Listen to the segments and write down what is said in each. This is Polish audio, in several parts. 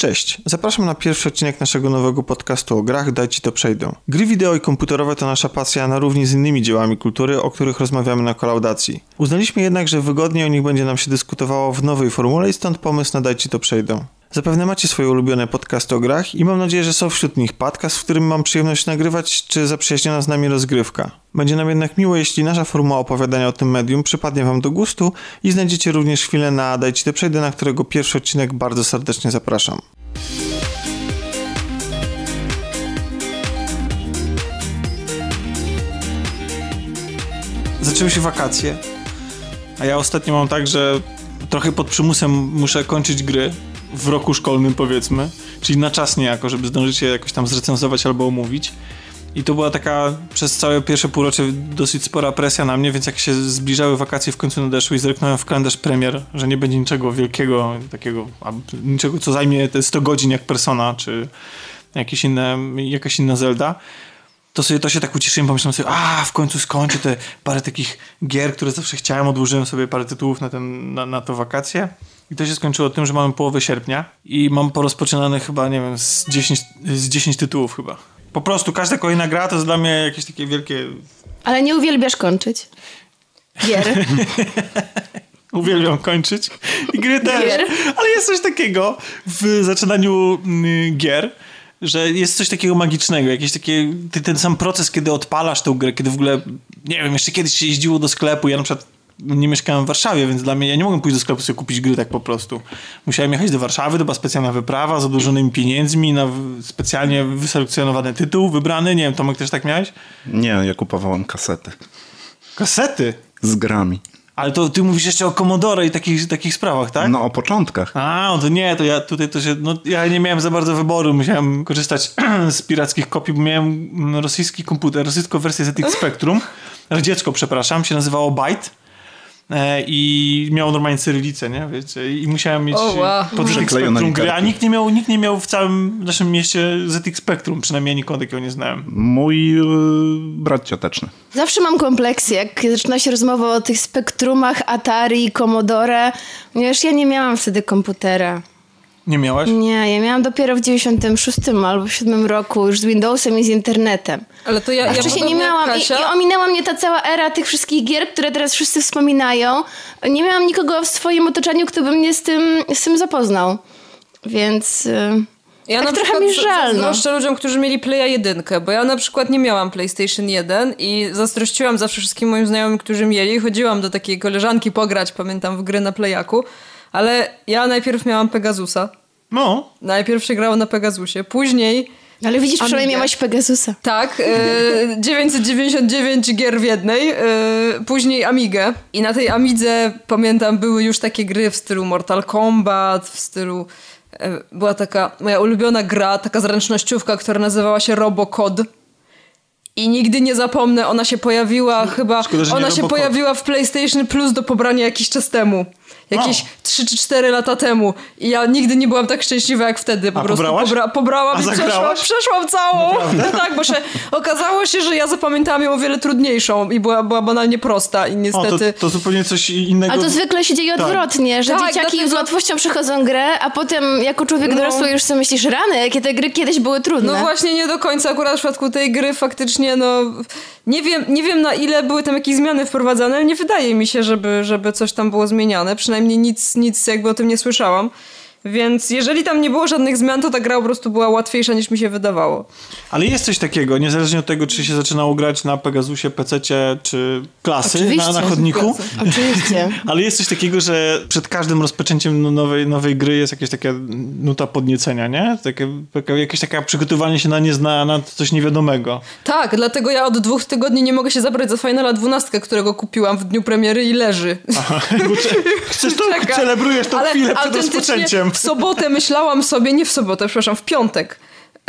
Cześć, zapraszam na pierwszy odcinek naszego nowego podcastu o grach Daj Ci to przejdę. Gry wideo i komputerowe to nasza pasja na równi z innymi dziełami kultury, o których rozmawiamy na kolaudacji. Uznaliśmy jednak, że wygodniej o nich będzie nam się dyskutowało w nowej formule i stąd pomysł na Daj Ci to przejdę. Zapewne macie swoje ulubione podcasty o grach i mam nadzieję, że są wśród nich podcast, w którym mam przyjemność nagrywać, czy zaprzyjaźniona z nami rozgrywka. Będzie nam jednak miło, jeśli nasza formuła opowiadania o tym medium przypadnie Wam do gustu i znajdziecie również chwilę na Dajcie to przejdę, na którego pierwszy odcinek bardzo serdecznie zapraszam. Zaczęły się wakacje, a ja ostatnio mam tak, że trochę pod przymusem muszę kończyć gry, w roku szkolnym powiedzmy, czyli na czas niejako, żeby zdążyć je jakoś tam zrecenzować albo omówić. I to była taka przez całe pierwsze półrocze dosyć spora presja na mnie, więc jak się zbliżały wakacje w końcu nadeszły i zerknąłem w kalendarz premier, że nie będzie niczego wielkiego, takiego, niczego co zajmie te 100 godzin jak Persona, czy jakieś inne, jakaś inna Zelda, to sobie to się tak ucieszyłem, pomyślałem sobie, a w końcu skończę te parę takich gier, które zawsze chciałem, odłożyłem sobie parę tytułów na, ten, na, na to wakacje. I to się skończyło tym, że mamy połowę sierpnia i mam porozpoczynane chyba, nie wiem, z 10, z 10 tytułów chyba. Po prostu każda kolejna gra to jest dla mnie jakieś takie wielkie... Ale nie uwielbiasz kończyć. Gier. Uwielbiam kończyć. I gry też. Gier. Ale jest coś takiego w zaczynaniu mm, gier, że jest coś takiego magicznego, jakiś taki, ten sam proces, kiedy odpalasz tę grę, kiedy w ogóle, nie wiem, jeszcze kiedyś się jeździło do sklepu, ja na przykład nie mieszkałem w Warszawie, więc dla mnie, ja nie mogłem pójść do sklepu sobie kupić gry tak po prostu. Musiałem jechać do Warszawy, to była specjalna wyprawa z odłożonymi pieniędzmi na specjalnie wyselekcjonowany tytuł, wybrany. Nie wiem, Tomek też tak miałeś? Nie, ja kupowałem kasety. Kasety? Z grami. Ale to ty mówisz jeszcze o Commodore i takich, takich sprawach, tak? No, o początkach. A, no to nie, to ja tutaj to się, no ja nie miałem za bardzo wyboru, musiałem korzystać z pirackich kopii, bo miałem rosyjski komputer, rosyjską wersję ZX Spectrum, dziecko, przepraszam, się nazywało Byte i miał normalnie cyrylicę, nie? Wiecie? I musiałem mieć oh, wow. pod ZX Spectrum gry, a nikt nie, miał, nikt nie miał w całym naszym mieście ZX Spectrum, przynajmniej nikogo takiego nie znałem. Mój yy, brat cioteczny. Zawsze mam kompleksy, jak zaczyna się rozmowa o tych spektrumach Atari, Commodore, ponieważ ja nie miałam wtedy komputera. Nie miałaś? Nie, ja miałam dopiero w 96 albo w 7 roku już z Windowsem i z internetem. Ale to ja, ja wcześniej nie miałam i, i, ominęła mnie ta cała era tych wszystkich gier, które teraz wszyscy wspominają. Nie miałam nikogo w swoim otoczeniu, kto by mnie z tym, z tym zapoznał. Więc... Y, ja tak na trochę mi żal. No. ludziom, którzy mieli Playa 1, bo ja na przykład nie miałam PlayStation 1 i zazdrościłam zawsze wszystkim moim znajomym, którzy mieli. Chodziłam do takiej koleżanki pograć, pamiętam, w gry na Playaku. Ale ja najpierw miałam Pegasusa. No. Najpierw się grało na Pegasusie. Później... Ale widzisz, przynajmniej miałaś Pegasusa. Tak, e, 999 gier w jednej, e, później Amigę. I na tej Amidze, pamiętam, były już takie gry w stylu Mortal Kombat, w stylu... E, była taka moja ulubiona gra, taka zręcznościówka, która nazywała się Robocod. I nigdy nie zapomnę, ona się pojawiła chyba... Szkoda, ona się pojawiła w PlayStation Plus do pobrania jakiś czas temu jakieś wow. 3 czy 4 lata temu. I ja nigdy nie byłam tak szczęśliwa jak wtedy. Po A prostu pobra pobrałam A i przeszłam, przeszłam całą. tak, bo się okazało się, że ja zapamiętałam ją o wiele trudniejszą i była, była banalnie prosta i niestety... O, to, to, zupełnie coś innego. Ale to zwykle się dzieje tak. odwrotnie, że tak, dzieciaki dlatego... z łatwością przechodzą grę, a potem jako człowiek no. dorosły już sobie myślisz, rany, jakie te gry kiedyś były trudne. No właśnie nie do końca. Akurat w przypadku tej gry faktycznie no... Nie wiem, nie wiem na ile były tam jakieś zmiany wprowadzane, ale nie wydaje mi się, żeby, żeby coś tam było zmieniane. Przynajmniej nic, nic jakby o tym nie słyszałam. Więc jeżeli tam nie było żadnych zmian, to ta gra po prostu była łatwiejsza niż mi się wydawało. Ale jest coś takiego, niezależnie od tego, czy się zaczynało grać na Pegasusie, PC, czy klasy na, na chodniku. Oczywiście. Ale jest coś takiego, że przed każdym rozpoczęciem no, nowej, nowej gry jest jakaś taka nuta podniecenia, nie? Takie, jakieś takie przygotowanie się na, niezna, na coś niewiadomego. Tak, dlatego ja od dwóch tygodni nie mogę się zabrać za Finala 12, którego kupiłam w dniu premiery i leży. Aha, chcesz to, celebrujesz tą ale chwilę przed rozpoczęciem. W sobotę myślałam sobie, nie w sobotę, przepraszam, w piątek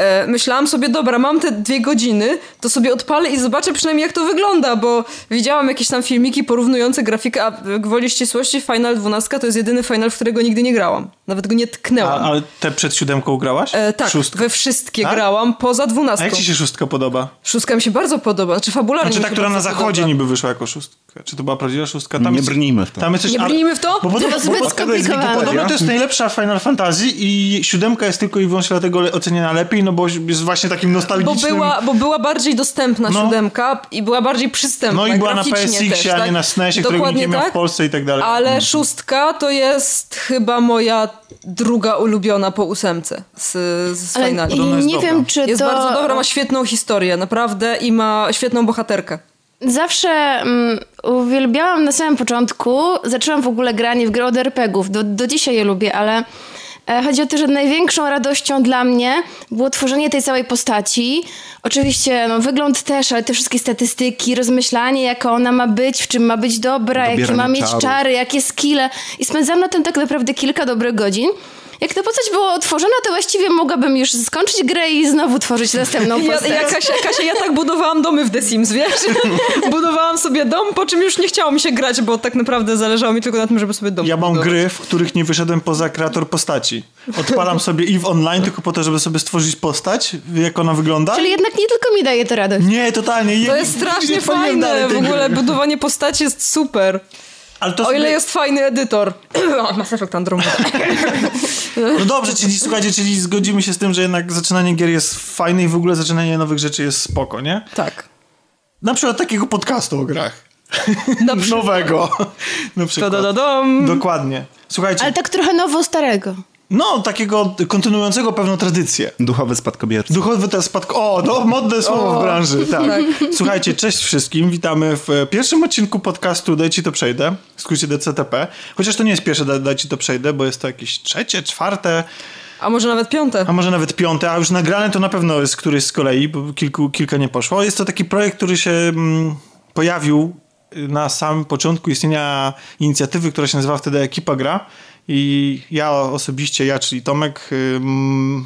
E, myślałam sobie, dobra, mam te dwie godziny, to sobie odpalę i zobaczę przynajmniej jak to wygląda, bo widziałam jakieś tam filmiki porównujące grafikę, a gwoli ścisłości Final 12 to jest jedyny Final, w którego nigdy nie grałam. Nawet go nie tknęłam. A, ale te przed siódemką grałaś? E, tak, Szóstkę. we wszystkie tak? grałam, poza dwunastką. A jak ci się szóstka podoba? Szóstka mi się bardzo podoba, znaczy fabularnie Znaczy ta, która na zachodzie podoba. niby wyszła jako szóstka. Szóstkę. Czy to była prawdziwa szóstka? Tam Nie jest, brnijmy w to. Tam jest coś, Nie ale- brnijmy w to? Bo podobno, To zbyt bo, jest skomplikowane. Wikipedia. podobno to jest najlepsza Final Fantasy i siódemka jest tylko i wyłącznie dlatego le- oceniana lepiej, no bo jest właśnie takim Bo nostalgicznym... była, bo była bardziej dostępna No. siódemka i była bardziej przystępna No i była na PSX, też, a nie tak? na SNESie, którego nikt nie miał tak. w Polsce i tak dalej. Ale szóstka to jest chyba moja druga ulubiona po ósemce z, z Ale Finali. jest nie dobra. wiem, czy Jest to... bardzo dobra, ma świetną historię, naprawdę, i ma świetną bohaterkę. Zawsze mm, uwielbiałam na samym początku, zaczęłam w ogóle granie w gry od RPGów, do, do dzisiaj je lubię, ale e, chodzi o to, że największą radością dla mnie było tworzenie tej całej postaci. Oczywiście no, wygląd też, ale te wszystkie statystyki, rozmyślanie, jaka ona ma być, w czym ma być dobra, jakie Dobieranie ma mieć czary, jakie skille. I spędzam na tym tak naprawdę kilka dobrych godzin. Jak ta postać była otworzona, to właściwie mogłabym już skończyć grę i znowu tworzyć następną Ja, postać. ja, Kasia, Kasia, ja tak budowałam domy w The Sims, wiesz? budowałam sobie dom, po czym już nie chciało mi się grać, bo tak naprawdę zależało mi tylko na tym, żeby sobie dom Ja mam budować. gry, w których nie wyszedłem poza kreator postaci. Odpalam sobie EVE Online tylko po to, żeby sobie stworzyć postać, jak ona wygląda. Czyli jednak nie tylko mi daje to radość. Nie, totalnie. To jest strasznie fajne, w ogóle budowanie postaci jest super. Ale to O ile sobie- jest fajny edytor. Mass Effect Andromeda. No dobrze, czyli słuchajcie, czyli zgodzimy się z tym, że jednak zaczynanie gier jest fajne i w ogóle zaczynanie nowych rzeczy jest spoko, nie? Tak. Na przykład takiego podcastu o grach. Na przykład. Nowego. Na przykład. Dokładnie. Słuchajcie, Ale tak trochę nowo starego. No takiego kontynuującego pewną tradycję. Duchowy spadkobierca. Duchowy teraz spadko. O, no, modne słowo w branży. Tak. Słuchajcie, cześć wszystkim. Witamy w pierwszym odcinku podcastu Daj ci to przejdę. W skrócie DCTP. Chociaż to nie jest pierwsze Daj, Daj ci to przejdę, bo jest to jakieś trzecie, czwarte, A może nawet piąte. a może nawet piąte, a już nagrane to na pewno jest któryś z kolei, bo kilku, kilka nie poszło. Jest to taki projekt, który się mm, pojawił na samym początku istnienia inicjatywy, która się nazywała wtedy Ekipa Gra. I ja osobiście, ja, czyli Tomek,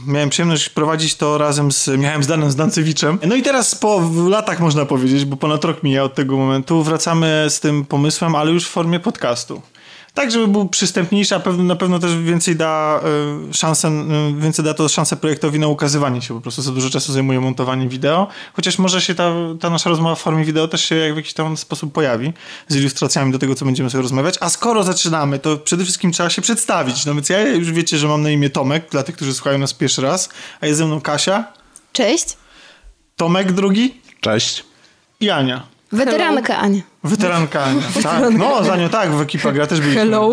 miałem przyjemność prowadzić to razem z Michałem Zdanem Zdancewiczem. No i teraz po latach można powiedzieć, bo ponad rok mija od tego momentu, wracamy z tym pomysłem, ale już w formie podcastu. Tak, żeby był przystępniejszy, a pewno, na pewno też więcej da y, szansę, y, więcej da to szansę projektowi na ukazywanie się, po prostu za dużo czasu zajmuje montowanie wideo, chociaż może się ta, ta nasza rozmowa w formie wideo też się w jakiś tam sposób pojawi, z ilustracjami do tego, co będziemy sobie rozmawiać, a skoro zaczynamy, to przede wszystkim trzeba się przedstawić, no więc ja już wiecie, że mam na imię Tomek, dla tych, którzy słuchają nas pierwszy raz, a jest ze mną Kasia, Cześć. Tomek drugi Cześć. i Ania. Weteranka Ania. Weteranka Ania. Tak, no za nią tak, w ekipa gra też byliśmy. Hello.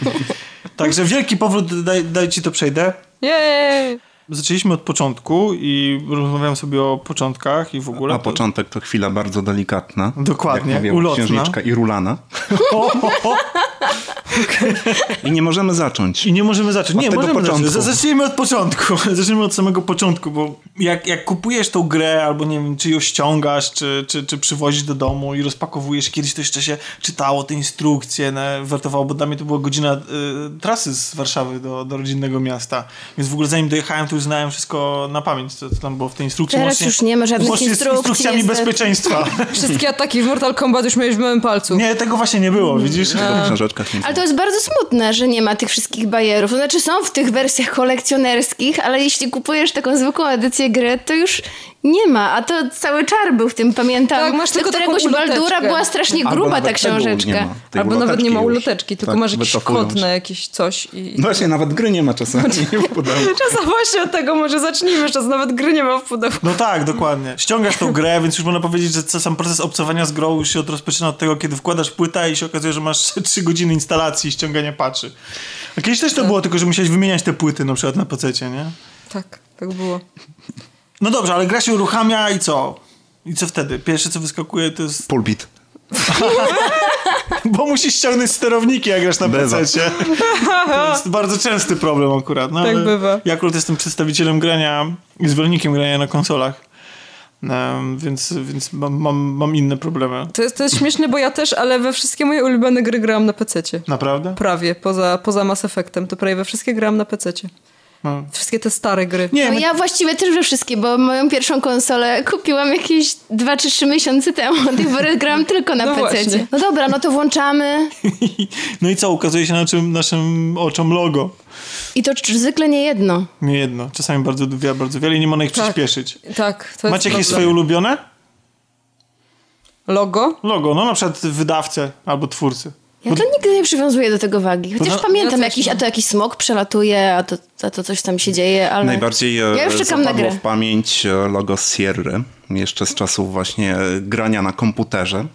Także wielki powrót, daj, daj ci to przejdę. Jej. Zaczęliśmy od początku i rozmawiałem sobie o początkach i w ogóle. A początek to chwila bardzo delikatna. Dokładnie, Jak mówią ulotna. księżniczka i rulana. O, o, o. I nie możemy zacząć. I nie możemy zacząć. Od Nie, możemy początku. zacząć. Zacznijmy od początku. Zacznijmy od samego początku, bo jak, jak kupujesz tą grę, albo nie wiem, czy ją ściągasz, czy, czy, czy przywozisz do domu i rozpakowujesz, kiedyś to jeszcze się czytało te instrukcje, ne, wertowało, bo dla mnie to była godzina y, trasy z Warszawy do, do rodzinnego miasta. Więc w ogóle zanim dojechałem, to już znałem wszystko na pamięć, co, co tam było w tej instrukcji. Teraz Łącznie- już nie ma żadnych łącznie z instrukcji, instrukcjami niestety. bezpieczeństwa. Wszystkie ataki w Mortal Kombat już miałeś w małym palcu. Nie, tego właśnie nie było, widzisz? Nie Ale to jest bardzo smutne, że nie ma tych wszystkich bajerów. To znaczy są w tych wersjach kolekcjonerskich, ale jeśli kupujesz taką zwykłą edycję gry, to już nie ma. A to cały czar był w tym, pamiętam. Tak, masz tylko któregoś. Baldura była strasznie Albo gruba ta książeczka. nie ma, Albo nawet nie ma uloteczki tylko Tak, masz jakiś kod na jakieś coś. I... No właśnie, nawet gry nie ma czasami w pudełku. Czasem właśnie od tego może zacznijmy, że nawet gry nie ma w pudełku. No tak, dokładnie. Ściągasz tą grę, więc już można powiedzieć, że sam proces obcowania z grą już się od- rozpoczyna od tego, kiedy wkładasz płytę i się okazuje, że masz 3 godziny instalacji i ściągania patchy. A kiedyś też to było, tylko że musiałeś wymieniać te płyty na przykład na pececie, nie? Tak, tak było. No dobrze, ale gra się uruchamia i co? I co wtedy? Pierwsze co wyskakuje to jest... Pulpit. Bo musisz ściągnąć sterowniki, jak grasz na pececie. To jest bardzo częsty problem akurat. No, Tak ale bywa. Ja akurat jestem przedstawicielem grania i zwolennikiem grania na konsolach. Więc więc mam, mam, mam inne problemy. To jest, to jest śmieszne, bo ja też, ale we wszystkie moje ulubione gry grałam na pececie. Naprawdę? Prawie, poza, poza Mass Effectem, to prawie we wszystkie grałam na pececie. No. Wszystkie te stare gry. Nie, No my- ja właściwie też we wszystkie, bo moją pierwszą konsolę kupiłam jakieś 2 czy 3 miesiące temu. Od tej pory grałam tylko na No właśnie. No dobra, no to włączamy. No i co? Ukazuje się naszym, naszym oczom logo. I to zwykle nie jedno. Nie jedno. Czasami bardzo, wiele, bardzo wiele i nie można ich Tak. przyspieszyć. Tak, to Macie jakieś swoje ulubione? Logo? Logo, no na przykład wydawcę albo twórcy. Ja to nigdy nie przywiązuję do tego wagi. Chociaż No, pamiętam, ja jakiś, a to jakiś smok przelatuje, a to, a to coś tam się dzieje, ale... Najbardziej e, Ja już czekam na grę. w pamięć e, logo Sierry, jeszcze z czasów właśnie e, grania na komputerze,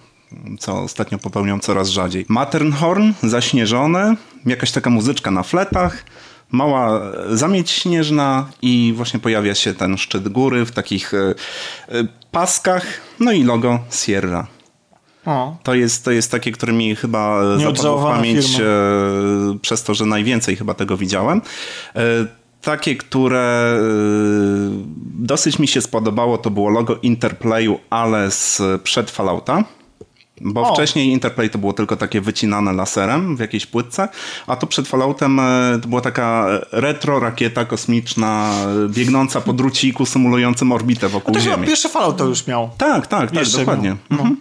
co ostatnio popełniam coraz rzadziej. Matterhorn, zaśnieżone, jakaś taka muzyczka na fletach, mała zamieć śnieżna i właśnie pojawia się ten szczyt góry w takich paskach, no i logo Sierra. O. To jest, to jest takie, które mi chyba e, zapadło w pamięć e, przez to, że najwięcej chyba tego widziałem. E, Takie, które e, dosyć mi się spodobało, to było logo Interplayu, ale z przed Fallouta. Bo O. wcześniej Interplay to było tylko takie wycinane laserem w jakiejś płytce, a to przed Falloutem e, to była taka retro rakieta kosmiczna e, biegnąca po druciku symulującym orbitę wokół To chyba Ziemi. pierwszy Fallout to już miał. Tak, tak, tak, dokładnie. miał. No.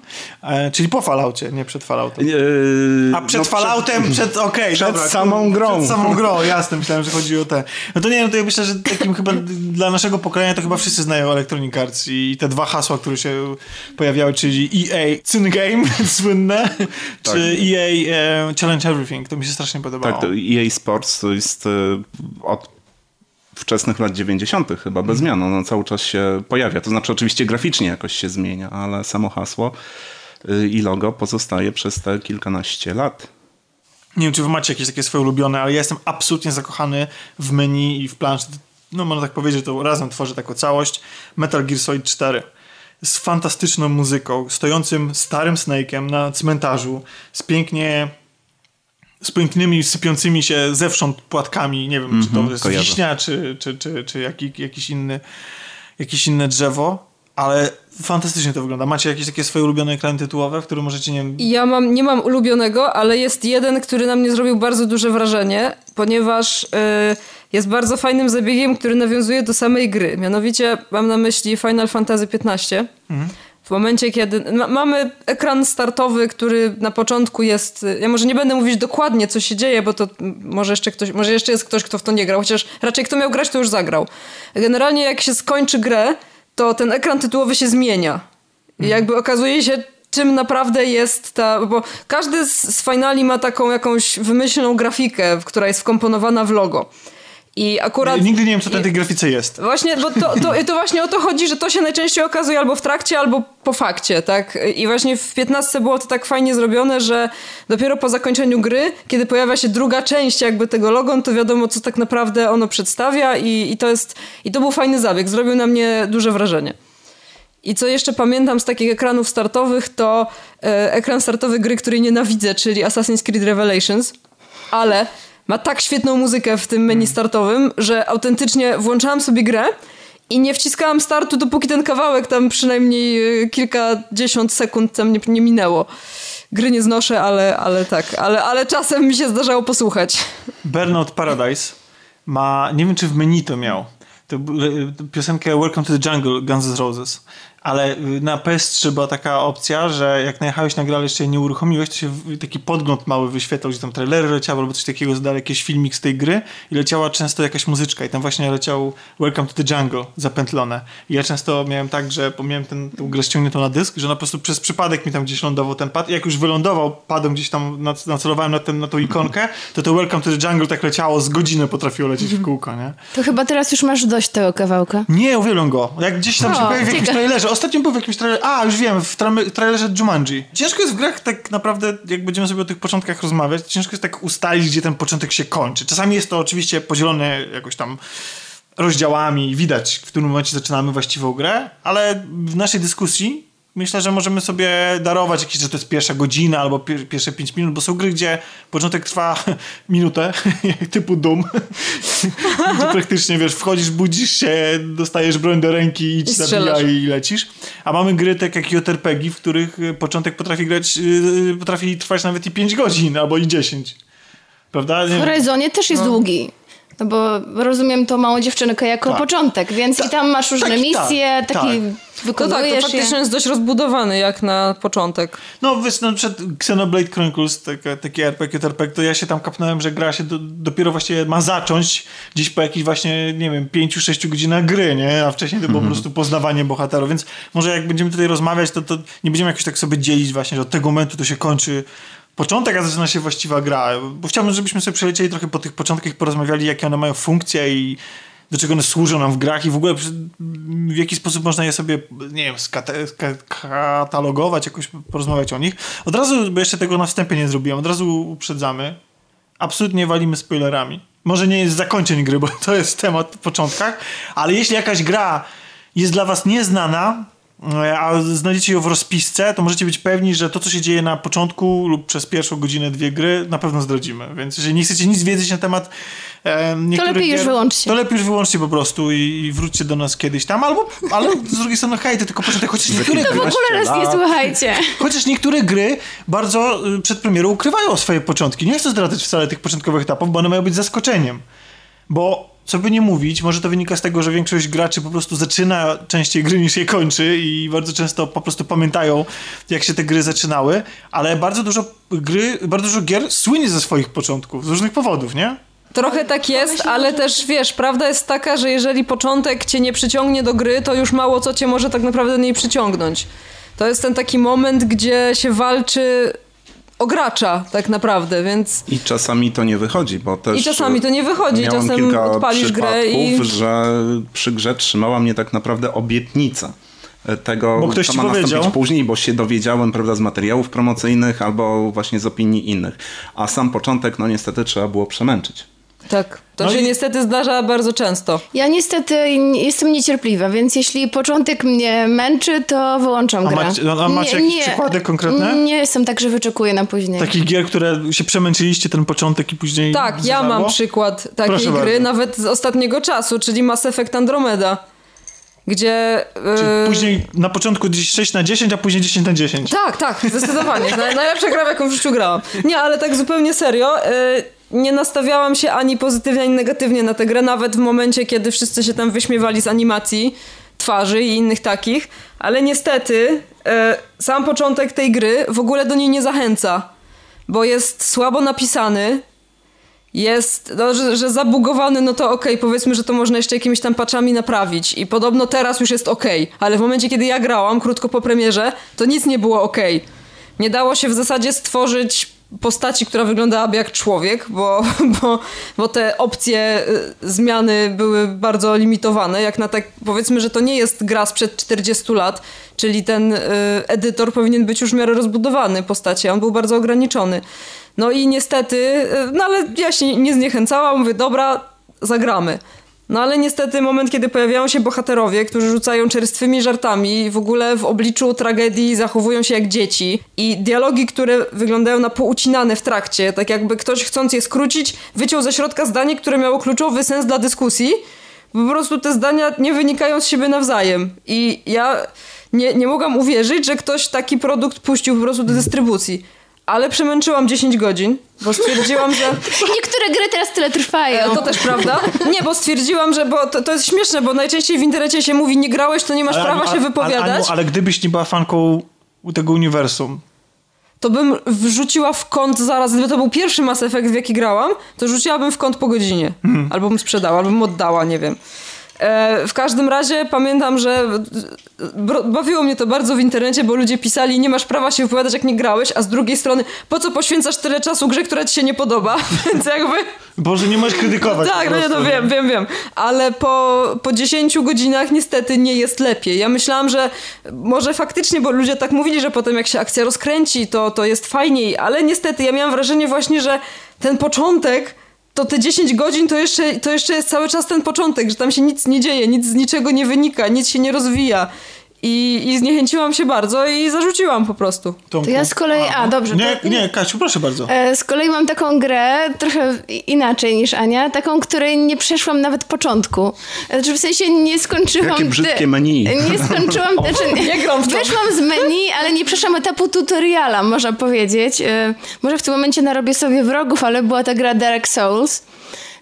E, czyli po Falloutie, nie przed Falloutem. Yy, A przed no, Falloutem, przed, okej, przed dobra, samą grą. Przed samą grą, jasne, myślałem, że chodzi o te. No to nie wiem, to ja myślę, że takim chyba dla naszego pokolenia to chyba wszyscy znają Electronic Arts i te dwa hasła, które się pojawiały, czyli EA Cyn Game, słynne, Tak. czy EA e, Challenge Everything, to mi się strasznie podobało. Tak, to EA Sports to jest e, od wczesnych lat 90. chyba bez zmian. Ono cały czas się pojawia. To znaczy oczywiście graficznie jakoś się zmienia, ale samo hasło y, i logo pozostaje przez te kilkanaście lat. Nie wiem, czy wy macie jakieś takie swoje ulubione, ale ja jestem absolutnie zakochany w menu i w planszy. No można tak powiedzieć, to razem tworzę taką całość. Metal Gear Solid 4 z fantastyczną muzyką, stojącym starym Snake'em na cmentarzu, z pięknie z pięknymi, sypiącymi się zewsząd płatkami. Nie wiem, czy to jest kojarzę. wiśnia, czy, czy, czy, czy jaki, jakiś inny, jakieś inne drzewo, ale fantastycznie to wygląda. Macie jakieś takie swoje ulubione ekrany tytułowe, w którym możecie, nie wiem, Ja mam, nie mam ulubionego, ale jest jeden, który na mnie zrobił bardzo duże wrażenie, ponieważ y, jest bardzo fajnym zabiegiem, który nawiązuje do samej gry. Mianowicie mam na myśli Final Fantasy XV. W momencie, kiedy ma, mamy ekran startowy, który na początku jest. Ja może nie będę mówić dokładnie, co się dzieje, bo to może jeszcze ktoś, może jeszcze jest ktoś, kto w to nie grał, chociaż raczej kto miał grać, to już zagrał. Generalnie, jak się skończy grę, to ten ekran tytułowy się zmienia. I jakby okazuje się, czym naprawdę jest ta. Bo każdy z, z finali ma taką jakąś wymyślną grafikę, która jest wkomponowana w logo. I akurat. nigdy nie wiem, co na tej grafice jest. Właśnie, bo to, to, to właśnie o to chodzi, że to się najczęściej okazuje albo w trakcie, albo po fakcie, tak? I właśnie w 15 było to tak fajnie zrobione, że dopiero po zakończeniu gry, kiedy pojawia się druga część jakby tego logo, to wiadomo, co tak naprawdę ono przedstawia i, i to jest... I to był fajny zabieg, zrobił na mnie duże wrażenie. I co jeszcze pamiętam z takich ekranów startowych, to e, ekran startowy gry, której nienawidzę, czyli Assassin's Creed Revelations, ale ma tak świetną muzykę w tym menu startowym, że autentycznie włączałam sobie grę i nie wciskałam startu, dopóki ten kawałek tam przynajmniej e, kilkadziesiąt sekund tam nie, nie minęło. Gry nie znoszę, ale, ale tak, ale, ale czasem mi się zdarzało posłuchać. Burnout Paradise ma, nie wiem czy w menu to miał, to y, piosenkę Welcome to the Jungle Guns N' Roses, ale y, na PS3 była taka opcja, że jak najechałeś na grę, ale jeszcze jej nie uruchomiłeś, to się taki podgląd mały wyświetlał, gdzie tam trailery leciały albo coś takiego, zadali jakiś filmik z tej gry i leciała często jakaś muzyczka i tam właśnie leciał Welcome to the Jungle zapętlone. I ja często miałem tak, że miałem ten, tą grę ściągniętą na dysk, że ona po prostu przez przypadek mi tam gdzieś lądował ten pad i jak już wylądował padem gdzieś tam, nac- nacelowałem na, ten, na tą ikonkę, to to Welcome to the Jungle tak leciało, z godziny potrafiło lecieć w kółko, nie? To chyba teraz już masz dość tego kawałka. Nie, uwielbiam go. Jak gdzieś tam się O, pojawi w jakimś trailerze. Ostatnio był w jakimś trailerze. A, już wiem, w tra- trailerze Jumanji. Ciężko jest w grach tak naprawdę, jak będziemy sobie o tych początkach rozmawiać, ciężko jest tak ustalić, gdzie ten początek się kończy. Czasami jest to oczywiście podzielone jakoś tam rozdziałami i widać, w którym momencie zaczynamy właściwą grę, ale w naszej dyskusji myślę, że możemy sobie darować jakieś, że to jest pierwsza godzina albo pier- pierwsze pięć minut, bo są gry, gdzie początek trwa minutę, typu Doom. Gdzie praktycznie, wiesz, wchodzisz, budzisz się, dostajesz broń do ręki i ci zabija i lecisz. A mamy gry tak jak JRPG, w których y, początek potrafi grać, yy, potrafi trwać nawet i 5 godzin albo i 10. Prawda? Nie W. Horizonie też jest długi. No bo rozumiem tą małą dziewczynkę jako Tak. początek, więc Ta- i tam masz różne tak, misje, tak, taki tak. To tak, wykonujesz to faktycznie je. jest dość rozbudowany jak na początek. No wiesz, na przykład Xenoblade Chronicles, taka, taki RPG, RPG, to ja się tam kapnąłem, że gra się do, dopiero właściwie ma zacząć gdzieś po jakichś właśnie, nie wiem, 5-6 godzinach gry, nie? A wcześniej to było po prostu poznawanie bohaterów, więc może jak będziemy tutaj rozmawiać, to, to nie będziemy jakoś tak sobie dzielić właśnie, że od tego momentu to się kończy początek, a zaczyna się właściwa gra. Bo chciałbym, żebyśmy sobie przelecieli trochę po tych początkach porozmawiali, jakie one mają funkcje i do czego one służą nam w grach i w ogóle w jaki sposób można je sobie, nie wiem, skate- ska- katalogować, jakoś porozmawiać o nich. Od razu, bo jeszcze tego na wstępie nie zrobiłem, od razu uprzedzamy. Absolutnie walimy spoilerami. Może nie jest zakończeń gry, bo to jest temat w początkach, ale jeśli jakaś gra jest dla was nieznana, a znajdziecie ją w rozpisce, to możecie być pewni, że to, co się dzieje na początku lub przez pierwszą godzinę, dwie gry, na pewno zdradzimy. Więc jeżeli nie chcecie nic wiedzieć na temat e, niektórych lepiej już wyłączcie. To lepiej już wyłączcie po prostu i, i wróćcie do nas kiedyś tam, albo, ale z drugiej strony hej, to tylko początek, chociaż niektóre To w gry, ogóle nas nie słuchajcie. chociaż niektóre gry bardzo y, przed premierą ukrywają swoje początki. Nie chcę zdradzać wcale tych początkowych etapów, bo one mają być zaskoczeniem. Bo co by nie mówić, może to wynika z tego, że większość graczy po prostu zaczyna częściej gry niż je kończy i bardzo często po prostu pamiętają, jak się te gry zaczynały, ale bardzo dużo gry, bardzo dużo gier słynie ze swoich początków, z różnych powodów, nie? Trochę tak jest, ale też wiesz, prawda jest taka, że jeżeli początek cię nie przyciągnie do gry, to już mało co cię może tak naprawdę do niej przyciągnąć. To jest ten taki moment, gdzie się walczy o gracza tak naprawdę, więc I czasami to nie wychodzi, bo też... I czasami to nie wychodzi, miałem czasem kilka odpalisz grę i- że przy grze trzymała mnie tak naprawdę obietnica tego, Bo ktoś co ma powiedział. nastąpić później, bo się dowiedziałem prawda, z materiałów promocyjnych albo właśnie z opinii innych. A sam początek, no niestety trzeba było przemęczyć. Tak, to No się i- niestety zdarza bardzo często. Ja niestety nie- jestem niecierpliwa, więc jeśli początek mnie męczy, to wyłączam A grę. macie- a macie jakieś przykłady konkretne? Nie jestem tak, że wyczekuję na później. Takich gier, które się przemęczyliście ten początek i później Tak, ja mam przykład takiej Proszę gry, bardzo. nawet z ostatniego czasu, czyli Mass Effect Andromeda, gdzie... Czyli e, później na początku gdzieś 6 na 10, a później 10 na 10. Tak, tak, zdecydowanie. Naj- Najlepsza gra, jaką w życiu grałam. Nie, ale tak zupełnie serio. y, Nie nastawiałam się ani pozytywnie, ani negatywnie na tę grę, nawet w momencie, kiedy wszyscy się tam wyśmiewali z animacji twarzy i innych takich, ale niestety y, sam początek tej gry w ogóle do niej nie zachęca, bo jest słabo napisany, jest, no, że, że zabugowany, no to okej, powiedzmy, że to można jeszcze jakimiś tam patchami naprawić i podobno teraz już jest okej, ale w momencie, kiedy ja grałam, krótko po premierze, to nic nie było okej. Nie dało się w zasadzie stworzyć postaci, która wyglądałaby jak człowiek, bo, bo, bo te opcje y, zmiany były bardzo limitowane, jak na tak, powiedzmy, że to nie jest gra sprzed 40 lat, czyli ten y, edytor powinien być już w miarę rozbudowany postaci, on był bardzo ograniczony. No i niestety, y, no ale ja się nie zniechęcałam, mówię, dobra, zagramy. No ale niestety moment, kiedy pojawiają się bohaterowie, którzy rzucają czerstwymi żartami w ogóle w obliczu tragedii zachowują się jak dzieci. I dialogi, które wyglądają na poucinane w trakcie, tak jakby ktoś chcąc je skrócić, wyciął ze środka zdanie, które miało kluczowy sens dla dyskusji, po prostu te zdania nie wynikają z siebie nawzajem. I ja nie, nie mogłam uwierzyć, że ktoś taki produkt puścił po prostu do dystrybucji. Ale przemęczyłam 10 godzin, bo stwierdziłam, że Niektóre gry teraz tyle trwają. E, To też prawda. Nie, bo stwierdziłam, że bo to, to jest śmieszne, bo najczęściej w internecie się mówi, nie grałeś, to nie masz prawa się wypowiadać. Ale, ale gdybyś nie była fanką tego uniwersum, To bym wrzuciła w kąt zaraz, gdyby to był pierwszy Mass Effect, w jaki grałam, to rzuciłabym w kąt po godzinie. Albo bym sprzedała, albo bym oddała, nie wiem. E, w każdym razie pamiętam, że bawiło mnie to bardzo w internecie, bo ludzie pisali, nie masz prawa się wypowiadać, jak nie grałeś, a z drugiej strony, po co poświęcasz tyle czasu grze, która ci się nie podoba? Więc jakby... Boże, nie możesz krytykować. Tak, no nie, prostu, no wiem, wiem, wiem. Ale po, po 10 godzinach niestety nie jest lepiej. Ja myślałam, że może faktycznie, bo ludzie tak mówili, że potem jak się akcja rozkręci, to, to jest fajniej, ale niestety ja miałam wrażenie właśnie, że ten początek to te 10 godzin to jeszcze, to jeszcze jest cały czas ten początek, że tam się nic nie dzieje, nic z niczego nie wynika, nic się nie rozwija. I, I zniechęciłam się bardzo i zarzuciłam po prostu. Tomku. To ja z kolei... A, dobrze. Nie, to... nie, Kasiu, proszę bardzo. E, Z kolei mam taką grę, trochę inaczej niż Ania, taką, której nie przeszłam nawet początku. Znaczy w sensie nie skończyłam... Jakie brzydkie te- menu. Nie skończyłam... Znaczy, Nie gram w to. Wyszłam z menu, ale nie przeszłam etapu tutoriala, można powiedzieć. E, Może w tym momencie narobię sobie wrogów, ale była ta gra Dark Souls.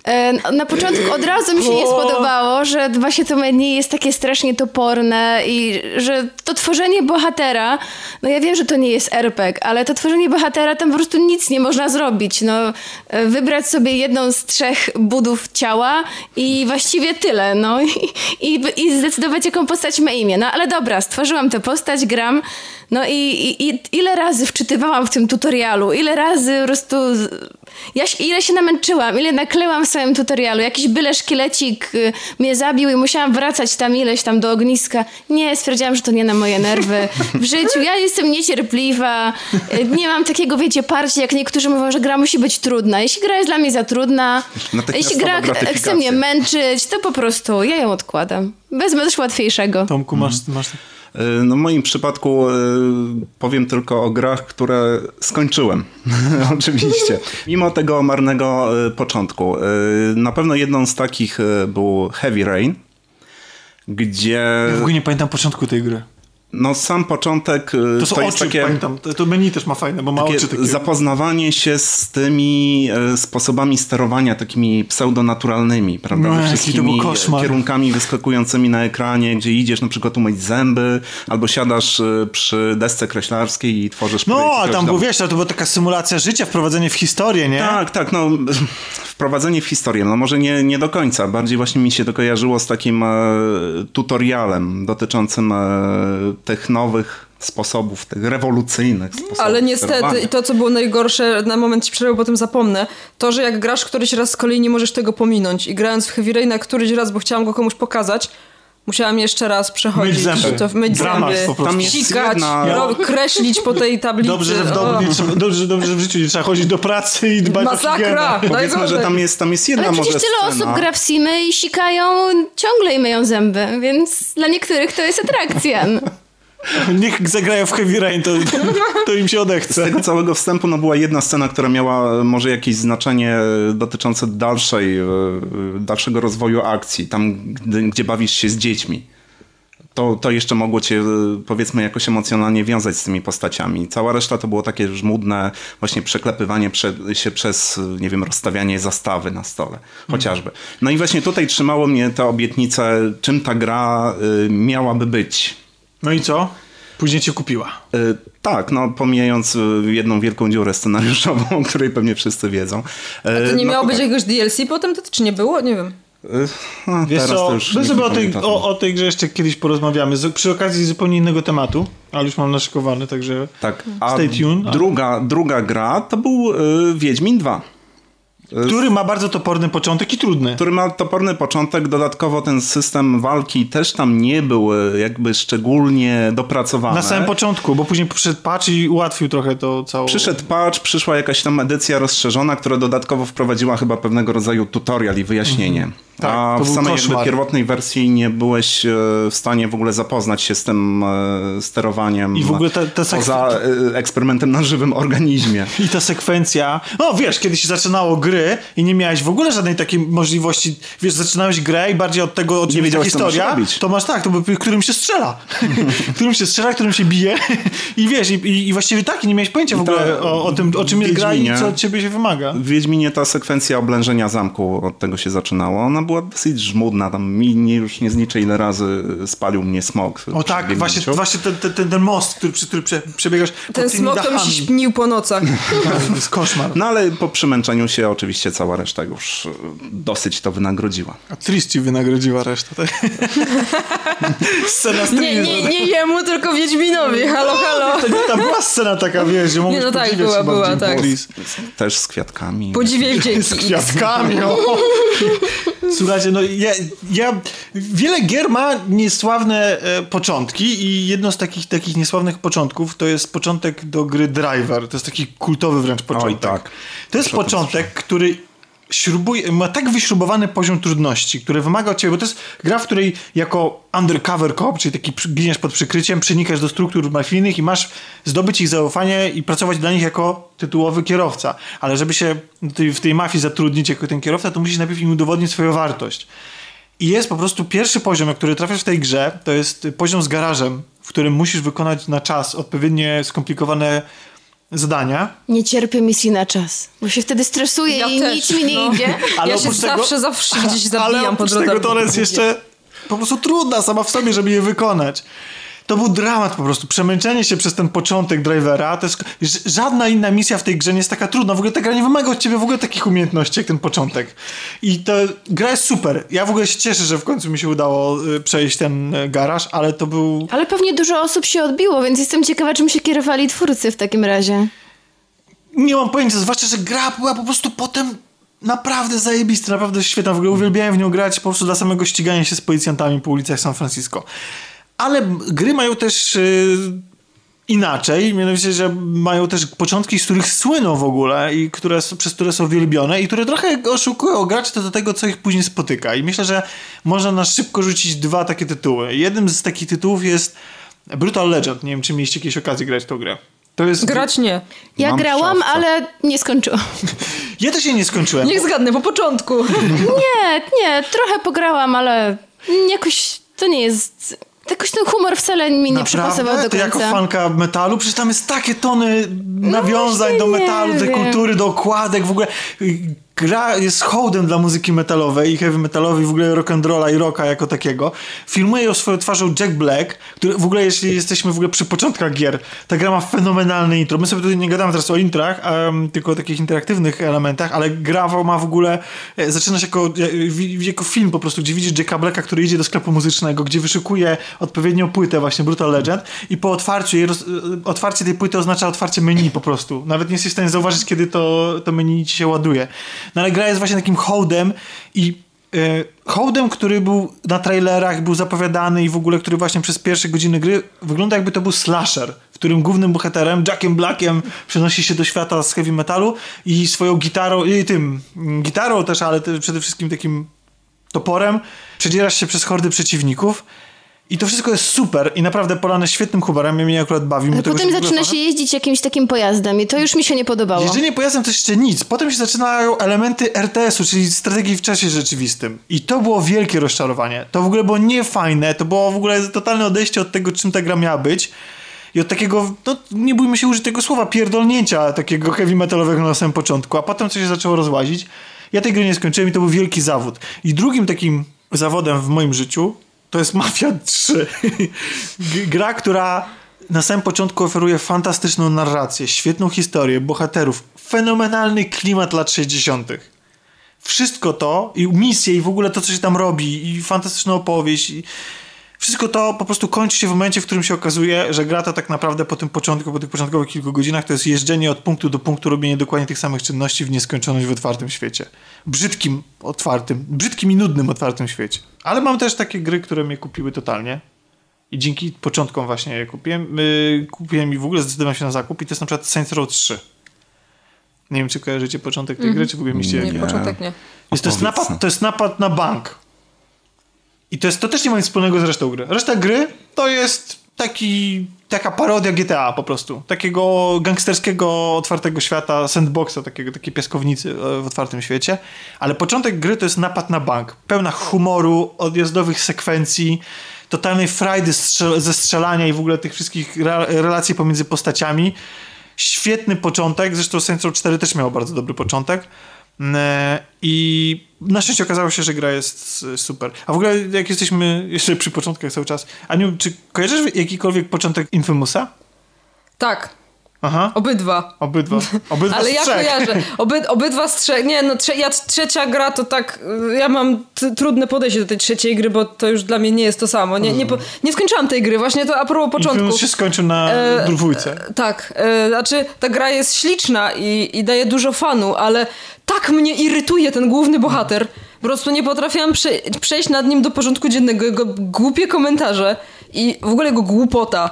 E, na początku od razu mi się nie spodobało, że właśnie to menu jest takie strasznie toporne i że to tworzenie bohatera, no ja wiem, że to nie jest RPG, ale to tworzenie bohatera tam po prostu nic nie można zrobić. No, e, wybrać sobie jedną z trzech budów ciała i właściwie tyle. No i, i, i zdecydować, jaką postać ma imię. No ale dobra, stworzyłam tę postać, gram. No i, i, i ile razy wczytywałam w tym tutorialu, ile razy po prostu ja, ile się namęczyłam, ile naklełam w swoim tutorialu. Jakiś byle szkielecik y, mnie zabił i musiałam wracać tam ileś tam do ogniska. Nie, stwierdziłam, że to nie na moje nerwy. W życiu ja jestem niecierpliwa. Y, nie mam takiego, wiecie, parcia, jak niektórzy mówią, że gra musi być trudna. Jeśli gra jest dla mnie za trudna, jeśli gra chce mnie męczyć, to po prostu ja ją odkładam. Wezmę coś łatwiejszego. Tomku, masz, masz E, no w moim przypadku e, powiem tylko o grach, które skończyłem. Oczywiście. Mimo tego marnego e, początku. Na pewno jedną z takich był Heavy Rain, gdzie... Ja w ogóle nie pamiętam początku tej gry. No sam początek y, to, są to jest oczy, takie... Pamiętam. To menu też ma fajne, bo ma oczy takie... Zapoznawanie się z tymi e, sposobami sterowania takimi pseudonaturalnymi, prawda? No, wszystkimi kierunkami wyskakującymi na ekranie, gdzie idziesz na przykład umyć zęby, albo siadasz e, przy desce kreślarskiej i tworzysz No, a tam był, wiesz, to była taka symulacja życia, wprowadzenie w historię, nie? Tak, tak, no wprowadzenie w historię, no może nie, nie do końca, bardziej właśnie mi się to kojarzyło z takim e, tutorialem dotyczącym e, tych nowych sposobów, tych rewolucyjnych sposobów. Ale niestety, i to co było najgorsze, na moment ci przerwę, potem zapomnę, to, że jak grasz któryś raz z kolei nie możesz tego pominąć i grając w Heavy Raina któryś raz, bo chciałam go komuś pokazać, Musiałam jeszcze raz przechodzić. Myć zęby. To, myć Dramat, zęby, tam sikać, jedna... kreślić po tej tablicy. Dobrze, że w, domu nie trzeba, dobrze, dobrze, że w życiu nie trzeba chodzić do pracy i dbać Masakra! o Powiedzmy, że tam jest, tam jest jedna Ale może przecież tyle scena. osób gra w Simy i sikają ciągle i myją zęby, więc dla niektórych to jest atrakcja. Niech zagrają w Heavy Rain, to, to im się odechce. Z tego całego wstępu no, była jedna scena, która miała może jakieś znaczenie dotyczące dalszej, e, dalszego rozwoju akcji, tam gdzie bawisz się z dziećmi to, to jeszcze mogło cię powiedzmy jakoś emocjonalnie wiązać z tymi postaciami. Cała reszta to było takie żmudne właśnie przeklepywanie prze, się przez, nie wiem, rozstawianie zastawy na stole, chociażby. No i właśnie tutaj trzymało mnie ta obietnica, czym ta gra miałaby być. No i co? Później cię kupiła. Y, tak, no pomijając y, jedną wielką dziurę scenariuszową, o której pewnie wszyscy wiedzą. A to nie miało no, być jakiegoś DLC potem, to czy nie było? Nie wiem. No, Wiesz co, my sobie o tej, o, o tej grze jeszcze kiedyś porozmawiamy. Z, przy okazji zupełnie innego tematu, ale już mam naszykowany, także tak, a stay tuned. Druga, druga gra to był y, Wiedźmin 2. Który ma bardzo toporny początek i trudny. Który ma toporny początek, dodatkowo ten system walki też tam nie był e, jakby szczególnie dopracowany. Na samym początku, bo później przyszedł patch i ułatwił trochę to całe. Przyszedł patch, przyszła jakaś tam edycja rozszerzona, która dodatkowo wprowadziła chyba pewnego rodzaju tutorial i wyjaśnienie. Mhm. Tak, A w samej jakby pierwotnej wersji nie byłeś e, w stanie w ogóle zapoznać się z tym e, sterowaniem. I w ogóle te, te poza eksperymentem na żywym organizmie. I ta sekwencja. No wiesz, kiedy się zaczynało gry i nie miałeś w ogóle żadnej takiej możliwości. Wiesz, zaczynałeś grę i bardziej od tego, o czym jest historia. To masz tak, to którym się strzela. którym się strzela, którym się bije. I wiesz, i, i właściwie tak, nie miałeś pojęcia w ogóle o, o tym, o czym jest gra i co od ciebie się wymaga. W Wiedźminie ta sekwencja oblężenia zamku od tego się zaczynało. Ona była dosyć żmudna, tam mi nie, już nie zliczę ile razy spalił mnie smog. O tak, właśnie, właśnie ten, ten, ten most, który, przy który prze, przebiegasz Ten smog to mi się śnił po nocach. to jest koszmar. No ale po przemęczeniu się oczywiście cała reszta już e, dosyć to wynagrodziła. A Tris ci wynagrodziła resztę. Tak? scena z nie, nie, nie jemu, tylko Wiedźminowi. Halo, halo. Tam była scena taka, wiesz, że Nie, no tak, była, była, tak. Też z kwiatkami. Podziwiaj wdzięki. Z kwiatkami, o. Słuchajcie, no ja, ja, wiele gier ma niesławne e, początki i jedno z takich, takich niesławnych początków to jest początek do gry Driver. To jest taki kultowy wręcz początek. Oj, tak. To jest początek, który śrubuje, ma tak wyśrubowany poziom trudności, który wymaga od ciebie, bo to jest gra, w której jako undercover cop, czyli taki giniesz pod przykryciem, przenikasz do struktur mafijnych i masz zdobyć ich zaufanie i pracować dla nich jako tytułowy kierowca. Ale żeby się w tej mafii zatrudnić jako ten kierowca, to musisz najpierw im udowodnić swoją wartość. I jest po prostu pierwszy poziom, na który trafiasz w tej grze, to jest poziom z garażem, w którym musisz wykonać na czas odpowiednie skomplikowane zadania. Nie cierpię misji na czas, bo się wtedy stresuję Ja i też, nic mi nie no. idzie. Ale ja się tego- zawsze, zawsze gdzieś zabijam Ale po oprócz drodze. tego to jest jeszcze po prostu trudna sama w sobie, żeby je wykonać. To był dramat po prostu. Przemęczenie się przez ten początek drivera. To jest, żadna inna misja w tej grze nie jest taka trudna. W ogóle ta gra nie wymaga od ciebie w ogóle takich umiejętności jak ten początek. I to gra jest super. Ja w ogóle się cieszę, że w końcu mi się udało y, przejść ten y, garaż, ale to był... Ale pewnie dużo osób się odbiło, więc jestem ciekawa, czym się kierowali twórcy w takim razie. Nie mam pojęcia, zwłaszcza, że gra była po prostu potem naprawdę zajebista, naprawdę świetna. W ogóle uwielbiałem w nią grać po prostu dla samego ścigania się z policjantami po ulicach San Francisco. Ale gry mają też yy, inaczej, mianowicie, że mają też początki, z których słyną w ogóle i które, przez które są wielbione i które trochę oszukują graczy do tego, co ich później spotyka. I myślę, że można na szybko rzucić dwa takie tytuły. Jednym z takich tytułów jest Brutal Legend. Nie wiem, czy mieliście jakieś okazję grać w tą grę. To jest... Grać nie. Ja Mam grałam, szafce. ale nie skończyłam. Ja też jej nie skończyłem. Niech zgadnę, po początku. Nie, nie, trochę pograłam, ale jakoś to nie jest... Jakoś ten humor wcale mi nie przypasował do końca. jako fanka metalu, przecież tam jest takie tony nawiązań właśnie do metalu, do kultury, do okładek, w ogóle gra jest hołdem dla muzyki metalowej i heavy metalowej, w ogóle rock'n'rolla i rocka jako takiego. Filmuje ją swoją twarzą Jack Black, który w ogóle, jeśli jesteśmy w ogóle przy początkach gier, ta gra ma fenomenalne intro. My sobie tutaj nie gadamy teraz o intrach, em, tylko o takich interaktywnych elementach, ale gra ma w ogóle, e, zaczyna się jako, e, jako film po prostu, gdzie widzisz Jacka Blacka, który idzie do sklepu muzycznego, gdzie wyszukuje odpowiednią płytę właśnie Brutal Legend i po otwarciu jej, roz, e, otwarcie tej płyty oznacza otwarcie menu po prostu. Nawet nie jesteś w stanie zauważyć, kiedy to, to menu ci się ładuje. No ale gra jest właśnie takim hołdem i e, hołdem, który był na trailerach, był zapowiadany i w ogóle, który właśnie przez pierwsze godziny gry wygląda jakby to był slasher, w którym głównym bohaterem, Jackiem Blackiem, przenosi się do świata z heavy metalu i swoją gitarą, i tym, mm, gitarą też, ale przede wszystkim takim toporem, przedzierasz się przez hordy przeciwników i to wszystko jest super i naprawdę polane świetnym humorem, mnie akurat bawi. Ale potem zaczyna się jeździć jakimś takim pojazdem i to już mi się nie podobało. Jeżdżenie pojazdem to jeszcze nic. Potem się zaczynają elementy RTS-u, czyli strategii w czasie rzeczywistym. I to było wielkie rozczarowanie. To w ogóle było niefajne, to było w ogóle totalne odejście od tego, czym ta gra miała być. I od takiego, no nie bójmy się użyć tego słowa, pierdolnięcia takiego heavy metalowego na samym początku, a potem coś się zaczęło rozłazić. Ja tej gry nie skończyłem i to był wielki zawód. I drugim takim zawodem w moim życiu to jest Mafia 3. G- Gra, która na samym początku oferuje fantastyczną narrację, świetną historię, bohaterów, fenomenalny klimat lat 60. Wszystko to i misje i w ogóle to, co się tam robi i fantastyczna opowieść i wszystko to po prostu kończy się w momencie, w którym się okazuje, że gra to tak naprawdę po tym początku, po tych początkowych kilku godzinach to jest jeżdżenie od punktu do punktu, robienie dokładnie tych samych czynności w nieskończoność w otwartym świecie. Brzydkim, otwartym, brzydkim i nudnym otwartym świecie. Ale mam też takie gry, które mnie kupiły totalnie. I dzięki początkom właśnie je kupiłem. Yy, kupiłem i w ogóle zdecydowałem się na zakup i to jest na przykład Saints Row 3. Nie wiem, czy kojarzycie początek tej gry, czy w ogóle mieliście... Nie, Nie. początek nie. Jest, to, jest napad, to jest napad na bank. I to, jest, to też nie ma nic wspólnego z resztą gry. Reszta gry to jest taki, taka parodia GTA po prostu. Takiego gangsterskiego, otwartego świata, sandboxa, takiego, takiej piaskownicy e, w otwartym świecie. Ale początek gry to jest napad na bank. Pełna humoru, odjazdowych sekwencji, totalnej frajdy strzel- ze strzelania i w ogóle tych wszystkich re- relacji pomiędzy postaciami. Świetny początek, zresztą Saints Row 4 też miał bardzo dobry początek. E, I na szczęście okazało się, że gra jest super. A w ogóle, jak jesteśmy jeszcze przy początkach cały czas, Aniu, czy kojarzysz jakikolwiek początek Infamousa? Tak, Aha, obydwa. obydwa. Obydwa Ale ja kojarzę. Oby, obydwa z trzech. Nie, no trze, ja, trzecia gra to tak. y, Ja mam trudne podejście do tej trzeciej gry, bo to już dla mnie nie jest to samo. Nie, nie, po, nie skończyłam tej gry, właśnie to a propos początku. Infamous się skończył na E, dwójce. Tak, e, znaczy ta gra jest śliczna i, i daje dużo fanu, ale tak mnie irytuje ten główny bohater. Po prostu nie potrafiłam prze, przejść nad nim do porządku dziennego. Jego głupie komentarze i w ogóle jego głupota.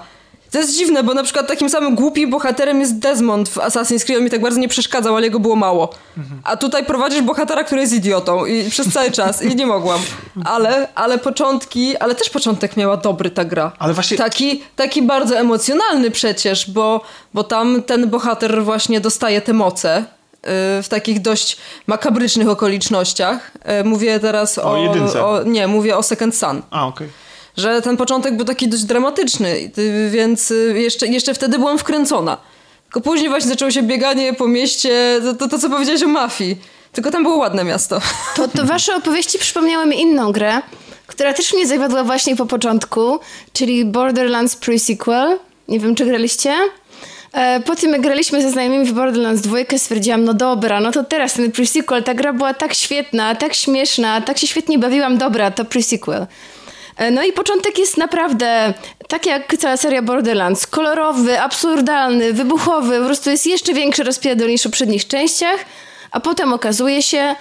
To jest dziwne, bo na przykład takim samym głupim bohaterem jest Desmond w Assassin's Creed. On mi tak bardzo nie przeszkadzał, ale jego było mało. A tutaj prowadzisz bohatera, który jest idiotą i przez cały czas i nie mogłam. Ale, ale początki, ale też początek miała dobry ta gra. Ale właśnie- Taki, taki bardzo emocjonalny przecież, bo, bo tam ten bohater właśnie dostaje te moce y, w takich dość makabrycznych okolicznościach. Y, Mówię teraz o... O jedynce. o nie, mówię o Second Sun A, okej. Że ten początek był taki dość dramatyczny, y, więc y, jeszcze, jeszcze wtedy byłam wkręcona. Tylko później właśnie zaczęło się bieganie po mieście, to, to, to co powiedziałeś o mafii. Tylko tam było ładne miasto. To, to wasze opowieści przypomniały mi inną grę, która też mnie zawiodła właśnie po początku, czyli Borderlands Pre-Sequel. Nie wiem, czy graliście? E, po tym, jak graliśmy ze znajomymi w Borderlands 2, stwierdziłam, no dobra, no to teraz ten pre-sequel, ta gra była tak świetna, tak śmieszna, tak się świetnie bawiłam, dobra, to pre-sequel. E, no i początek jest naprawdę, tak jak cała seria Borderlands, kolorowy, absurdalny, wybuchowy, po prostu jest jeszcze większy rozpierdol niż w poprzednich częściach, a potem okazuje się,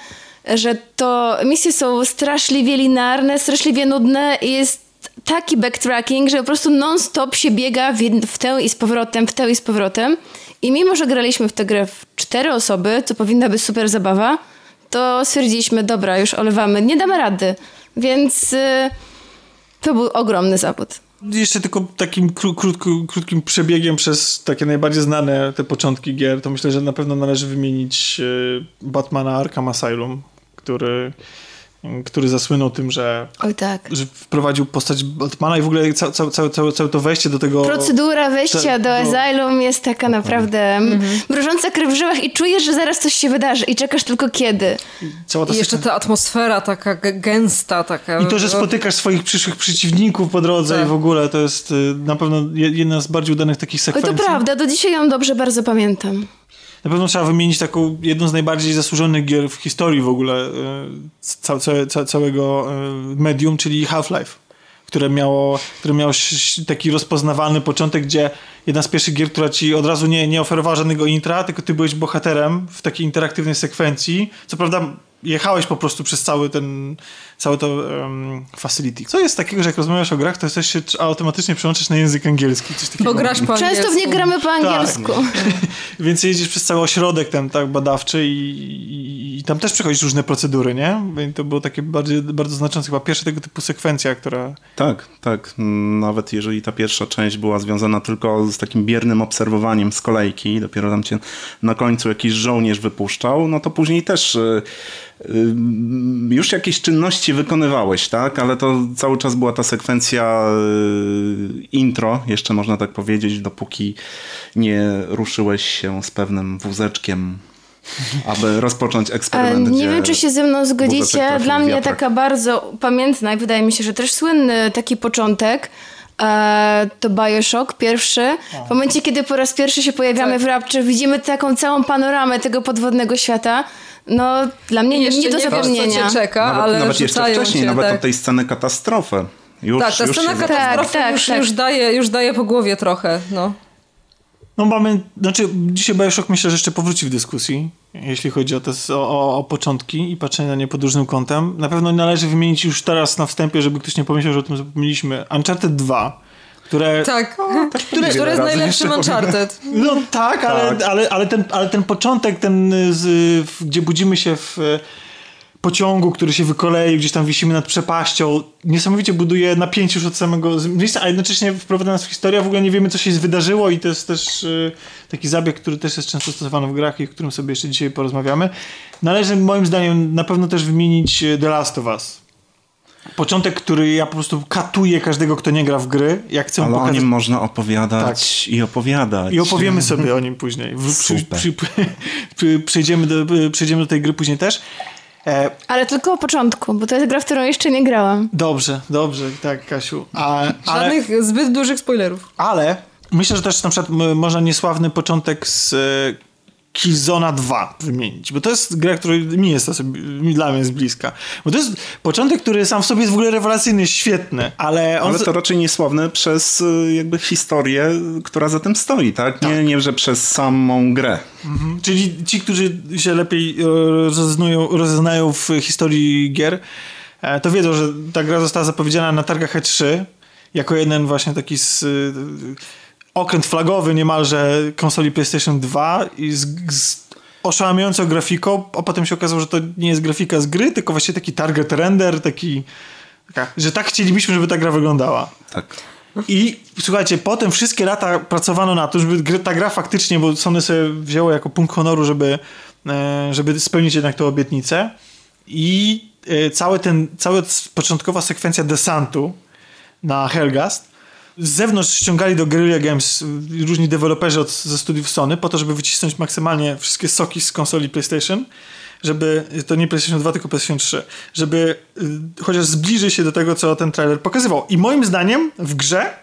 że to misje są straszliwie linearne, straszliwie nudne i jest taki backtracking, że po prostu non-stop się biega w, w tę i z powrotem, w tę i z powrotem. I mimo, że graliśmy w tę grę w cztery osoby, co powinna być super zabawa, to stwierdziliśmy, dobra, już olewamy, nie damy rady. Więc y, to był ogromny zawód. Jeszcze tylko takim kró krótko, krótkim przebiegiem przez takie najbardziej znane te początki gier, to myślę, że na pewno należy wymienić y, Batmana Arkham Asylum, który który zasłynął tym, że, Oj, tak. że wprowadził postać Batmana i w ogóle całe, całe, całe, całe to wejście do tego... Procedura wejścia do Asylum jest taka naprawdę mhm. mrożąca krew w żyłach i czujesz, że zaraz coś się wydarzy i czekasz tylko kiedy. Cała ta I jeszcze ta atmosfera taka gęsta. taka. I to, że spotykasz swoich przyszłych przeciwników po drodze tak. i w ogóle to jest y, na pewno jedna z bardziej udanych takich sekwencji. Oj, to prawda, do dzisiaj ją dobrze bardzo pamiętam. Na pewno trzeba wymienić taką jedną z najbardziej zasłużonych gier w historii w ogóle e, ca, ca, całego e, medium, czyli Half-Life, które miało, które miało taki rozpoznawalny początek, gdzie jedna z pierwszych gier, która ci od razu nie, nie oferowała żadnego intra, tylko ty byłeś bohaterem w takiej interaktywnej sekwencji. Co prawda jechałeś po prostu przez cały ten, całe to um, facility. Co jest takiego, że jak rozmawiasz o grach, to jesteś się automatycznie przełączysz na język angielski. Coś takiego. Bo grasz po angielsku. Często w nie gramy po tak. angielsku. Tak. Więc jedziesz przez cały ośrodek ten tak badawczy i, i, i, tam też przechodzisz różne procedury, nie? I to było takie bardziej, bardzo znaczące, chyba pierwsza tego typu sekwencja, która... Tak, tak. Nawet jeżeli ta pierwsza część była związana tylko z takim biernym obserwowaniem z kolejki, dopiero tam cię na końcu jakiś żołnierz wypuszczał, no to później też y, już jakieś czynności wykonywałeś, tak? Ale to cały czas była ta sekwencja y, intro, jeszcze można tak powiedzieć, dopóki nie ruszyłeś się z pewnym wózeczkiem aby rozpocząć eksperyment. Nie wiem, czy się ze mną zgodzicie. Dla mnie taka bardzo pamiętna i wydaje mi się, że też słynny taki początek e, to Bioshock pierwszy. W momencie, kiedy po raz pierwszy się pojawiamy tak. w Rapture, widzimy taką całą panoramę tego podwodnego świata. No, dla mnie nie, nie do zapomnienia. Nie co cię czeka, nawet, ale nawet jeszcze wcześniej, cię, nawet tak. od tej sceny katastrofy. Już, tak, ta scena katastrofy tak, już, tak, już, daje, już daje po głowie trochę, no. No mamy, znaczy dzisiaj Bioshock myślę, że jeszcze powróci w dyskusji, jeśli chodzi o, te, o, o, początki i patrzenie na nie pod różnym kątem. Na pewno należy wymienić już teraz na wstępie, żeby ktoś nie pomyślał, że o tym zapomnieliśmy. Uncharted 2, które... Tak, o, tak które, które jest najlepszym Uncharted. No tak, ale, tak. Ale, ale, ten, ale ten początek, ten, z, gdzie budzimy się w pociągu, który się wykoleił, gdzieś tam wisimy nad przepaścią, niesamowicie buduje napięcie już od samego miejsca, a jednocześnie wprowadza nas w historię, w ogóle nie wiemy, co się wydarzyło i to jest też y, taki zabieg, który też jest często stosowany w grach i o którym sobie jeszcze dzisiaj porozmawiamy. Należy moim zdaniem na pewno też wymienić y, The Last of Us. Początek, który ja po prostu katuję każdego, kto nie gra w gry. Jak chcę Ale pokazać... o nim można opowiadać tak. i opowiadać. I opowiemy sobie o nim później. Super. Przy, przy, przejdziemy, do, przejdziemy do tej gry później też. E... Ale tylko o początku, bo to jest gra, w którą jeszcze nie grałam. Dobrze, dobrze, tak, Kasiu. A, Żadnych ale... zbyt dużych spoilerów. Ale myślę, że też na przykład można niesławny początek z Killzona 2 wymienić, bo to jest gra, która mi jest dla mnie jest bliska. Bo to jest początek, który sam w sobie jest w ogóle rewelacyjny, świetny, ale on... Ale to raczej niesławne przez y, jakby historię, która za tym stoi, tak? tak. Nie, nie, że przez samą grę. Mhm. Czyli ci, którzy się lepiej e, rozeznają, rozeznają w historii gier, e, to wiedzą, że ta gra została zapowiedziana na targach E3 jako jeden właśnie taki z okręt flagowy niemalże konsoli PlayStation 2 i z, z oszałamiającą grafiką, a potem się okazało, że to nie jest grafika z gry, tylko właśnie taki target render, taki, taka, że tak chcielibyśmy, żeby ta gra wyglądała. Tak. I słuchajcie, potem wszystkie lata pracowano na to, żeby ta gra faktycznie, bo Sony sobie wzięło jako punkt honoru, żeby, e, żeby spełnić jednak tę obietnicę i e, cały ten, cała początkowa sekwencja desantu na Helgast z zewnątrz ściągali do Guerrilla Games różni deweloperzy od, ze studiów Sony po to, żeby wycisnąć maksymalnie wszystkie soki z konsoli PlayStation, żeby, to nie PlayStation 2, tylko PlayStation 3, żeby y, chociaż zbliżyć się do tego, co ten trailer pokazywał. I moim zdaniem w grze,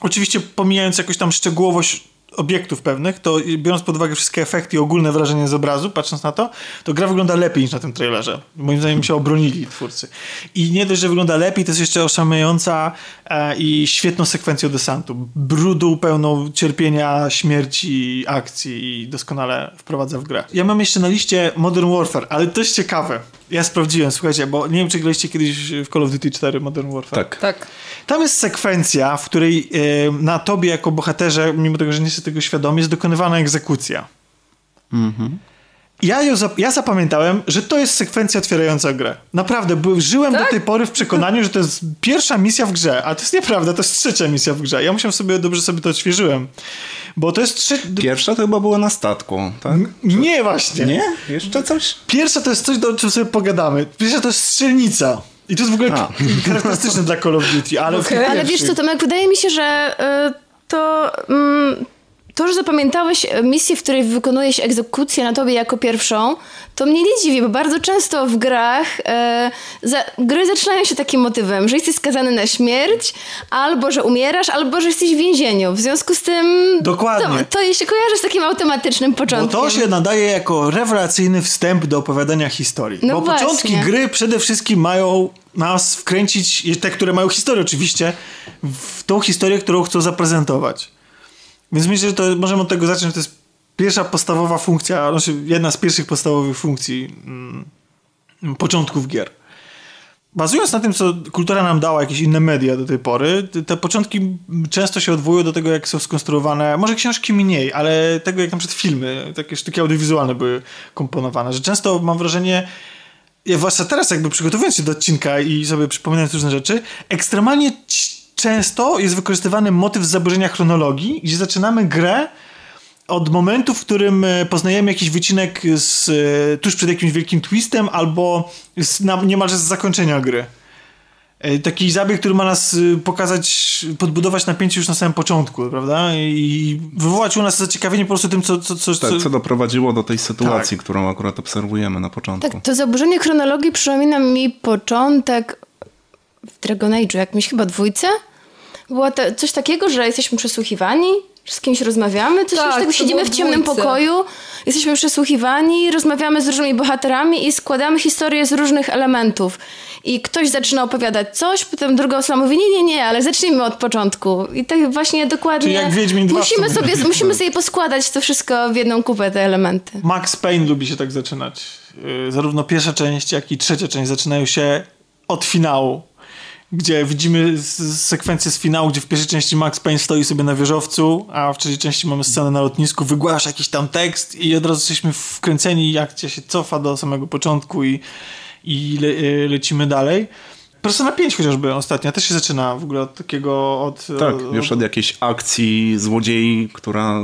oczywiście pomijając jakąś tam szczegółowość obiektów pewnych, to biorąc pod uwagę wszystkie efekty i ogólne wrażenie z obrazu, patrząc na to, to gra wygląda lepiej niż na tym trailerze. Moim zdaniem się obronili twórcy. I nie dość, że wygląda lepiej, to jest jeszcze oszałamiająca e, i świetną sekwencją desantu. Brudu pełną cierpienia, śmierci, akcji i doskonale wprowadza w grę. Ja mam jeszcze na liście Modern Warfare, ale to jest ciekawe. Ja sprawdziłem, słuchajcie, bo nie wiem, czy graliście kiedyś w Call of Duty 4 Modern Warfare. Tak. Tak. Tam jest sekwencja, w której na tobie jako bohaterze, mimo tego, że nie jesteś tego świadomy, jest dokonywana egzekucja. Mhm. Ja, ją zap- ja zapamiętałem, że to jest sekwencja otwierająca grę. Naprawdę, żyłem Tak? do tej pory w przekonaniu, że to jest pierwsza misja w grze, a to jest nieprawda, to jest trzecia misja w grze. Ja musiałem sobie, dobrze sobie to odświeżyłem. Bo to jest trzecia... Pierwsza to chyba była na statku, tak? Nie właśnie. Nie? Jeszcze coś? Pierwsza to jest coś, do czym sobie pogadamy. Pierwsza to jest strzelnica. I to jest w ogóle A. charakterystyczne dla Call of Duty, ale tych Ale wiesz co, Tomek, wydaje mi się, że y, to... Mm, to, że zapamiętałeś misję, w której wykonujesz egzekucję na tobie jako pierwszą, to mnie nie dziwi, bo bardzo często w grach e, za, gry zaczynają się takim motywem, że jesteś skazany na śmierć, albo że umierasz, albo że jesteś w więzieniu. W związku z tym Dokładnie. to, to się kojarzy z takim automatycznym Bo początkiem. to się nadaje jako rewelacyjny wstęp do opowiadania historii. No Bo właśnie. początki gry przede wszystkim mają nas wkręcić, te, które mają historię oczywiście, w tą historię, którą chcą zaprezentować. Więc myślę, że to możemy od tego zacząć, to jest pierwsza podstawowa funkcja, znaczy jedna z pierwszych podstawowych funkcji mm, początków gier. Bazując na tym, co kultura nam dała, jakieś inne media do tej pory, te- początki często się odwołują do tego, jak są skonstruowane, może książki mniej, ale tego, jak na przykład filmy, takie sztuki audiowizualne były komponowane, że często mam wrażenie, ja zwłaszcza teraz jakby przygotowując się do odcinka i sobie przypominając różne rzeczy, ekstremalnie często jest wykorzystywany motyw zaburzenia chronologii, gdzie zaczynamy grę od momentu, w którym e, poznajemy jakiś wycinek z, e, tuż przed jakimś wielkim twistem albo z, na, niemalże z zakończenia gry. E, Taki zabieg, który ma nas pokazać, podbudować napięcie już na samym początku, prawda? I wywołać u nas zaciekawienie po prostu tym, co... co, co, Tak, co... co doprowadziło do tej sytuacji, Tak. którą akurat obserwujemy na początku. Tak, to zaburzenie chronologii przypomina mi początek w Dragon Age'u, jakimś chyba dwójce. Było to, coś takiego, że jesteśmy przesłuchiwani, że z kimś rozmawiamy, coś Tak, siedzimy w ciemnym pokoju, jesteśmy przesłuchiwani, rozmawiamy z różnymi bohaterami i składamy historię z różnych elementów. I ktoś zaczyna opowiadać coś, potem druga osoba mówi, nie, nie, nie, ale zacznijmy od początku. I tak właśnie dokładnie Czyli jak Wiedźmin 2 w musimy, sobie, musimy sobie poskładać to wszystko w jedną kupę, te elementy. Max Payne lubi się tak zaczynać. Yy, Zarówno pierwsza część, jak i trzecia część zaczynają się od finału. Gdzie widzimy z- z- sekwencję z finału, gdzie w pierwszej części Max Payne stoi sobie na wieżowcu, a w trzeciej części mamy scenę na lotnisku, wygłasza jakiś tam tekst i od razu jesteśmy wkręceni, jak cię się cofa do samego początku i, i le, yy, lecimy dalej. Persona 5 chociażby ostatnia też się zaczyna w ogóle od takiego... Od, Tak, od, już od jakiejś akcji złodziei, która...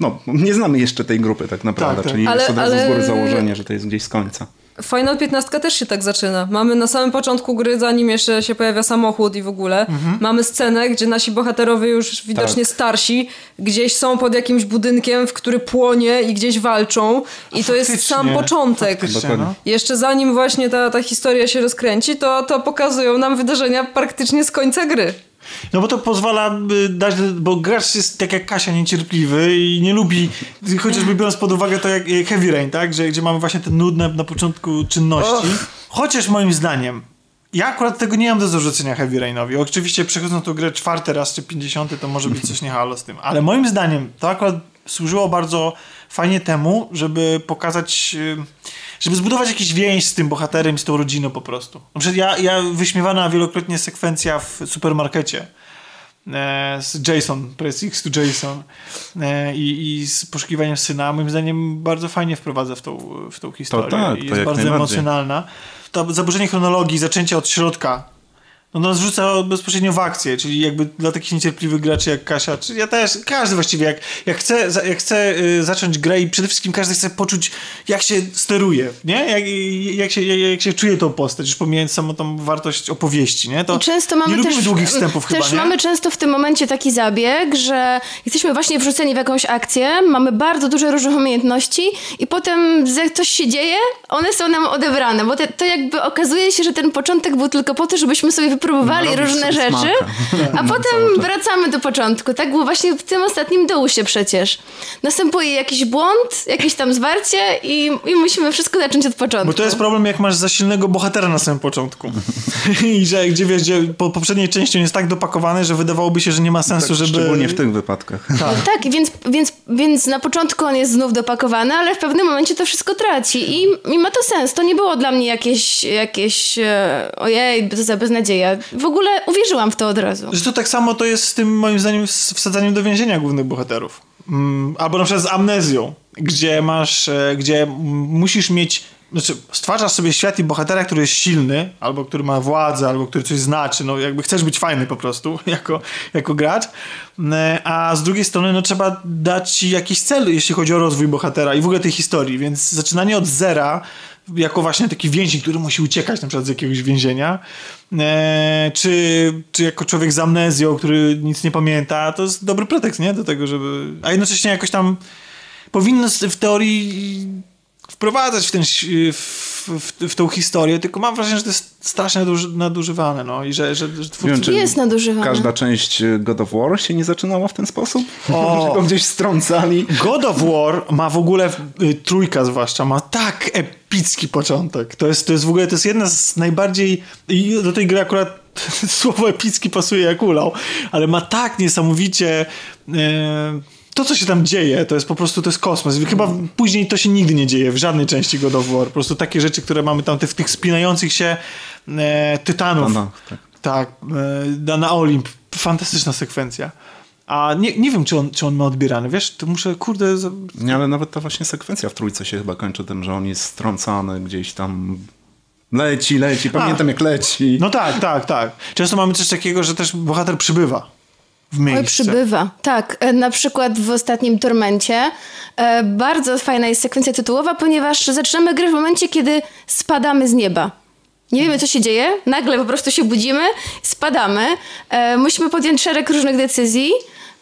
No, nie znamy jeszcze tej grupy tak naprawdę, Tak, tak. czyli Ale- jest od razu z ale- góry założenie, że to jest gdzieś z końca. Final 15 też się tak zaczyna. Mamy na samym początku gry, zanim jeszcze się pojawia samochód i w ogóle, Mhm. mamy scenę, gdzie nasi bohaterowie już widocznie Tak. starsi, gdzieś są pod jakimś budynkiem, w który płonie i gdzieś walczą. I to jest sam początek. no. Jeszcze zanim właśnie ta, ta historia się rozkręci, to, to pokazują nam wydarzenia praktycznie z końca gry. No bo to pozwala y, dać, bo gracz jest tak jak Kasia niecierpliwy i nie lubi, chociażby biorąc pod uwagę to jak y, Heavy Rain, tak? Że, gdzie mamy właśnie te nudne na początku czynności. Chociaż moim zdaniem, ja akurat tego nie mam do zarzucenia Heavy Rainowi. Oczywiście przechodząc tą grę czwarty raz czy pięćdziesiąty, to może być coś nie halo z tym. Ale moim zdaniem to akurat służyło bardzo fajnie temu, żeby pokazać... y, żeby zbudować jakiś więź z tym bohaterem, z tą rodziną po prostu. Na przykład ja, ja wyśmiewana wielokrotnie sekwencja w supermarkecie e, z Jason, Press X to Jason e, i, i z poszukiwaniem syna, moim zdaniem bardzo fajnie wprowadza w tą, w tą historię. tak, I to jest bardzo emocjonalna. To zaburzenie chronologii, zaczęcie od środka no nas wrzuca bezpośrednio w akcję, czyli jakby dla takich niecierpliwych graczy jak Kasia, czy ja też, każdy właściwie, jak, jak chce, jak chce y, zacząć grę i przede wszystkim każdy chce poczuć, jak się steruje, nie? Jak, jak, się, jak, się czuje tą postać, już pomijając samą tą wartość opowieści, nie? To I często mamy nie też, długich wstępów też chyba, nie? mamy często w tym momencie taki zabieg, że jesteśmy właśnie wrzuceni w jakąś akcję, mamy bardzo dużo różnych umiejętności i potem coś się dzieje, one są nam odebrane, bo te, to jakby okazuje się, że ten początek był tylko po to, żebyśmy sobie wypróbowali Narobić różne rzeczy, a potem wracamy do początku. Tak było właśnie w tym ostatnim dołusie przecież. Następuje jakiś błąd, jakieś tam zwarcie i, i musimy wszystko zacząć od początku. Bo to jest problem, jak masz za silnego bohatera na samym początku. I że gdzie wiesz, gdzie po poprzedniej części on jest tak dopakowany, że wydawałoby się, że nie ma sensu, Tak, żeby... Szczególnie w tych wypadkach. Tak, tak więc, więc, więc na początku on jest znów dopakowany, ale w pewnym momencie to wszystko traci i, i ma to sens. To nie było dla mnie jakieś, jakieś e, ojej, to za beznadzieja. W ogóle uwierzyłam w to od razu. Że to tak samo to jest z tym, moim zdaniem, z wsadzaniem do więzienia głównych bohaterów. Mm, albo na przykład z amnezją, gdzie masz, e, gdzie musisz mieć, znaczy stwarzasz sobie świat i bohatera, który jest silny, albo który ma władzę, albo który coś znaczy, no jakby chcesz być fajny po prostu, jako, jako gracz, E, a z drugiej strony no trzeba dać ci jakiś cel, jeśli chodzi o rozwój bohatera i w ogóle tej historii, więc zaczynanie od zera jako właśnie taki więzień, który musi uciekać na przykład z jakiegoś więzienia, e, czy, czy jako człowiek z amnezją, który nic nie pamięta, to jest dobry pretekst, nie? Do tego, żeby... A jednocześnie jakoś tam powinno w teorii wprowadzać w, ten, w, w, w tą historię, tylko mam wrażenie, że to jest strasznie naduży, nadużywane, no i że, że, że twórcy... wiem, czy- Jest nadużywane. Każda część God of War się nie zaczynała w ten sposób? O. Go gdzieś strącali? God of War ma w ogóle, y, trójka zwłaszcza, ma tak epicki początek. To jest, to jest w ogóle, to jest jedna z najbardziej, i do tej gry akurat słowo epicki pasuje jak ulał, ale ma tak niesamowicie... e, to, co się tam dzieje, to jest po prostu, to jest kosmos. Chyba później to się nigdy nie dzieje w żadnej części God of War. Po prostu takie rzeczy, które mamy tam w tych spinających się e, tytanów. No, no, tak. Tak, e, na Olimp. Fantastyczna sekwencja. A nie, nie wiem, czy on, czy on ma odbierany, wiesz, to muszę, kurde... za- Nie, ale nawet ta właśnie sekwencja w trójce się chyba kończy tym, że on jest strącany gdzieś tam. Leci, leci, pamiętam jak leci. No tak, tak, tak. Często mamy coś takiego, że też bohater przybywa w miejsce. Oj, przybywa. Tak, e, na przykład w ostatnim Tormencie e, bardzo fajna jest sekwencja tytułowa, ponieważ zaczynamy grę w momencie, kiedy spadamy z nieba. Nie wiemy, co się dzieje, nagle po prostu się budzimy, spadamy, e, musimy podjąć szereg różnych decyzji.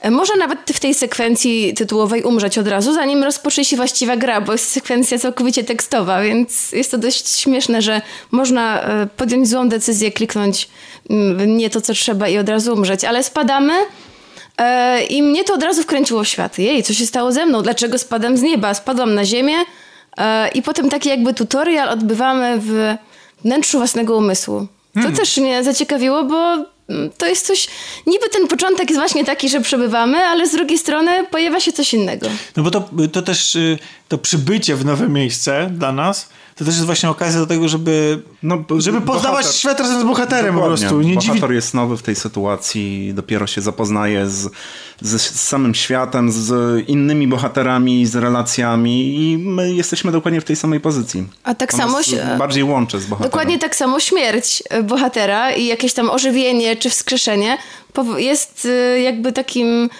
E, Może nawet w tej sekwencji tytułowej umrzeć od razu, zanim rozpocznie się właściwa gra, bo jest sekwencja całkowicie tekstowa, więc jest to dość śmieszne, że można e, podjąć złą decyzję, kliknąć mm, nie to, co trzeba i od razu umrzeć, ale spadamy e, i mnie to od razu wkręciło w świat. Jej, co się stało ze mną? Dlaczego spadam z nieba? Spadłam na ziemię i potem taki jakby tutorial odbywamy w wnętrzu własnego umysłu. To też mnie zaciekawiło, bo to jest coś, niby ten początek jest właśnie taki, że przebywamy, ale z drugiej strony pojawia się coś innego. No bo to, to też y, to przybycie w nowe miejsce dla nas, to też jest właśnie okazja do tego, żeby, No, żeby poznawać bohater- świat razem z bohaterem po prostu. Nie dziwi... Bohater jest nowy w tej sytuacji, dopiero się zapoznaje z, z, z samym światem, z innymi bohaterami, z relacjami i my jesteśmy dokładnie w tej samej pozycji. A tak samo bardziej łączy z bohaterem. Dokładnie tak samo śmierć e, bohatera i jakieś tam ożywienie czy wskrzeszenie jest e, jakby takim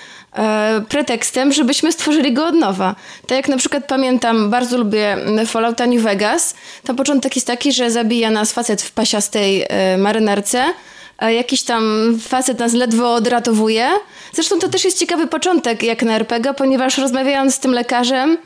pretekstem, żebyśmy stworzyli go od nowa. Tak jak na przykład pamiętam, bardzo lubię Fallouta New Vegas. Tam początek jest taki, że zabija nas facet w pasiastej e, marynarce. E, Jakiś tam facet nas ledwo odratowuje. Zresztą to też jest ciekawy początek jak na RPG, ponieważ rozmawiając z tym lekarzem,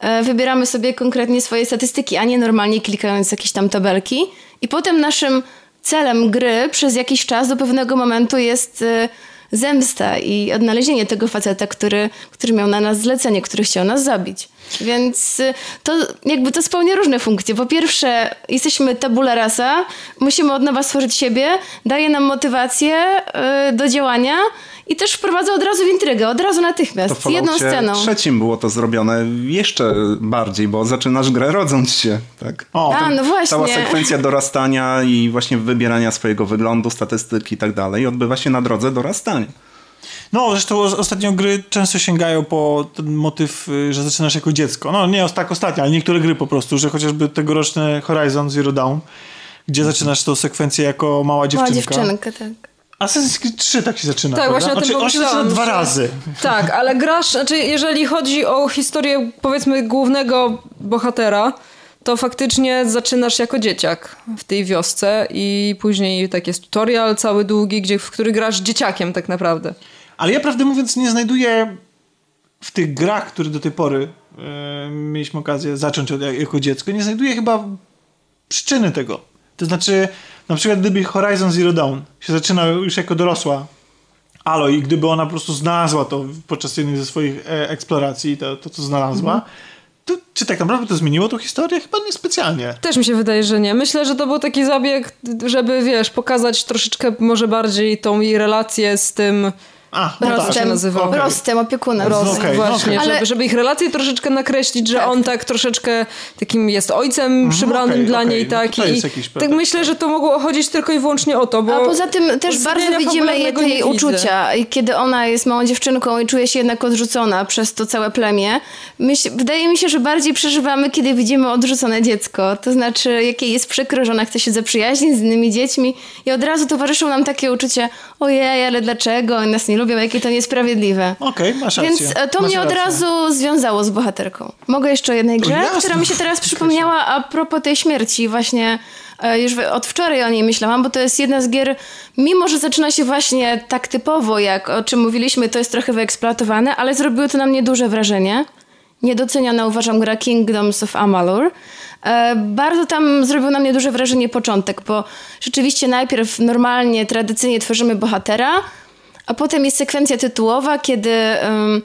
E, wybieramy sobie konkretnie swoje statystyki, a nie normalnie klikając jakieś tam tabelki. I potem naszym celem gry przez jakiś czas do pewnego momentu jest e, zemsta i odnalezienie tego faceta, który, który miał na nas zlecenie, który chciał nas zabić. Więc e, to jakby to spełnia różne funkcje. Po pierwsze, jesteśmy tabula rasa, musimy od nowa stworzyć siebie, daje nam motywację e, do działania i też wprowadza od razu w intrygę, od razu To natychmiast, w z jedną sceną. trzecim było to zrobione jeszcze bardziej, bo zaczynasz grę rodząc się. Tak? O, A, to- no właśnie. Cała sekwencja dorastania i właśnie wybierania swojego wyglądu, statystyki i tak dalej odbywa się na drodze dorastania. No, zresztą os- ostatnio gry często sięgają po ten motyw, y, że zaczynasz jako dziecko. No, nie tak ostatnio, ale niektóre gry po prostu, że chociażby tegoroczne Horizon Zero Dawn, gdzie zaczynasz tą sekwencję jako mała dziewczynka. Mała dziewczynka, tak. Assassin's Creed 3 tak się zaczyna. Tak, prawda? właśnie znaczy, on się zaczyna dwa razy. Tak, ale grasz, znaczy jeżeli chodzi o historię powiedzmy głównego bohatera, to faktycznie zaczynasz jako dzieciak w tej wiosce i później tak jest tutorial cały długi, gdzie, w który grasz dzieciakiem tak naprawdę. Ale ja prawdę mówiąc nie znajduję w tych grach, które do tej pory e, mieliśmy okazję zacząć od, jako dziecko, nie znajduję chyba przyczyny tego. To znaczy, na przykład gdyby Horizon Zero Dawn się zaczyna już jako dorosła Aloy i gdyby ona po prostu znalazła to podczas jednej ze swoich e, eksploracji, to, to co znalazła, mm -hmm to, czy tak naprawdę to zmieniło tą historię? Chyba niespecjalnie. Też mi się wydaje, że nie. Myślę, że to był taki zabieg, żeby, wiesz, pokazać troszeczkę może bardziej tą jej relację z tym a, no Rostem, tak. nazywał. Okay. Rostem, opiekunem. Rost, okay, właśnie, okay. żeby, żeby, ich relacje troszeczkę nakreślić, że tak. on tak troszeczkę takim jest ojcem mhm, przybranym okay, dla niej, tak. No I tak myślę, że to mogło chodzić tylko i wyłącznie o to, bo... A poza tym też bardzo widzimy jej, jej uczucia. I kiedy ona jest małą dziewczynką i czuje się jednak odrzucona przez to całe plemię, myśl, wydaje mi się, że bardziej przeżywamy, kiedy widzimy odrzucone dziecko. To znaczy, jakie jest przykro, że ona chce się zaprzyjaźnić z innymi dziećmi i od razu towarzyszą nam takie uczucie, ojej, ale dlaczego? Oni nas nie lubią, jakie to niesprawiedliwe sprawiedliwe. Okej, okay, masz rację. Więc e, to masz mnie od rację. razu związało z bohaterką. Mogę jeszcze o jednej grze, która mi się teraz przypomniała a propos tej śmierci. Właśnie e, już od wczoraj o niej myślałam, bo to jest jedna z gier, mimo że zaczyna się właśnie tak typowo, jak o czym mówiliśmy, to jest trochę wyeksploatowane, ale zrobiło to na mnie duże wrażenie. Niedoceniana uważam gra Kingdoms of Amalur. E, bardzo tam zrobił na mnie duże wrażenie początek, bo rzeczywiście najpierw normalnie, tradycyjnie tworzymy bohatera, a potem jest sekwencja tytułowa, kiedy um,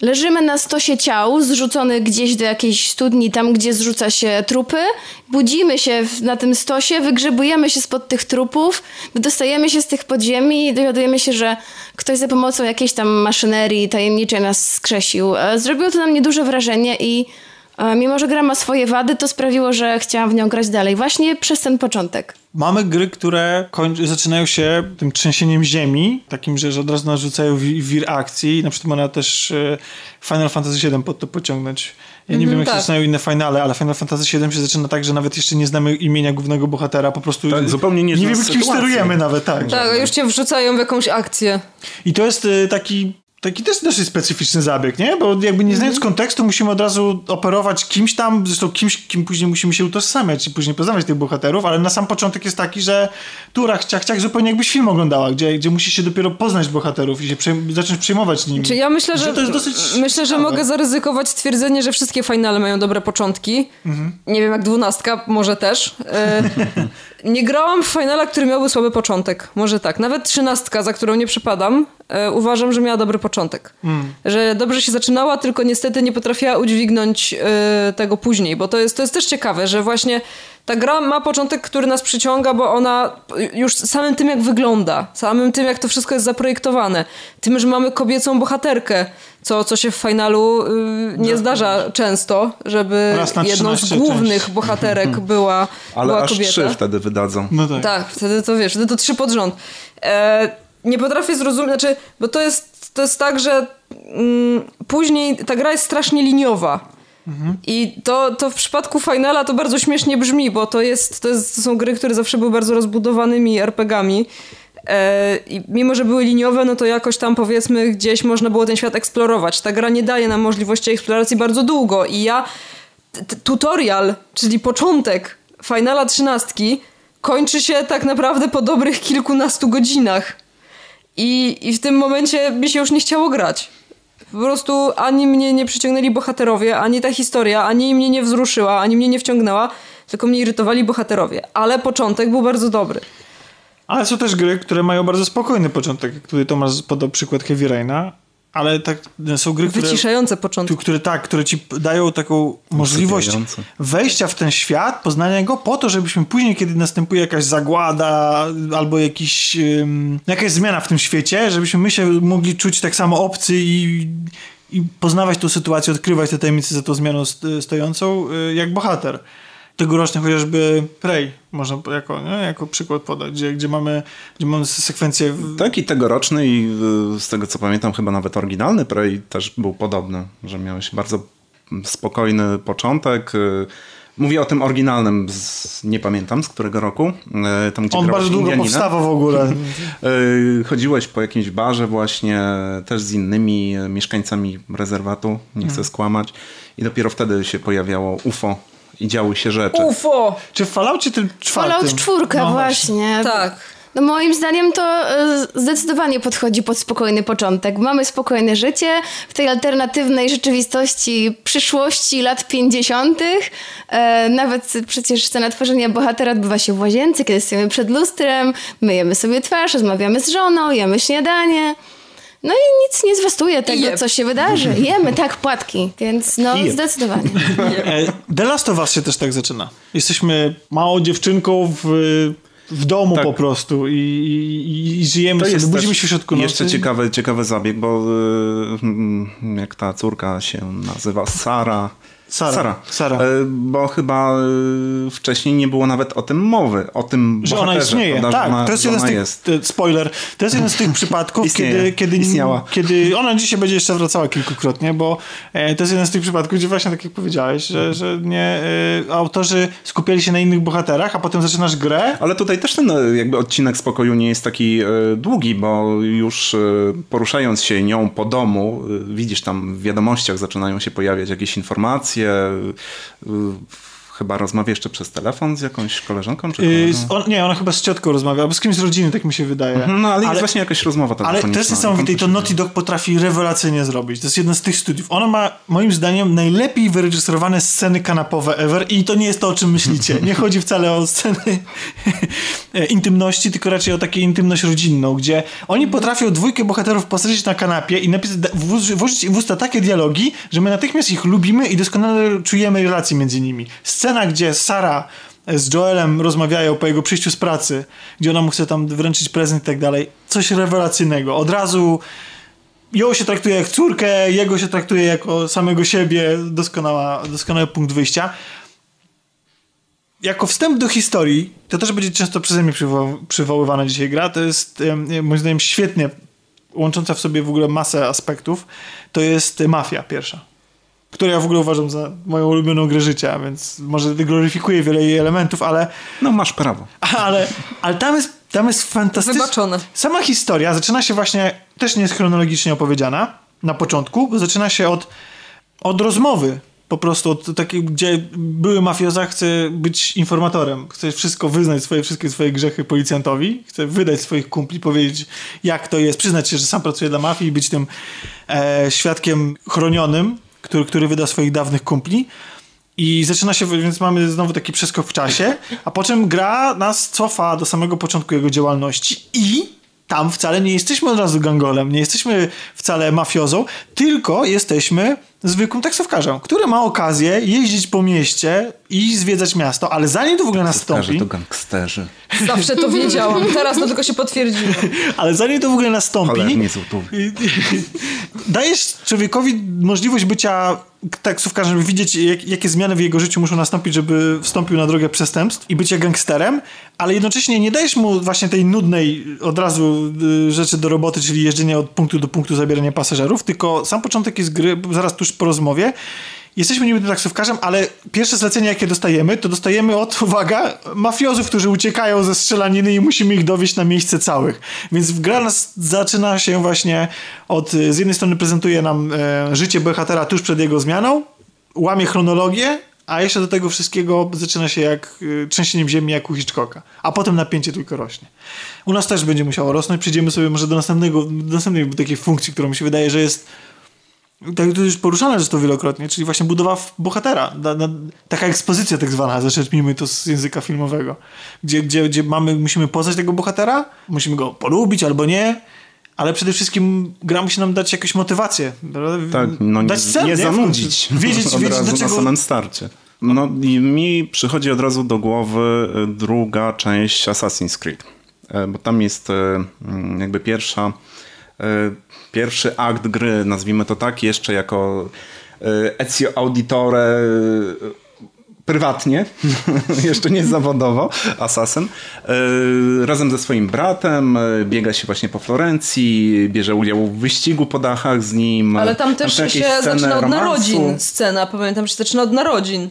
leżymy na stosie ciał, zrzucony gdzieś do jakiejś studni, tam gdzie zrzuca się trupy. Budzimy się na tym stosie, wygrzebujemy się spod tych trupów, dostajemy się z tych podziemi i dowiadujemy się, że ktoś za pomocą jakiejś tam maszynerii tajemniczej nas skrzesił. E, zrobiło to na mnie duże wrażenie i mimo, że gra ma swoje wady, to sprawiło, że chciałam w nią grać dalej. Właśnie przez ten początek. Mamy gry, które zaczynają się tym trzęsieniem ziemi, takim, że, że od razu narzucają wir akcji. Na przykład można też e, Final Fantasy VII pod to pociągnąć. Ja nie mm, wiem, jak tak. się zaczynają inne finale, ale Final Fantasy VII się zaczyna tak, że nawet jeszcze nie znamy imienia głównego bohatera, po prostu tak, zupełnie nie, nie wiemy, kim sterujemy nawet. Tak, tak, już cię wrzucają w jakąś akcję. I to jest e, taki taki też dosyć specyficzny zabieg, nie? Bo jakby nie znając mm. kontekstu musimy od razu operować kimś tam, zresztą kimś, kim później musimy się utożsamiać i później poznawać tych bohaterów, ale na sam początek jest taki, że tura, chciach, ciach, zupełnie jakbyś film oglądała, gdzie, gdzie musisz się dopiero poznać bohaterów i się przejm zacząć przejmować nimi. Czy ja myślę, że, że to jest dosyć myślę, że mogę zaryzykować stwierdzenie, że wszystkie finale mają dobre początki. Mm -hmm. Nie wiem, jak dwunastka, może też. E, nie grałam w finala, który miałby słaby początek. Może tak. Nawet trzynastka, za którą nie przypadam, uważam, że miała dobry początek. Mm. Że dobrze się zaczynała, tylko niestety nie potrafiła udźwignąć e, tego później, bo to jest, to jest też ciekawe, że właśnie ta gra ma początek, który nas przyciąga, bo ona już samym tym, jak wygląda, samym tym, jak to wszystko jest zaprojektowane, tym, że mamy kobiecą bohaterkę, co, co się w finalu y, nie no, zdarza często, żeby jedną z głównych części. bohaterek była, Ale była aż kobieta. trzy wtedy wydadzą. No tak. tak, wtedy to wiesz, wtedy to trzy pod rząd. E, nie potrafię zrozumieć, znaczy, bo to jest, to jest tak, że mm, później ta gra jest strasznie liniowa. Mhm. I to, to w przypadku Finala to bardzo śmiesznie brzmi, bo to, jest, to, jest, to są gry, które zawsze były bardzo rozbudowanymi RPGami. E, I mimo, że były liniowe, no to jakoś tam powiedzmy gdzieś można było ten świat eksplorować. Ta gra nie daje nam możliwości eksploracji bardzo długo i ja tutorial, czyli początek Finala 13 kończy się tak naprawdę po dobrych kilkunastu godzinach. I, I w tym momencie mi się już nie chciało grać. Po prostu ani mnie nie przyciągnęli bohaterowie, ani ta historia, ani mnie nie wzruszyła, ani mnie nie wciągnęła, tylko mnie irytowali bohaterowie. Ale początek był bardzo dobry. Ale są też gry, które mają bardzo spokojny początek. Tutaj Tomasz podał przykład Heavy Raina, ale tak, są gry, które... Wyciszające początki. Które, tak, które ci dają taką możliwość wejścia w ten świat, poznania go po to, żebyśmy później, kiedy następuje jakaś zagłada albo jakiś, um, jakaś zmiana w tym świecie, żebyśmy my się mogli czuć tak samo obcy i, i poznawać tą sytuację, odkrywać te tajemnice za tą zmianą stojącą, y, jak bohater tegoroczny chociażby Prey można jako, nie? jako przykład podać, gdzie, gdzie, mamy, gdzie mamy sekwencję... Tak i tegoroczny i z tego co pamiętam chyba nawet oryginalny Prey też był podobny, że miałeś bardzo spokojny początek, y, Mówię o tym oryginalnym, z, nie pamiętam z którego roku. E, tam, gdzie On bardzo długo powstawał w ogóle. Chodziłeś po jakimś barze właśnie, też z innymi mieszkańcami rezerwatu, nie chcę hmm. skłamać. I dopiero wtedy się pojawiało UFO i działy się rzeczy. UFO! Czy w Falloutie tym czwartym? Fallout czwórka no, właśnie. Tak. No moim zdaniem to e, zdecydowanie podchodzi pod spokojny początek. Mamy spokojne życie w tej alternatywnej rzeczywistości przyszłości lat 50. E, nawet przecież scena tworzenia bohatera odbywa się w łazience, kiedy stoimy przed lustrem, myjemy sobie twarz, rozmawiamy z żoną, jemy śniadanie. No i nic nie zwastuje tego, co się wydarzy. Jemy, tak, płatki, więc no zdecydowanie. E, The Last of Us się też tak zaczyna. Jesteśmy małą dziewczynką w w domu tak. po prostu i, i, i żyjemy to sobie, budzimy się w środku nocy. Jeszcze ciekawy, ciekawy zabieg, bo yy, jak ta córka się nazywa, Sara, Sara. Sara. Sara. E, bo chyba e, wcześniej nie było nawet o tym mowy, o tym Że ona istnieje. Prawda? Tak, ona, to jest jeden z tych, jest. spoiler, to jest jeden z tych przypadków, kiedy, kiedy, Istniała. kiedy ona dzisiaj będzie jeszcze wracała kilkukrotnie, bo e, to jest jeden z tych przypadków, gdzie właśnie tak jak powiedziałeś, że, że nie, autorzy skupiali się na innych bohaterach, a potem zaczynasz grę. Ale tutaj też ten jakby odcinek spokoju nie jest taki długi, bo już poruszając się nią po domu, widzisz tam w wiadomościach zaczynają się pojawiać jakieś informacje, euh, euh chyba rozmawia jeszcze przez telefon z jakąś koleżanką? Czy yy, on, nie, ona chyba z ciotką rozmawia, albo z kimś z rodziny, tak mi się wydaje. Mhm, no ale, ale jest właśnie jakaś rozmowa telefoniczna. Ale to jest niesamowite i to Naughty Dog potrafi rewelacyjnie zrobić. To jest jeden z tych studiów. Ona ma, moim zdaniem, najlepiej wyreżyserowane sceny kanapowe ever i to nie jest to, o czym myślicie. Nie chodzi wcale o sceny intymności, tylko raczej o taką intymność rodzinną, gdzie oni potrafią dwójkę bohaterów posadzić na kanapie i napisać, włożyć w usta takie dialogi, że my natychmiast ich lubimy i doskonale czujemy relacje między nimi scena, gdzie Sara z Joelem rozmawiają po jego przyjściu z pracy, gdzie ona mu chce tam wręczyć prezent i tak dalej. Coś rewelacyjnego. Od razu ją się traktuje jak córkę, jego się traktuje jako samego siebie. Doskonała, doskonały punkt wyjścia. Jako wstęp do historii, to też będzie często przeze mnie przywo przywoływana dzisiaj gra, to jest moim zdaniem świetnie łącząca w sobie w ogóle masę aspektów, to jest Mafia pierwsza które ja w ogóle uważam za moją ulubioną grę życia, więc może gloryfikuję wiele jej elementów, ale... No masz prawo. Ale, ale tam jest, tam jest fantastyczna... Wybaczone. Sama historia zaczyna się właśnie, też nie jest chronologicznie opowiedziana na początku, bo zaczyna się od, od rozmowy po prostu od takiej, gdzie były mafioza chce być informatorem, chce wszystko wyznać, swoje, wszystkie swoje grzechy policjantowi, chce wydać swoich kumpli, powiedzieć jak to jest, przyznać się, że sam pracuje dla mafii i być tym e, świadkiem chronionym który, który wyda swoich dawnych kumpli. I zaczyna się, więc mamy znowu taki przeskok w czasie, a po czym gra nas cofa do samego początku jego działalności i tam wcale nie jesteśmy od razu gangolem, nie jesteśmy wcale mafiozą, tylko jesteśmy zwykłym taksówkarzem, który ma okazję jeździć po mieście i zwiedzać miasto, ale zanim to w ogóle nastąpi... to gangsterzy. Zawsze to wiedziałam, teraz to tylko się potwierdziło. Ale zanim to w ogóle nastąpi... nie dajesz człowiekowi możliwość bycia taksówkarzem, żeby widzieć, jak, jakie zmiany w jego życiu muszą nastąpić, żeby wstąpił na drogę przestępstw i bycie gangsterem, ale jednocześnie nie dajesz mu właśnie tej nudnej od razu y, rzeczy do roboty, czyli jeżdżenia od punktu do punktu, zabierania pasażerów, tylko sam początek jest gry, zaraz tuż po rozmowie, jesteśmy niby taksówkarzem, ale pierwsze zlecenie, jakie dostajemy, to dostajemy od, uwaga, mafiozów, którzy uciekają ze strzelaniny i musimy ich dowieść na miejsce całych. Więc gra nas zaczyna się właśnie od, z jednej strony prezentuje nam e, życie bohatera tuż przed jego zmianą, łamie chronologię, a jeszcze do tego wszystkiego zaczyna się jak y, trzęsieniem ziemi, jak u Hitchcocka. A potem napięcie tylko rośnie. U nas też będzie musiało rosnąć. Przejdziemy sobie może do następnego, do następnej takiej funkcji, którą mi się wydaje, że jest tak to już poruszane to wielokrotnie, czyli właśnie budowa bohatera. Na, na, taka ekspozycja tak zwana, zaczerpnijmy to z języka filmowego. Gdzie, gdzie, gdzie mamy, musimy poznać tego bohatera, musimy go polubić albo nie, ale przede wszystkim gra musi nam dać jakąś motywację. Tak, no dać cel, nie, nie zanudzić. Wiedzieć, od wiedzieć razu dlaczego... na samym starcie. No i mi przychodzi od razu do głowy e, druga część Assassin's Creed, e, bo tam jest e, mm, jakby pierwsza, pierwszy akt gry, nazwijmy to tak, jeszcze jako Ezio Auditore prywatnie, jeszcze nie zawodowo, asasem, razem ze swoim bratem, biega się właśnie po Florencji, bierze udział w wyścigu po dachach z nim. Ale tam też tam się zaczyna od romansu. narodzin scena, pamiętam, że się zaczyna od narodzin.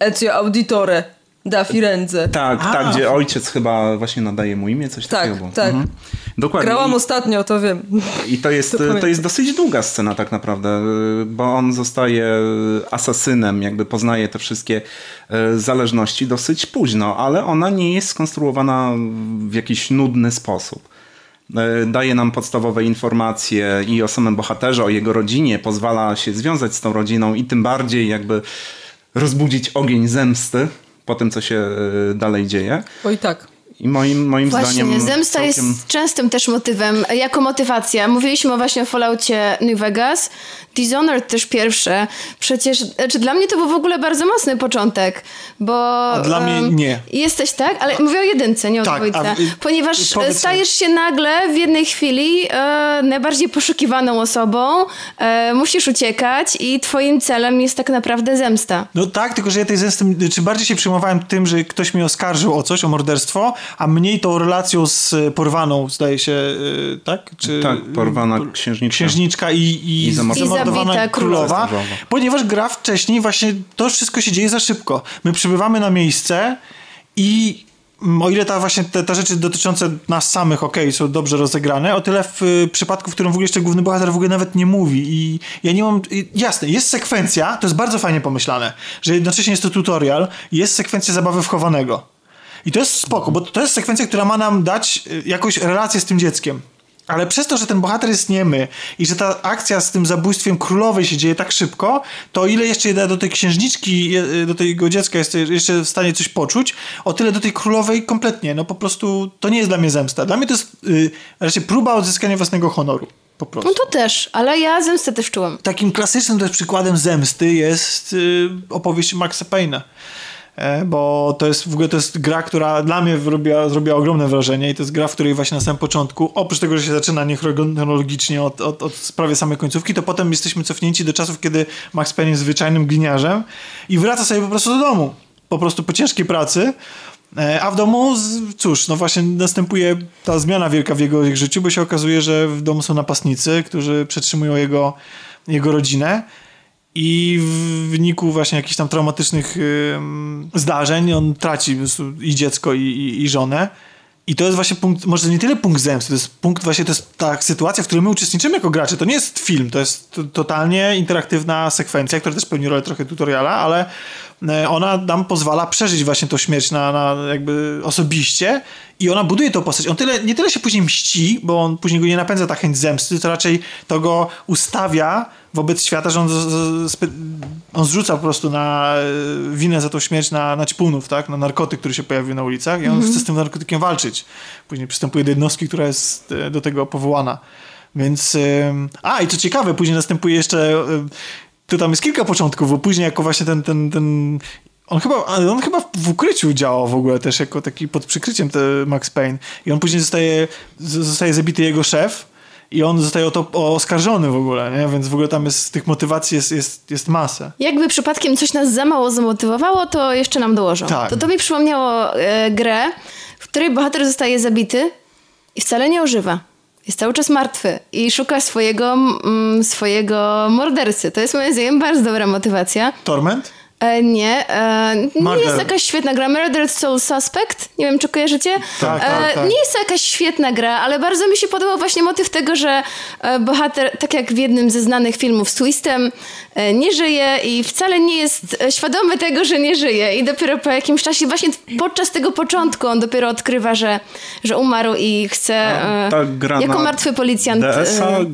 Ezio Auditore da Firenze. Tak, A. tak, gdzie ojciec chyba właśnie nadaje mu imię, coś tak, takiego. Tak, mhm. Dokładnie. Grałam I, ostatnio, to wiem. I to jest, to, to jest dosyć długa scena tak naprawdę, bo on zostaje asasynem, jakby poznaje te wszystkie e, zależności dosyć późno, ale ona nie jest skonstruowana w jakiś nudny sposób e, daje nam podstawowe informacje i o samym bohaterze, o jego rodzinie, pozwala się związać z tą rodziną i tym bardziej jakby rozbudzić ogień zemsty po tym, co się e, dalej dzieje. Oj tak. I moim, moim właśnie, zdaniem. Zemsta całkiem... jest częstym też motywem, jako motywacja. Mówiliśmy właśnie o Falloutie New Vegas. Dishonored też pierwsze. Przecież, znaczy dla mnie to był w ogóle bardzo mocny początek, bo... A dla um, mnie nie. Jesteś, tak? Ale mówię o jedynce, nie o tak, dwójce. Ponieważ stajesz się nagle w jednej chwili e, najbardziej poszukiwaną osobą, e, musisz uciekać i twoim celem jest tak naprawdę zemsta. No tak, tylko że ja tej zemsty, czy bardziej się przejmowałem tym, że ktoś mnie oskarżył o coś, o morderstwo, a mniej tą relacją z porwaną, zdaje się, e, tak? Czy, tak, porwana księżniczka. Księżniczka i, i, I zamordowana królowa, królowa, ponieważ gra wcześniej właśnie to wszystko się dzieje za szybko. My przybywamy na miejsce i o ile ta właśnie te, te rzeczy dotyczące nas samych, okej, okay, są dobrze rozegrane, o tyle w y, przypadku, w którym w ogóle jeszcze główny bohater w ogóle nawet nie mówi i ja nie mam, i, jasne, jest sekwencja, to jest bardzo fajnie pomyślane, że jednocześnie jest to tutorial, jest sekwencja zabawy wchowanego. I to jest spoko, bo to jest sekwencja, która ma nam dać y, jakąś relację z tym dzieckiem. Ale przez to, że ten bohater jest niemy i że ta akcja z tym zabójstwem królowej się dzieje tak szybko, to ile jeszcze do tej księżniczki, do tego dziecka jest jeszcze w stanie coś poczuć, o tyle do tej królowej kompletnie. No po prostu to nie jest dla mnie zemsta. Dla mnie to jest yy, raczej próba odzyskania własnego honoru. Po prostu. No to też, ale ja zemstę też czułam. Takim klasycznym też przykładem zemsty jest yy, opowieść Maxa Payne'a. E, bo to jest w ogóle to jest gra, która dla mnie zrobiła, zrobiła ogromne wrażenie i to jest gra, w której właśnie na samym początku, oprócz tego, że się zaczyna niechronologicznie od, od, od prawie samej końcówki, to potem jesteśmy cofnięci do czasów, kiedy Max Payne jest zwyczajnym gliniarzem i wraca sobie po prostu do domu. Po prostu po ciężkiej pracy. E, a w domu, cóż, no właśnie następuje ta zmiana wielka w jego życiu, bo się okazuje, że w domu są napastnicy, którzy przetrzymują jego, jego rodzinę i w wyniku właśnie jakichś tam traumatycznych zdarzeń on traci i dziecko, i, i, i żonę. I to jest właśnie punkt, może nie tyle punkt zemsty, to jest punkt właśnie, to jest ta sytuacja, w której my uczestniczymy jako gracze. To nie jest film, to jest totalnie interaktywna sekwencja, która też pełni rolę trochę tutoriala, ale ona nam pozwala przeżyć właśnie tą śmierć na, na jakby osobiście i ona buduje tą postać. On tyle, nie tyle się później mści, bo on później go nie napędza ta chęć zemsty, to raczej to go ustawia wobec świata, że on, on zrzuca po prostu na e, winę za tą śmierć na, na ćpunów, tak? na narkotyk, który się pojawił na ulicach i on mm -hmm. chce z tym narkotykiem walczyć. Później przystępuje do jednostki, która jest e, do tego powołana. Więc... A, i co ciekawe, później następuje jeszcze... Tu tam jest kilka początków, bo później jako właśnie ten, ten, ten on chyba, on chyba w ukryciu działał w ogóle też jako taki pod przykryciem Max Payne i on później zostaje, zostaje zabity jego szef i on zostaje o to oskarżony w ogóle, nie? więc w ogóle tam jest tych motywacji jest, jest, jest masę. Jakby przypadkiem coś nas za mało zamotywowało, to jeszcze nam dołożą. Tak. To to mi przypomniało e, grę, w której bohater zostaje zabity i wcale nie ożywa. Jest cały czas martwy i szuka swojego, mm, swojego mordercy. To jest moim zdaniem bardzo dobra motywacja. Torment? E, nie. E, nie jest jakaś świetna gra. Murdered Soul Suspect. Nie wiem, czy kojarzycie? Tak, tak, e, tak. Nie jest to jakaś świetna gra, ale bardzo mi się podobał właśnie motyw tego, że e, bohater, tak jak w jednym ze znanych filmów z Twistem, e, nie żyje i wcale nie jest świadomy tego, że nie żyje. I dopiero po jakimś czasie, właśnie podczas tego początku, on dopiero odkrywa, że, że umarł i chce jako martwy policjant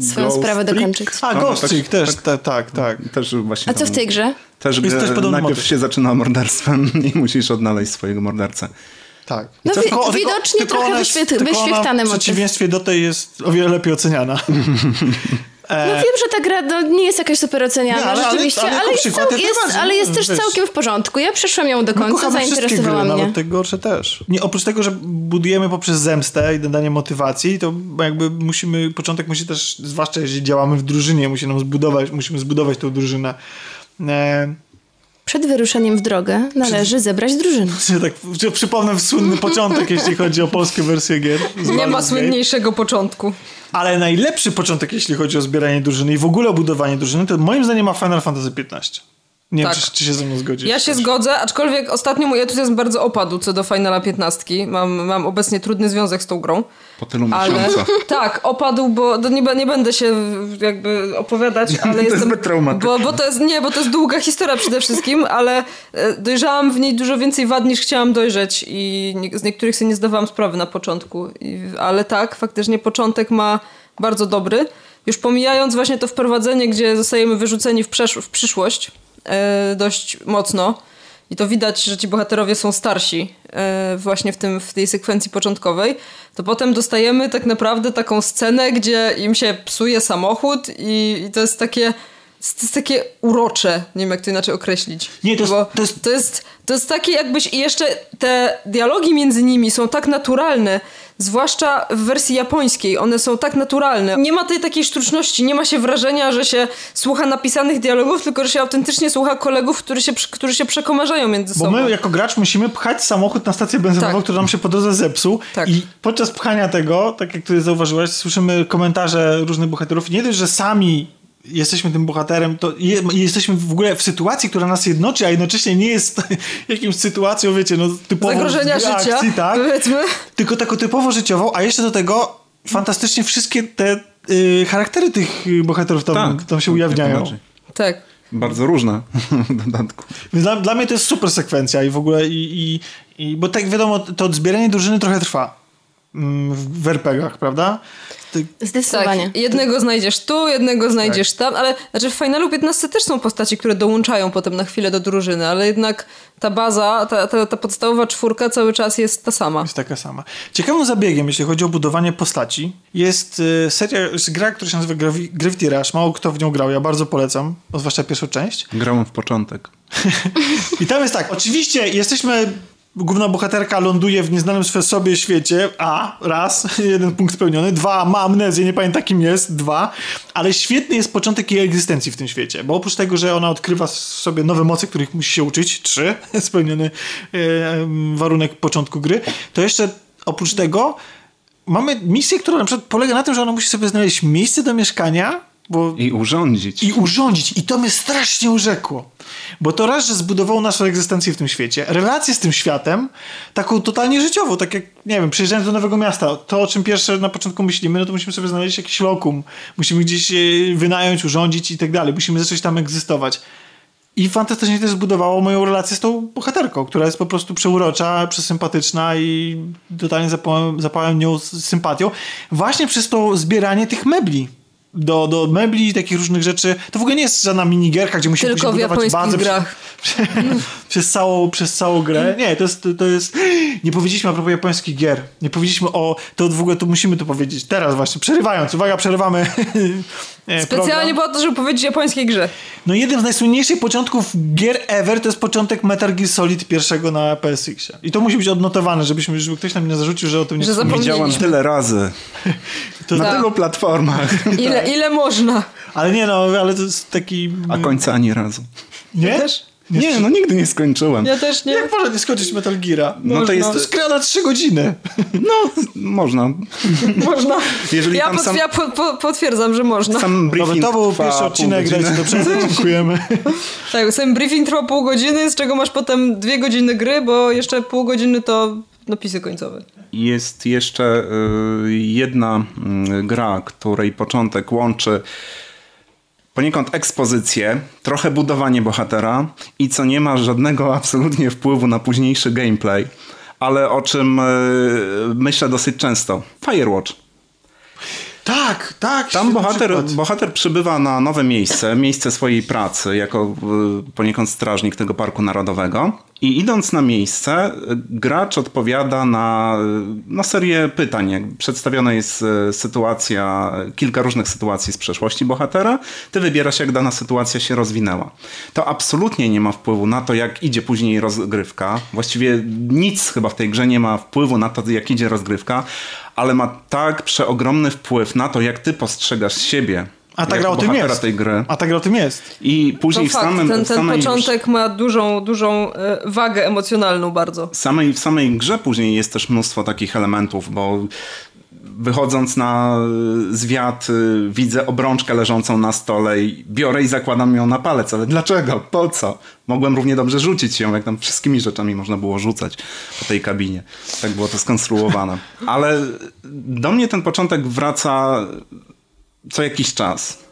swoją sprawę dokończyć. A, no, Ghost Trick też, tak, tak. tak. Też właśnie A co w tej grze? Też jest też najpierw motyw. się zaczyna morderstwem i musisz odnaleźć swojego mordercę. Tak. No wi tylko, widocznie tylko, trochę wyświetlany motyw. W przeciwieństwie do tej jest o wiele lepiej oceniana. No wiem, że ta gra no, nie jest jakaś super oceniana, ale, rzeczywiście, ale, ale, ale, jest, cał, jest, ale jest też wiesz, całkiem w porządku. Ja przeszłam ją do końca, zainteresowała gry, mnie. Nawet te gorsze też. Nie, oprócz tego, że budujemy poprzez zemstę i dodanie motywacji, to jakby musimy, początek musi też, zwłaszcza jeżeli działamy w drużynie, musi nam zbudować, musimy zbudować tą drużynę. E, przed wyruszeniem w drogę należy zebrać drużynę. Tak, przypomnę słynny początek, jeśli chodzi o polskie wersje gier. Nie ma słynniejszego początku. Ale najlepszy początek, jeśli chodzi o zbieranie drużyny i w ogóle o budowanie drużyny, to moim zdaniem ma Final Fantasy XV. Nie tak. wiem, czy, czy, się ze mną zgodzisz. Ja się zgodzę, aczkolwiek ostatnio mój entuzjazm bardzo opadł co do Finala 15. Mam, mam obecnie trudny związek z tą grą. Po tylu ale, miesiącach. Tak, opadł, bo nie, nie będę się jakby opowiadać, ale to jestem... zbyt traumatyczne. Bo, bo to jest, nie, bo to jest długa historia przede wszystkim, ale e, dojrzałam w niej dużo więcej wad niż chciałam dojrzeć i nie, z niektórych sobie nie zdawałam sprawy na początku. I, ale tak, faktycznie początek ma bardzo dobry. Już pomijając właśnie to wprowadzenie, gdzie zostajemy wyrzuceni w, w przyszłość e, dość mocno i to widać, że ci bohaterowie są starsi e, właśnie w, tym, w tej sekwencji początkowej, to potem dostajemy tak naprawdę taką scenę, gdzie im się psuje samochód i, i to jest takie to jest takie urocze, nie wiem jak to inaczej określić. Nie, to jest- Bo to jest- to jest, to jest takie jakbyś... I jeszcze te dialogi między nimi są tak naturalne, zwłaszcza w wersji japońskiej. One są tak naturalne. Nie ma tej takiej sztuczności, nie ma się wrażenia, że się słucha napisanych dialogów, tylko że się autentycznie słucha kolegów, którzy się, którzy się przekomarzają między Bo sobą. my jako gracz musimy pchać samochód na stację benzynową, Tak. który nam się po drodze zepsuł. Tak. I podczas pchania tego, tak jak ty zauważyłaś, słyszymy komentarze różnych bohaterów. Nie dość, że sami jesteśmy tym bohaterem, to je, jesteśmy w ogóle w sytuacji, która nas jednoczy, a jednocześnie nie jest jakimś sytuacją, wiecie, no typowo Zagrożenia życia, tak? powiedzmy. Tylko taką typowo życiową, a jeszcze do tego fantastycznie wszystkie te y, charaktery tych bohaterów tam, tam się ujawniają. Tak. Bardzo różne w dodatku. Więc Dla, dla mnie to jest super sekwencja i w ogóle i, i, i bo tak wiadomo, to zbieranie drużyny trochę trwa mm, w, w RPG-ach, prawda? Ty, Zdecydowanie. Tak, jednego znajdziesz tu, jednego znajdziesz tam, ale znaczy w Finalu 15 też są postaci, które dołączają potem na chwilę do drużyny, ale jednak ta baza, ta, ta, ta podstawowa czwórka cały czas jest ta sama. jest taka sama. Ciekawym zabiegiem, jeśli chodzi o budowanie postaci, jest y, seria, jest gra, która się nazywa Gravi- Gravity Rush. Mało kto w nią grał, ja bardzo polecam, zwłaszcza pierwszą część. Grałem w początek. I tam jest tak, oczywiście jesteśmy, główna bohaterka ląduje w nieznanym sobie świecie, a, raz, jeden punkt spełniony, dwa, ma amnezję, nie pamiętam kim jest, dwa, ale świetny jest początek jej egzystencji w tym świecie, bo oprócz tego, że ona odkrywa sobie nowe moce, których musi się uczyć, trzy, spełniony e, warunek początku gry, to jeszcze oprócz tego mamy misję, która na przykład polega na tym, że ona musi sobie znaleźć miejsce do mieszkania, bo I urządzić. i urządzić. I to mnie strasznie urzekło. Bo to raz, że zbudowało naszą egzystencję w tym świecie, relację z tym światem, taką totalnie życiową, tak jak, nie wiem, przyjeżdżając do nowego miasta, to o czym pierwsze na początku myślimy, no to musimy sobie znaleźć jakiś lokum, musimy gdzieś e, wynająć, urządzić i tak dalej, musimy zacząć tam egzystować. I fantastycznie też zbudowało moją relację z tą bohaterką, która jest po prostu przeurocza, przesympatyczna i totalnie zapałem, zapałem nią z sympatią. Właśnie przez to zbieranie tych mebli. Do, do mebli i takich różnych rzeczy. To w ogóle nie jest żadna minigierka, gdzie musimy Tylko w japońskich bazę grach. Przez, przez, całą, przez całą grę. Nie, to jest, to jest... Nie powiedzieliśmy a propos japońskich gier. Nie powiedzieliśmy o... To w ogóle tu musimy to powiedzieć. Teraz właśnie, przerywając. Uwaga, przerywamy e, Specjalnie po to, żeby powiedzieć japońskiej grze. No jeden z najsłynniejszych początków gier ever to jest początek Metal Gear Solid pierwszego na PSX-ie. I to musi być odnotowane, żebyśmy, żeby ktoś nam nie zarzucił, że o tym nie Że Zapomnieliśmy. tyle razy. To, Na Tak. tylu platformach. Ile, ile można? Ale nie no, ale to jest taki... A końca ani razu. Nie? też? Nie, no nigdy nie skończyłem. Ja też nie. Jak można nie skończyć Metal Geara? No to jest- To jest gra na 3 godziny. No, można. Można. Jeżeli ja sam- ja po, po, potwierdzam, że można. Sam briefing to był pierwszy odcinek, dajcie do przerwy, dziękujemy. Tak, sam briefing trwa pół godziny, z czego masz potem dwie godziny gry, bo jeszcze pół godziny to napisy końcowe. Jest jeszcze y, jedna y, gra, której początek łączy poniekąd ekspozycję, trochę budowanie bohatera i co nie ma żadnego absolutnie wpływu na późniejszy gameplay, ale o czym y, myślę dosyć często. Firewatch. Tak, tak. Tam bohater, przykład. bohater przybywa na nowe miejsce, miejsce swojej pracy, jako y, poniekąd strażnik tego parku narodowego. I idąc na miejsce, gracz odpowiada na, na serię pytań. Przedstawiona jest y, sytuacja, kilka różnych sytuacji z przeszłości bohatera. Ty wybierasz, jak dana sytuacja się rozwinęła. To absolutnie nie ma wpływu na to, jak idzie później rozgrywka. Właściwie nic chyba w tej grze nie ma wpływu na to, jak idzie rozgrywka, ale ma tak przeogromny wpływ na to, jak ty postrzegasz siebie. A ta gra o tym jest. tej gry. A ta gra o tym jest. I później To w fakt, samym, ten, w ten samej początek ma dużą, dużą e, wagę emocjonalną bardzo. samej, w samej grze później jest też mnóstwo takich elementów, bo wychodząc na zwiat, widzę obrączkę leżącą na stole i biorę i zakładam ją na palec. Ale dlaczego? Po co? Mogłem równie dobrze rzucić ją, jak tam wszystkimi rzeczami można było rzucać po tej kabinie. Tak było to skonstruowane. Ale do mnie ten początek wraca co jakiś czas.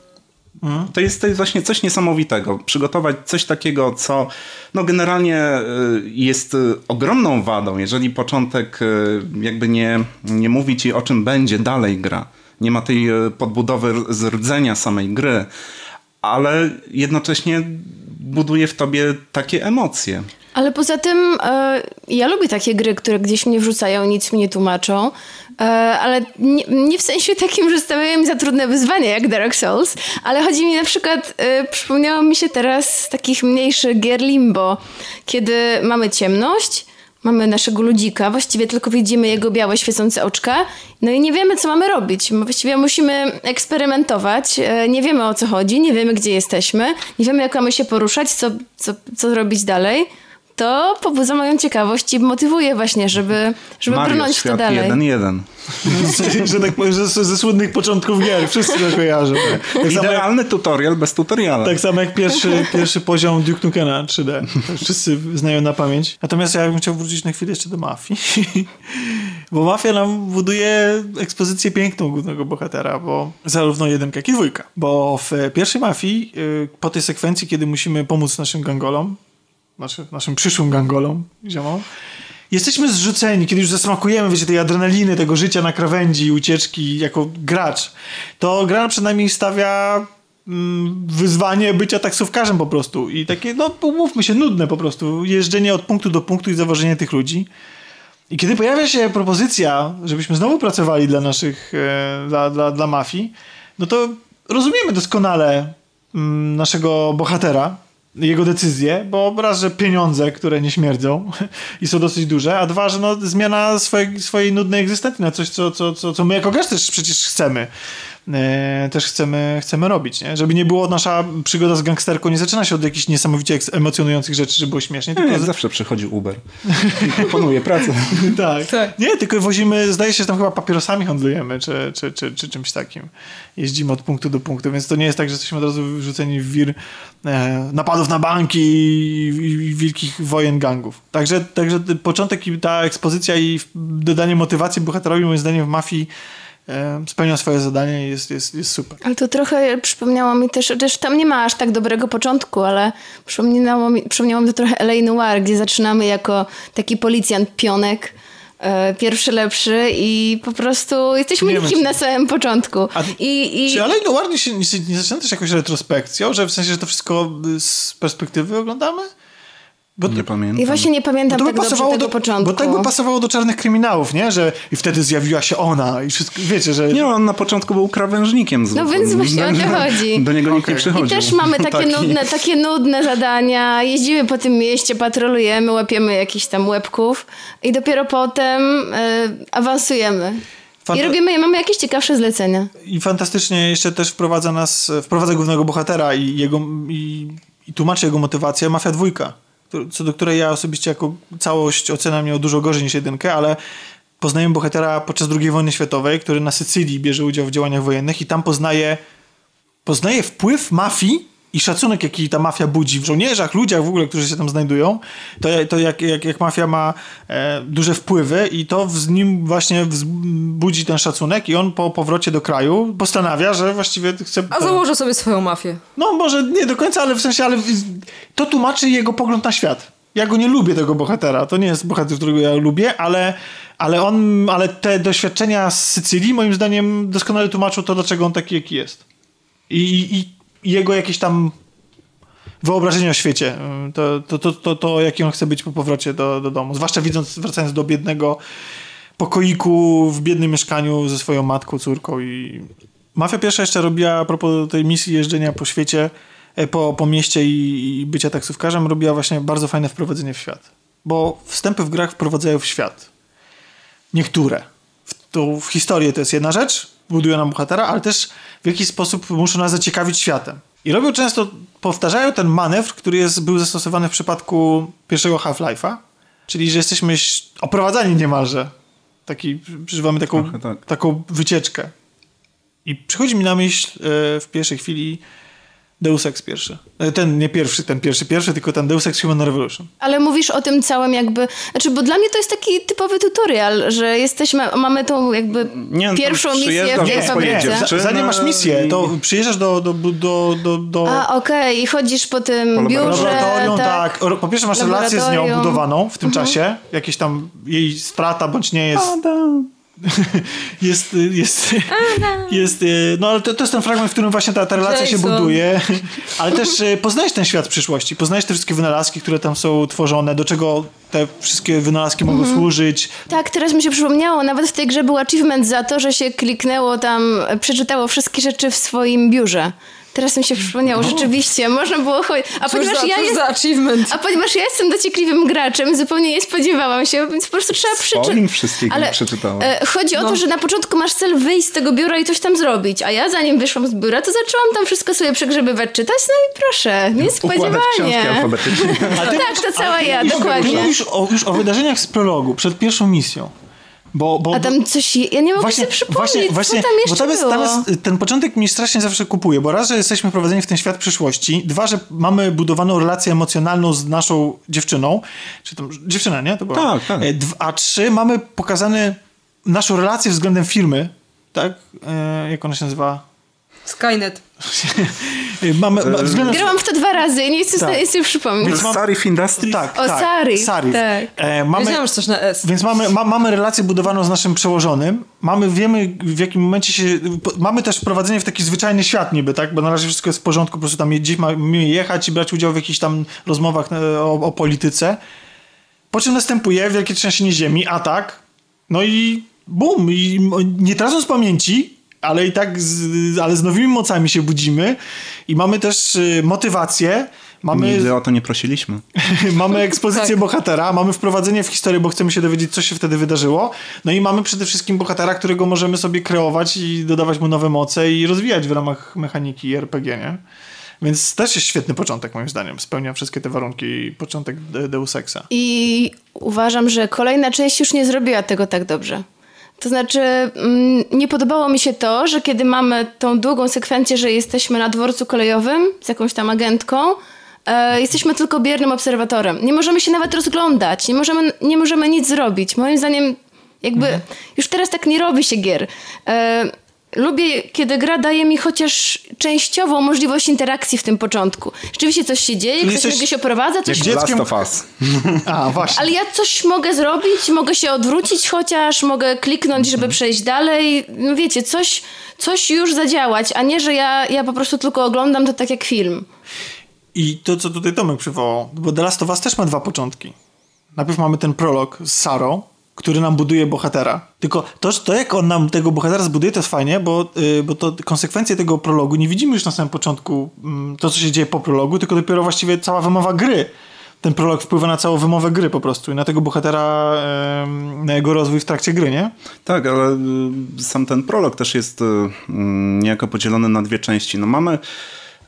To jest, to jest właśnie coś niesamowitego. Przygotować coś takiego, co no generalnie y, jest y, ogromną wadą, jeżeli początek y, jakby nie, nie mówi ci o czym będzie dalej gra. Nie ma tej podbudowy z rdzenia samej gry, ale jednocześnie buduje w tobie takie emocje. Ale poza tym e, ja lubię takie gry, które gdzieś mnie wrzucają, nic mi nie tłumaczą. E, ale nie, nie, w sensie takim, że stawiają mi za trudne wyzwania jak Dark Souls, ale chodzi mi na przykład, e, przypomniało mi się teraz z takich mniejszych gier Limbo, kiedy mamy ciemność, mamy naszego ludzika, właściwie tylko widzimy jego białe świecące oczka, no i nie wiemy, co mamy robić. Właściwie musimy eksperymentować, e, nie wiemy o co chodzi, nie wiemy, gdzie jesteśmy, nie wiemy, jak mamy się poruszać, co, co, co robić dalej to pobudza moją ciekawość i motywuje właśnie, żeby, żeby Mario, brnąć w to dalej. 1-1. że tak powiem, że ze słynnych początków gier, wszyscy to kojarzą. Tak Idealny jak, tutorial bez tutoriala. Tak samo jak pierwszy, pierwszy poziom Duke Nukena 3D. Wszyscy znają na pamięć. Natomiast ja bym chciał wrócić na chwilę jeszcze do Mafii. Bo Mafia nam buduje ekspozycję piękną głównego bohatera, bo zarówno jedynka, jak i dwójka. Bo w pierwszej Mafii, y, po tej sekwencji, kiedy musimy pomóc naszym gangolom, znaczy naszym przyszłym gangolom, ziomom, jesteśmy zrzuceni, kiedy już zasmakujemy, wiecie, tej adrenaliny, tego życia na krawędzi, ucieczki jako gracz, to gra przynajmniej stawia mm, wyzwanie bycia taksówkarzem po prostu. I takie, no umówmy się, nudne po prostu, jeżdżenie od punktu do punktu i zawożenie tych ludzi. I kiedy pojawia się propozycja, żebyśmy znowu pracowali dla naszych, e, dla, dla, dla mafii, no to rozumiemy doskonale mm, naszego bohatera, jego decyzje, bo raz, że pieniądze, które nie śmierdzą i są dosyć duże, a dwa, że no, zmiana swojej, swojej nudnej egzystencji na coś, co, co, co, co my jako gracz też przecież chcemy. E, też chcemy, chcemy robić, nie? Żeby nie było nasza przygoda z gangsterką, nie zaczyna się od jakichś niesamowicie emocjonujących rzeczy, żeby było śmiesznie. Tylko nie, z... zawsze przychodzi Uber i proponuje pracę. tak. tak. Nie, tylko wozimy, zdaje się, że tam chyba papierosami handlujemy, czy, czy, czy, czy czymś takim. Jeździmy od punktu do punktu, więc to nie jest tak, że jesteśmy od razu wrzuceni w wir e, napadów na banki i, i, i, wielkich wojen gangów. Także, także początek i ta ekspozycja i dodanie motywacji bohaterowi, moim zdaniem, w mafii spełnia swoje zadanie i jest, jest, jest super. Ale to trochę przypomniało mi też, też tam nie ma aż tak dobrego początku, ale przypomniało mi, przypomniało mi to trochę L.A. Noir, gdzie zaczynamy jako taki policjant pionek, e, pierwszy lepszy i po prostu jesteśmy nikim na samym początku. A, I, i... Czy L.A. Noir nie, nie, nie zaczyna też jakąś retrospekcją, że w sensie, że to wszystko z perspektywy oglądamy? Bo, nie pamiętam. I właśnie nie pamiętam bo tak pasowało do, początku. Bo tak by pasowało do czarnych kryminałów, nie? Że i wtedy zjawiła się ona i wszystko, wiecie, że... Nie, on na początku był krawężnikiem. Z, no więc właśnie o to chodzi. Do niego nikt okay. nie przychodził. I też mamy takie, Taki. nudne, takie nudne zadania. Jeździmy po tym mieście, patrolujemy, łapiemy jakichś tam łebków i dopiero potem y, awansujemy. Fanta- I robimy, mamy jakieś ciekawsze zlecenia. I fantastycznie jeszcze też wprowadza nas, wprowadza głównego bohatera i jego i, i tłumaczy jego motywację Mafia dwójka co do której ja osobiście jako całość oceniam ją dużo gorzej niż jedynkę, ale poznaję bohatera podczas II wojny światowej, który na Sycylii bierze udział w działaniach wojennych i tam poznaje, poznaje wpływ mafii i szacunek, jaki ta mafia budzi w żołnierzach, ludziach w ogóle, którzy się tam znajdują, to, to jak, jak, jak mafia ma e, duże wpływy i to z nim właśnie budzi ten szacunek i on po powrocie do kraju postanawia, że właściwie chce... A założy sobie swoją mafię. No może nie do końca, ale w sensie, ale to tłumaczy jego pogląd na świat. Ja go nie lubię, tego bohatera. To nie jest bohater, którego ja lubię, ale, ale on, ale te doświadczenia z Sycylii moim zdaniem doskonale tłumaczą to, dlaczego on taki, jaki jest. I, i jego jakieś tam wyobrażenie o świecie. To, to, to, to, to jaki on chce być po powrocie do, do domu. Zwłaszcza widząc, wracając do biednego pokoiku w biednym mieszkaniu ze swoją matką, córką i... Mafia pierwsza jeszcze robiła a propos tej misji jeżdżenia po świecie, e, po, po mieście i, i bycia taksówkarzem, robiła właśnie bardzo fajne wprowadzenie w świat. Bo wstępy w grach wprowadzają w świat. Niektóre. W, to w historię to jest jedna rzecz, budują nam bohatera, ale też w jakiś sposób muszą nas zaciekawić światem. I robią często, powtarzają ten manewr, który jest, był zastosowany w przypadku pierwszego Half-Life'a, czyli że jesteśmy oprowadzani niemalże Taki, przeżywamy taką, tak. taką wycieczkę. I przychodzi mi na myśl e, w pierwszej chwili Deus Ex pierwszy. E, ten, nie pierwszy, ten pierwszy, pierwszy, tylko ten Deus Ex Human Revolution. Ale mówisz o tym całym jakby, znaczy, bo dla mnie to jest taki typowy tutorial, że jesteśmy, mamy tą jakby nie, no pierwszą misję w tej fabryce. Zanim masz misję, to przyjeżdżasz do... do, do, do, do... A, okej, okay. i chodzisz po tym po biurze. Laboratorium, tak. tak. Po pierwsze masz relację z nią budowaną w tym mhm. czasie, jakieś tam jej strata bądź nie jest... Adam jest, jest, jest, no ale to, to, jest ten fragment, w którym właśnie ta, ta relacja Jason. się buduje, ale też e, poznajesz ten świat przyszłości, poznajesz te wszystkie wynalazki, które tam są tworzone, do czego te wszystkie wynalazki mogą mhm. służyć. Tak, teraz mi się przypomniało, nawet w tej grze był achievement za to, że się kliknęło tam, przeczytało wszystkie rzeczy w swoim biurze. Teraz mi się przypomniało, no. rzeczywiście, można było chodzić. A ponieważ za, ja jest, za achievement. A ponieważ ja jestem dociekliwym graczem, zupełnie nie spodziewałam się, więc po prostu trzeba przeczytać. wszystkiego Ale przeczytałem. E, chodzi no. o to, że na początku masz cel wyjść z tego biura i coś tam zrobić, a ja zanim wyszłam z biura, to zaczęłam tam wszystko sobie przegrzebywać, czytać, no i proszę, niespodziewanie. A ty, tak, to cała ja, dokładnie. Już o, już o wydarzeniach z prologu, przed pierwszą misją. Bo, bo, A tam coś, ja nie mogę właśnie, sobie przypomnieć, właśnie, właśnie, co tam jeszcze bo tam jest, tam jest, ten początek mi strasznie zawsze kupuje, bo raz, że jesteśmy prowadzeni w ten świat przyszłości, dwa, że mamy budowaną relację emocjonalną z naszą dziewczyną, czy tam, dziewczyna, nie? To była. Tak, tak. E, a trzy, mamy pokazane naszą relację względem firmy, tak? E, jak ona się nazywa? Skynet. Mamy, ma, względem... Grałam w to dwa razy i nie chcę tak. sobie przypomnieć. Więc mam... Sarif Industries? Tak, o, tak. Sarif. Sarif. Tak. E, mamy... Wiedziałam, że coś na S. Więc mamy, ma, mamy relację budowaną z naszym przełożonym. Mamy, wiemy w jakim momencie się... Mamy też wprowadzenie w taki zwyczajny świat niby, tak? Bo na razie wszystko jest w porządku, po prostu tam gdzieś mamy jechać i brać udział w jakichś tam rozmowach e, o, o polityce. Po czym następuje wielkie trzęsienie ziemi, atak, no i bum, i nie tracąc pamięci, ale i tak z, ale z nowymi mocami się budzimy i mamy też y, motywację. Mamy, Nigdy o to nie prosiliśmy. mamy ekspozycję tak. bohatera, mamy wprowadzenie w historię, bo chcemy się dowiedzieć, co się wtedy wydarzyło. No i mamy przede wszystkim bohatera, którego możemy sobie kreować i dodawać mu nowe moce i rozwijać w ramach mechaniki RPG, nie? Więc też jest świetny początek, moim zdaniem. Spełnia wszystkie te warunki początek Deus Exa. I uważam, że kolejna część już nie zrobiła tego tak dobrze. To znaczy, mm, nie podobało mi się to, że kiedy mamy tą długą sekwencję, że jesteśmy na dworcu kolejowym z jakąś tam agentką, e, jesteśmy tylko biernym obserwatorem. Nie możemy się nawet rozglądać, nie możemy, nie możemy nic zrobić. Moim zdaniem, jakby mhm. już teraz tak nie robi się gier. E, lubię, kiedy gra daje mi chociaż częściową możliwość interakcji w tym początku. Rzeczywiście coś się dzieje, ktoś jesteś... się oprowadza, coś... Jak Last of Us. A, właśnie. Ale ja coś mogę zrobić, mogę się odwrócić chociaż, mogę kliknąć, żeby mhm. przejść dalej. No wiecie, coś, coś już zadziałać, a nie, że ja, ja po prostu tylko oglądam to tak jak film. I to, co tutaj Tomek przywołał, bo The Last of Us też ma dwa początki. Najpierw mamy ten prolog z Sarą, który nam buduje bohatera. Tylko to, to jak on nam tego bohatera zbuduje, to jest fajnie, bo, yy, bo to konsekwencje tego prologu nie widzimy już na samym początku, yy, to co się dzieje po prologu, tylko dopiero właściwie cała wymowa gry. Ten prolog wpływa na całą wymowę gry po prostu i na tego bohatera, yy, na jego rozwój w trakcie gry, nie? Tak, ale y, sam ten prolog też jest y, mm, niejako podzielony na dwie części. No mamy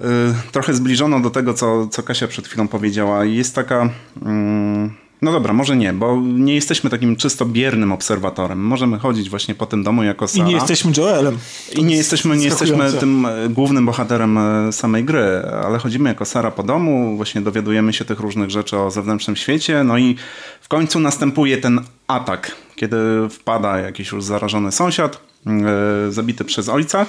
y, trochę zbliżono do tego, co, co Kasia przed chwilą powiedziała. Jest taka mm, no dobra, może nie, bo nie jesteśmy takim czysto biernym obserwatorem. Możemy chodzić właśnie po tym domu jako Sara. I nie jesteśmy Joelem. I nie jesteśmy, nie jesteśmy tym e, głównym bohaterem e, samej gry, ale chodzimy jako Sara po domu, właśnie dowiadujemy się tych różnych rzeczy o zewnętrznym świecie, no i w końcu następuje ten atak, kiedy wpada jakiś już zarażony sąsiad, yy, zabity przez ojca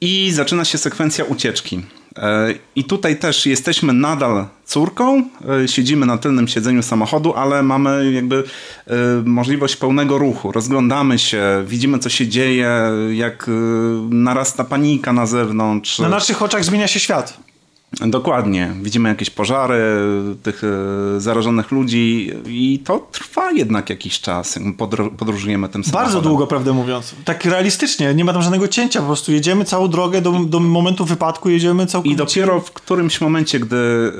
i zaczyna się sekwencja ucieczki. E, I tutaj też jesteśmy nadal córką, e, siedzimy na tylnym siedzeniu samochodu, ale mamy jakby e, możliwość pełnego ruchu. Rozglądamy się, widzimy co się dzieje, jak narasta panika na zewnątrz. Na naszych oczach zmienia się świat. Dokładnie. Widzimy jakieś pożary tych e, zarażonych ludzi i to trwa jednak jakiś czas. Podróżujemy tym samochodem. Bardzo długo, prawdę mówiąc. Tak realistycznie. Nie ma tam żadnego cięcia. Po prostu jedziemy całą drogę do, do momentu wypadku, jedziemy całkowicie. I dopiero w którymś momencie, gdy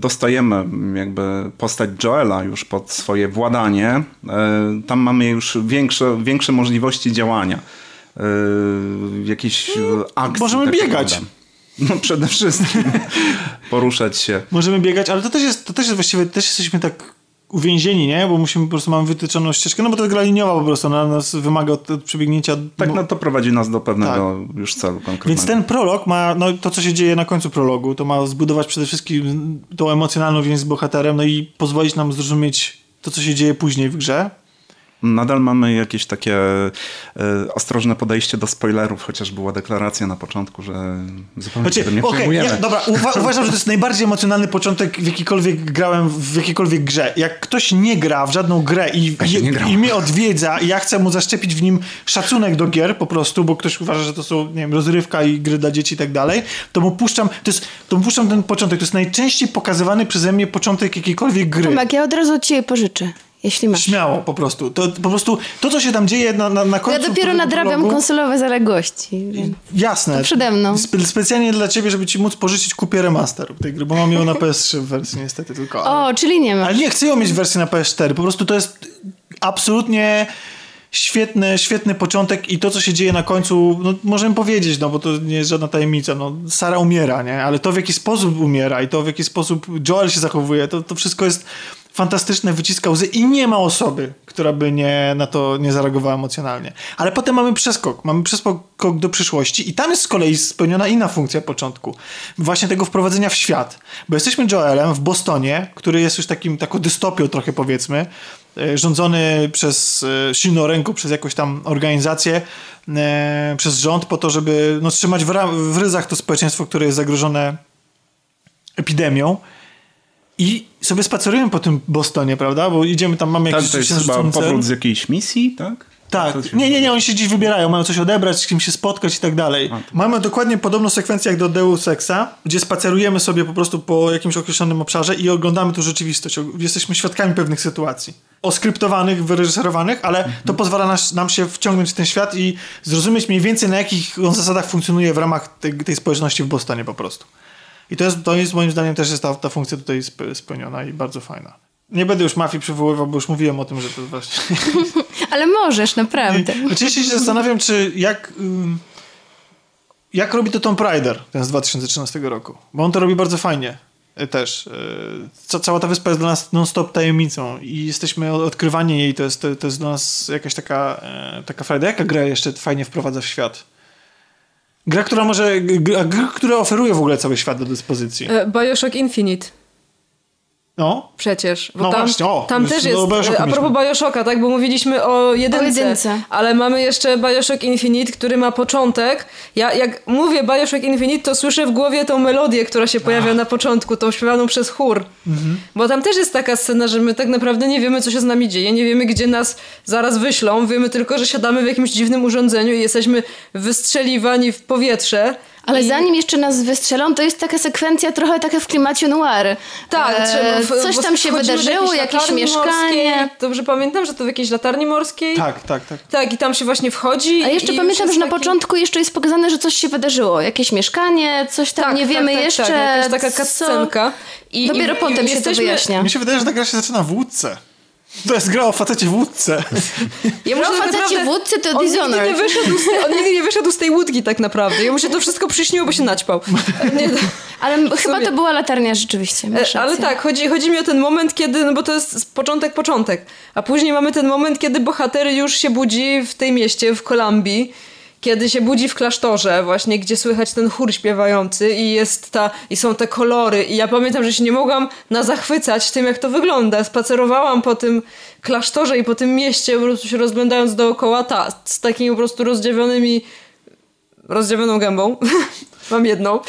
dostajemy jakby postać Joela już pod swoje władanie, y, tam mamy już większe, większe możliwości działania. Y, jakieś akcje. Możemy tak biegać. No przede wszystkim poruszać się. Możemy biegać, ale to też jest, to też jest właściwie, też jesteśmy tak uwięzieni, nie? Bo musimy po prostu mamy wytyczoną ścieżkę, no bo to jest gra liniowa po prostu, ona nas wymaga od, od przebiegnięcia. Tak, no to prowadzi nas do pewnego tak. już celu konkretnego. Więc ten prolog ma, no to co się dzieje na końcu prologu, to ma zbudować przede wszystkim tą emocjonalną więź z bohaterem, no i pozwolić nam zrozumieć to, co się dzieje później w grze nadal mamy jakieś takie e, ostrożne podejście do spoilerów, chociaż była deklaracja na początku, że zupełnie znaczy, się nie okay, przejmujemy. Ja, dobra, uwa uważam, że to jest najbardziej emocjonalny początek, w jakikolwiek grałem w jakiejkolwiek grze. Jak ktoś nie gra w żadną grę i, i, i mnie odwiedza i ja chcę mu zaszczepić w nim szacunek do gier po prostu, bo ktoś uważa, że to są, nie wiem, rozrywka i gry dla dzieci i tak dalej, to mu puszczam, to jest, to mu puszczam ten początek. To jest najczęściej pokazywany przeze mnie początek jakiejkolwiek gry. Tomek, ja od razu od ciebie pożyczę. Jeśli masz. Śmiało po prostu. To, po prostu to, co się tam dzieje na, na, na końcu... Ja dopiero nadrabiam konsolowe zaległości. Jasne. To przede mną. Spe, specjalnie dla ciebie, żeby ci móc pożyczyć kupię remaster tej gry, bo mam ją na PS3 w wersji niestety tylko. Ale, o, czyli nie ma. Ale nie chcę ją mieć w wersji na PS4. Po prostu to jest absolutnie świetny, świetny początek i to, co się dzieje na końcu, no, możemy powiedzieć, no bo to nie jest żadna tajemnica, no Sara umiera, nie? Ale to, w jaki sposób umiera i to, w jaki sposób Joel się zachowuje, to, to wszystko jest fantastyczne, wyciska łzy i nie ma osoby, która by nie, na to nie zareagowała emocjonalnie. Ale potem mamy przeskok, mamy przeskok do przyszłości i tam jest z kolei spełniona inna funkcja początku. Właśnie tego wprowadzenia w świat. Bo jesteśmy Joelem w Bostonie, który jest już takim, taką dystopią trochę powiedzmy, e, rządzony przez e, silną ręką, przez jakąś tam organizację, e, przez rząd po to, żeby no, trzymać w, w ryzach to społeczeństwo, które jest zagrożone epidemią. I sobie spacerujemy po tym Bostonie, prawda? Bo idziemy tam, mamy jakieś... Tak, to jest chyba powrót z jakiejś misji, tak? Tak, nie, nie, nie, oni się dziś wybierają, mają coś odebrać, z kim się spotkać i tak dalej. Mamy dokładnie podobną sekwencję jak do Deus Exa, gdzie spacerujemy sobie po prostu po jakimś określonym obszarze i oglądamy tu rzeczywistość. Jesteśmy świadkami pewnych sytuacji. Oskryptowanych, wyreżyserowanych, ale to mhm. pozwala nas, nam się wciągnąć w ten świat i zrozumieć mniej więcej na jakich on zasadach funkcjonuje w ramach tej, tej społeczności w Bostonie po prostu. I to jest, to jest moim zdaniem też jest ta, ta funkcja tutaj spełniona i bardzo fajna. Nie będę już mafii przywoływał, bo już mówiłem o tym, że to właśnie... Ale możesz, naprawdę. Oczywiście się zastanawiam, czy jak... Jak robi to Tom Prider, ten z 2013 roku? Bo on to robi bardzo fajnie e, też. E, cała ta wyspa jest dla nas non-stop tajemnicą i jesteśmy, odkrywanie jej to jest, to, to jest dla nas jakaś taka, e, taka frajda. Jaka gra jeszcze fajnie wprowadza w świat? Gra, która może. Gra, która oferuje w ogóle cały świat do dyspozycji. E, Bioshock Infinite. No. Przecież. Bo no tam, właśnie, o, tam też jest. A propos Bioshocka, tak? Bo mówiliśmy o jedynce, o jedynce. Ale mamy jeszcze Bioshock Infinite, który ma początek. Ja jak mówię Bioshock Infinite, to słyszę w głowie tą melodię, która się pojawia Ach. na początku, tą śpiewaną przez chór. Mhm. Bo tam też jest taka scena, że my tak naprawdę nie wiemy, co się z nami dzieje. Nie wiemy, gdzie nas zaraz wyślą. Wiemy tylko, że siadamy w jakimś dziwnym urządzeniu i jesteśmy wystrzeliwani w powietrze. Ale I... zanim jeszcze nas wystrzelą, to jest taka sekwencja trochę taka w klimacie noir. Tak, e, coś tam się wydarzyło, jakieś mieszkanie. Dobrze pamiętam, że to w jakiejś latarni morskiej. Tak, tak, tak. Tak, i tam się właśnie wchodzi. A jeszcze pamiętam, że na taki... początku jeszcze jest pokazane, że coś się wydarzyło. Jakieś mieszkanie, coś tam tak, nie tak, wiemy tak, jeszcze. Tak, jakaś taka cutscenka. I Dopiero i, potem i się jesteśmy... to wyjaśnia. Mi się wydaje, że ta gra się zaczyna w łódce. To jest gra o facecie w łódce. Ja gra o facecie w łódce to on nigdy, nie wyszedł z on nigdy nie wyszedł z tej łódki tak naprawdę. Jemu się to wszystko przyśniło, bo się naćpał. Nie, ale chyba to była latarnia rzeczywiście. E, ale tak, chodzi, chodzi mi o ten moment, kiedy, no bo to jest początek, początek. A później mamy ten moment, kiedy bohater już się budzi w tej mieście, w Kolumbii kiedy się budzi w klasztorze, właśnie gdzie słychać ten chór śpiewający i jest ta, i są te kolory. I ja pamiętam, że się nie mogłam na zachwycać tym, jak to wygląda. Spacerowałam po tym klasztorze i po tym mieście, po prostu się rozglądając dookoła, ta, z takimi po prostu rozdziawionymi, rozdziawioną gębą. Mam jedną.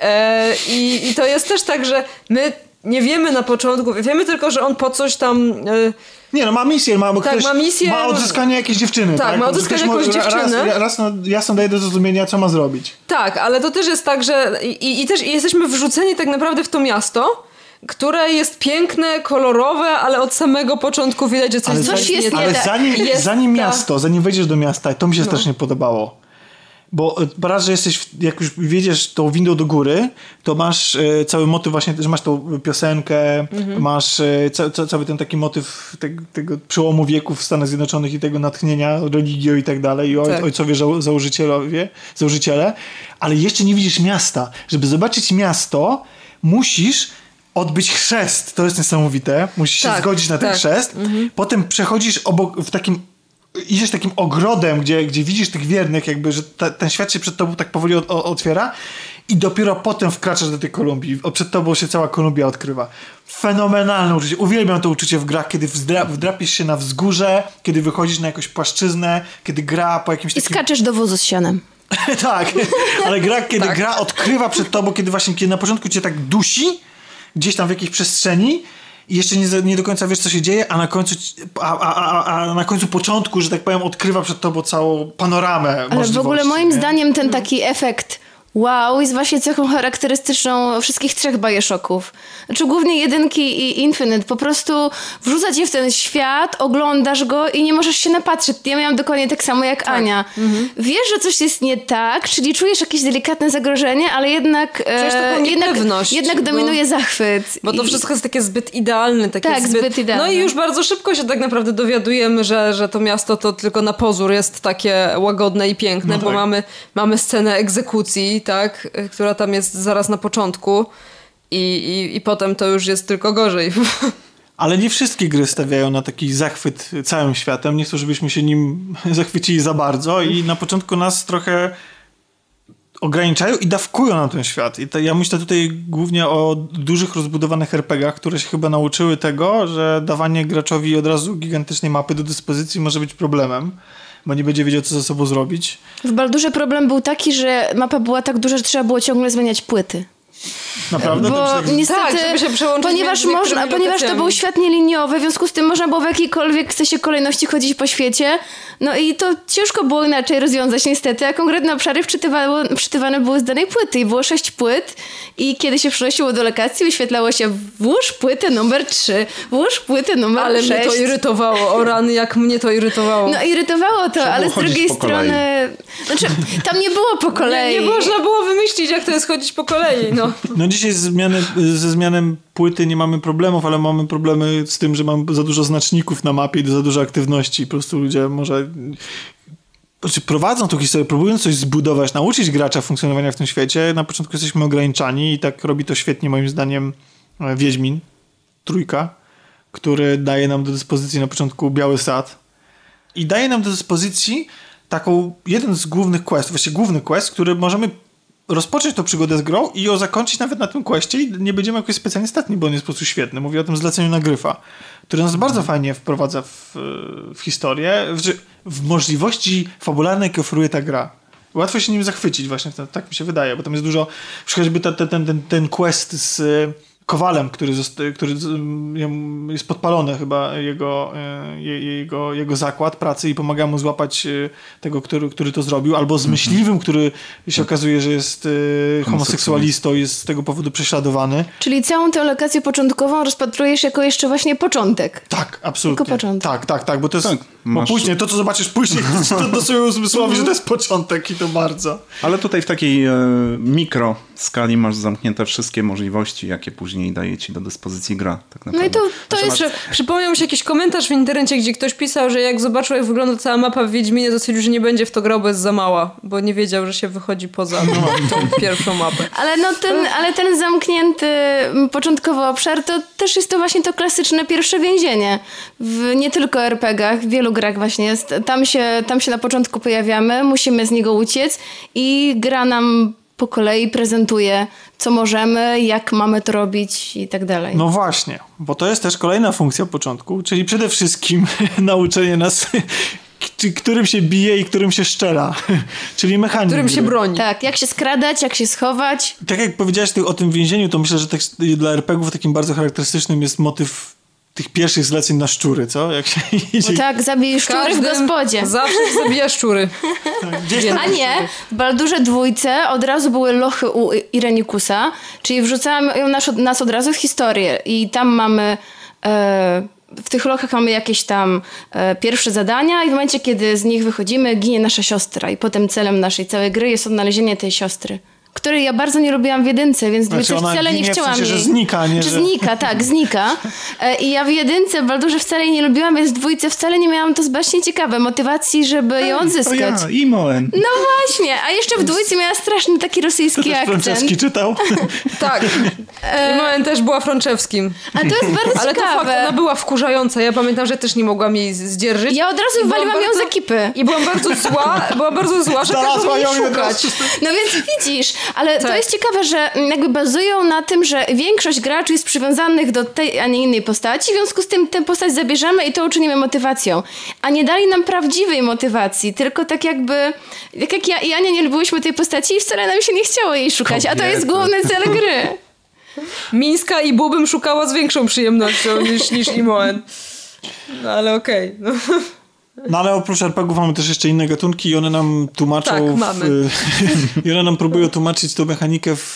E, i, I to jest też tak, że my nie wiemy na początku, wiemy tylko, że on po coś tam... E, nie, no ma misję, ma, tak, ktoś, ma misję. Ma odzyskanie jakiejś dziewczyny. Tak, tak? ma odzyskanie jakąś dziewczyny. Raz, raz no, jasno daje do zrozumienia, co ma zrobić. Tak, ale to też jest tak, że i, i też jesteśmy wrzuceni tak naprawdę w to miasto, które jest piękne, kolorowe, ale od samego początku widać, że coś, ale coś jest nie Ale zanim, jest zanim miasto, zanim wejdziesz do miasta, to mi się no. strasznie podobało bo e, raz, że jesteś, jak już wiedziesz tą windą do góry, to masz e, cały motyw właśnie, że masz tą piosenkę, mhm. masz e, ca, ca, cały ten taki motyw tego, tego przełomu wieków w Stanach Zjednoczonych i tego natchnienia religią i tak dalej, i tak. ojcowie założycielowie, założyciele, ale jeszcze nie widzisz miasta. Żeby zobaczyć miasto, musisz odbyć chrzest. To jest niesamowite. Musisz Tak, się zgodzić na ten tak. chrzest. Potem przechodzisz obok, w takim idziesz takim ogrodem, gdzie, gdzie widzisz tych wiernych, jakby, że ta, ten świat się przed tobą tak powoli o, o, otwiera i dopiero potem wkraczasz do tej Kolumbii. O, Przed tobą się cała Kolumbia odkrywa. Fenomenalne uczucie. Uwielbiam to uczucie w grach, kiedy wdrapiesz się na wzgórze, kiedy wychodzisz na jakąś płaszczyznę, kiedy gra po jakimś I takim... skaczesz do wozu z sianem. tak, ale gra, kiedy Tak. gra odkrywa przed tobą, kiedy właśnie kiedy na początku cię tak dusi, gdzieś tam w jakiejś przestrzeni i jeszcze nie, nie do końca wiesz, co się dzieje, a na końcu, a, a, a, a na końcu początku, że tak powiem, odkrywa przed tobą całą panoramę Ale w ogóle moim nie? zdaniem ten taki efekt wow jest właśnie cechą charakterystyczną wszystkich trzech Bioshocków. Znaczy głównie jedynki i Infinite. Po prostu wrzuca cię w ten świat, oglądasz go i nie możesz się napatrzeć. Ja miałam dokładnie tak samo jak Ania. Wiesz, że coś jest nie tak, czyli czujesz jakieś delikatne zagrożenie, ale jednak, e, jednak, jednak bo- dominuje zachwyt. Bo to I- wszystko jest takie zbyt idealne. Takie Tak, zbyt idealne. No i już bardzo szybko się tak naprawdę dowiadujemy, że, że to miasto to tylko na pozór jest takie łagodne i piękne, No bo tak. mamy, mamy scenę egzekucji, tak, która tam jest zaraz na początku i, i, i potem to już jest tylko gorzej. Ale nie wszystkie gry stawiają na taki zachwyt całym światem. Nie chcę, żebyśmy się nim zachwycili za bardzo i na początku nas trochę ograniczają i dawkują nam ten świat. I to, ja myślę tutaj głównie o dużych, rozbudowanych RPGach, które się chyba nauczyły tego, że dawanie graczowi od razu gigantycznej mapy do dyspozycji może być problemem, bo nie będzie wiedział, co ze sobą zrobić. W Baldurze problem był taki, że mapa była tak duża, że trzeba było ciągle zmieniać płyty. Naprawdę? Bo niestety, Tak, żeby się przełączyć ponieważ, można, ponieważ to był świat nieliniowy, w związku z tym można było w jakiejkolwiek sensie kolejności chodzić po świecie. No i to ciężko było inaczej rozwiązać niestety, a konkretne obszary wczytywane były z danej płyty i było sześć płyt i kiedy się przynosiło do lokacji wyświetlało się włóż płytę numer 3, włóż płytę numer Ale 6. mnie to irytowało, o rany, jak mnie to irytowało. No irytowało to, ale z drugiej kolei. strony... Znaczy, tam nie było po kolei. Nie, nie można było wymyślić, jak to jest chodzić po kolei, no. No dzisiaj ze, zmiany, ze zmianem płyty nie mamy problemów, ale mamy problemy z tym, że mamy za dużo znaczników na mapie i za dużo aktywności. Po prostu ludzie może... Znaczy prowadzą tą historię, próbują coś zbudować, nauczyć gracza funkcjonowania w tym świecie. Na początku jesteśmy ograniczani i tak robi to świetnie moim zdaniem e, Wiedźmin, trójka, który daje nam do dyspozycji na początku biały sad i daje nam do dyspozycji taką, jeden z głównych questów, właściwie główny quest, który możemy rozpocząć tą przygodę z grą i ją zakończyć nawet na tym questie i nie będziemy jakoś specjalnie statni, bo on jest po prostu świetny. Mówię o tym zleceniu na Gryfa, który nas bardzo fajnie wprowadza w, w historię, w, w możliwości fabularne, jakie oferuje ta gra. Łatwo się nim zachwycić właśnie, tak- mi się wydaje, bo tam jest dużo, choćby ten, ten, ten, ten quest z Kowalem, który, który jest podpalony chyba jego, je- jego, jego zakład pracy i pomaga mu złapać y, tego, który, który to zrobił, albo z myśliwym, który się okazuje, że jest y, homoseksualistą i jest z tego powodu prześladowany. Czyli całą tę lokację początkową rozpatrujesz jako jeszcze właśnie początek. Tak, absolutnie. Tylko początek. Tak, tak, tak, bo to jest. Tak, bo masz- później, to co zobaczysz później, to, to do swojego uzmysłowi, że to jest początek i to bardzo. Ale tutaj w takiej e, mikro skali masz zamknięte wszystkie możliwości, jakie później daje ci do dyspozycji gra. Tak No i to, to jest... Przy, przypomniał mi się jakiś komentarz w internecie, gdzie ktoś pisał, że jak zobaczył, jak wygląda cała mapa w Wiedźminie, to stwierdził, że nie będzie w to grał, bo jest za mała, bo nie wiedział, że się wychodzi poza No. tą pierwszą mapę. Ale, no ten, ale ten zamknięty początkowy obszar to też jest to właśnie to klasyczne pierwsze więzienie. W nie tylko RPGach, w wielu grach właśnie jest. Tam się, tam się na początku pojawiamy, musimy z niego uciec i gra nam po kolei prezentuje, co możemy, jak mamy to robić i tak dalej. No właśnie, bo to jest też kolejna funkcja początku, czyli przede wszystkim nauczenie nas, którym się bije i którym się szczela. czyli mechanizm. Którym się broni. Tak, jak się skradać, jak się schować. Tak jak powiedziałeś ty o tym więzieniu, to myślę, że tak, dla RPGów takim bardzo charakterystycznym jest motyw tych pierwszych zleceń na szczury, co? Jak się idzie. Bo tak, zabij szczury w gospodzie. Zawsze zabija szczury. Gdzieś tam A nie, w Baldurze dwójce od razu były lochy u Irenikusa, czyli wrzucałam ją nas, nas od razu w historię i tam mamy... E, w tych lochach mamy jakieś tam e, pierwsze zadania i w momencie, kiedy z nich wychodzimy, ginie nasza siostra i potem celem naszej całej gry jest odnalezienie tej siostry. Której ja bardzo nie lubiłam w jedynce, więc Znaczy dwójce ona wcale nie ginie w chciałam sensie, że jej. znika, nie, Czy że- znika, tak, znika. E, I ja w jedynce w Baldurze wcale jej nie lubiłam, więc w dwójce wcale nie miałam to właśnie ciekawe, motywacji, żeby ją To odzyskać. ja, Imoen. No właśnie, a jeszcze w dwójce miała straszny taki To rosyjski też akcent. Franceski czytał. Tak. Imoen też była Frączewskim. A to jest bardzo Ale to fakt, ciekawe. ona była wkurzająca. Ja pamiętam, że też nie mogłam jej zdzierżyć. Ja od razu byłam wywaliłam ją bardzo- z ekipy. I byłam bardzo zła, była bardzo zła, że Znalazła ją szukać. No więc widzisz, ale to Tak. jest ciekawe, że jakby bazują na tym, że większość graczy jest przywiązanych do tej, a nie innej postaci, w związku z tym tę postać zabierzemy i to uczynimy motywacją. A nie dali nam prawdziwej motywacji, tylko tak jakby, jak, jak ja i Ania nie lubiłyśmy tej postaci i wcale nam się nie chciało jej szukać, a to jest Kobiety. główny cel gry. Mińska i Bubym szukała z większą przyjemnością niż, niż Imoen. No ale okej. No. No ale oprócz RPGów mamy też jeszcze inne gatunki i one nam tłumaczą... Tak, w- mamy. I one nam próbują tłumaczyć tą mechanikę w,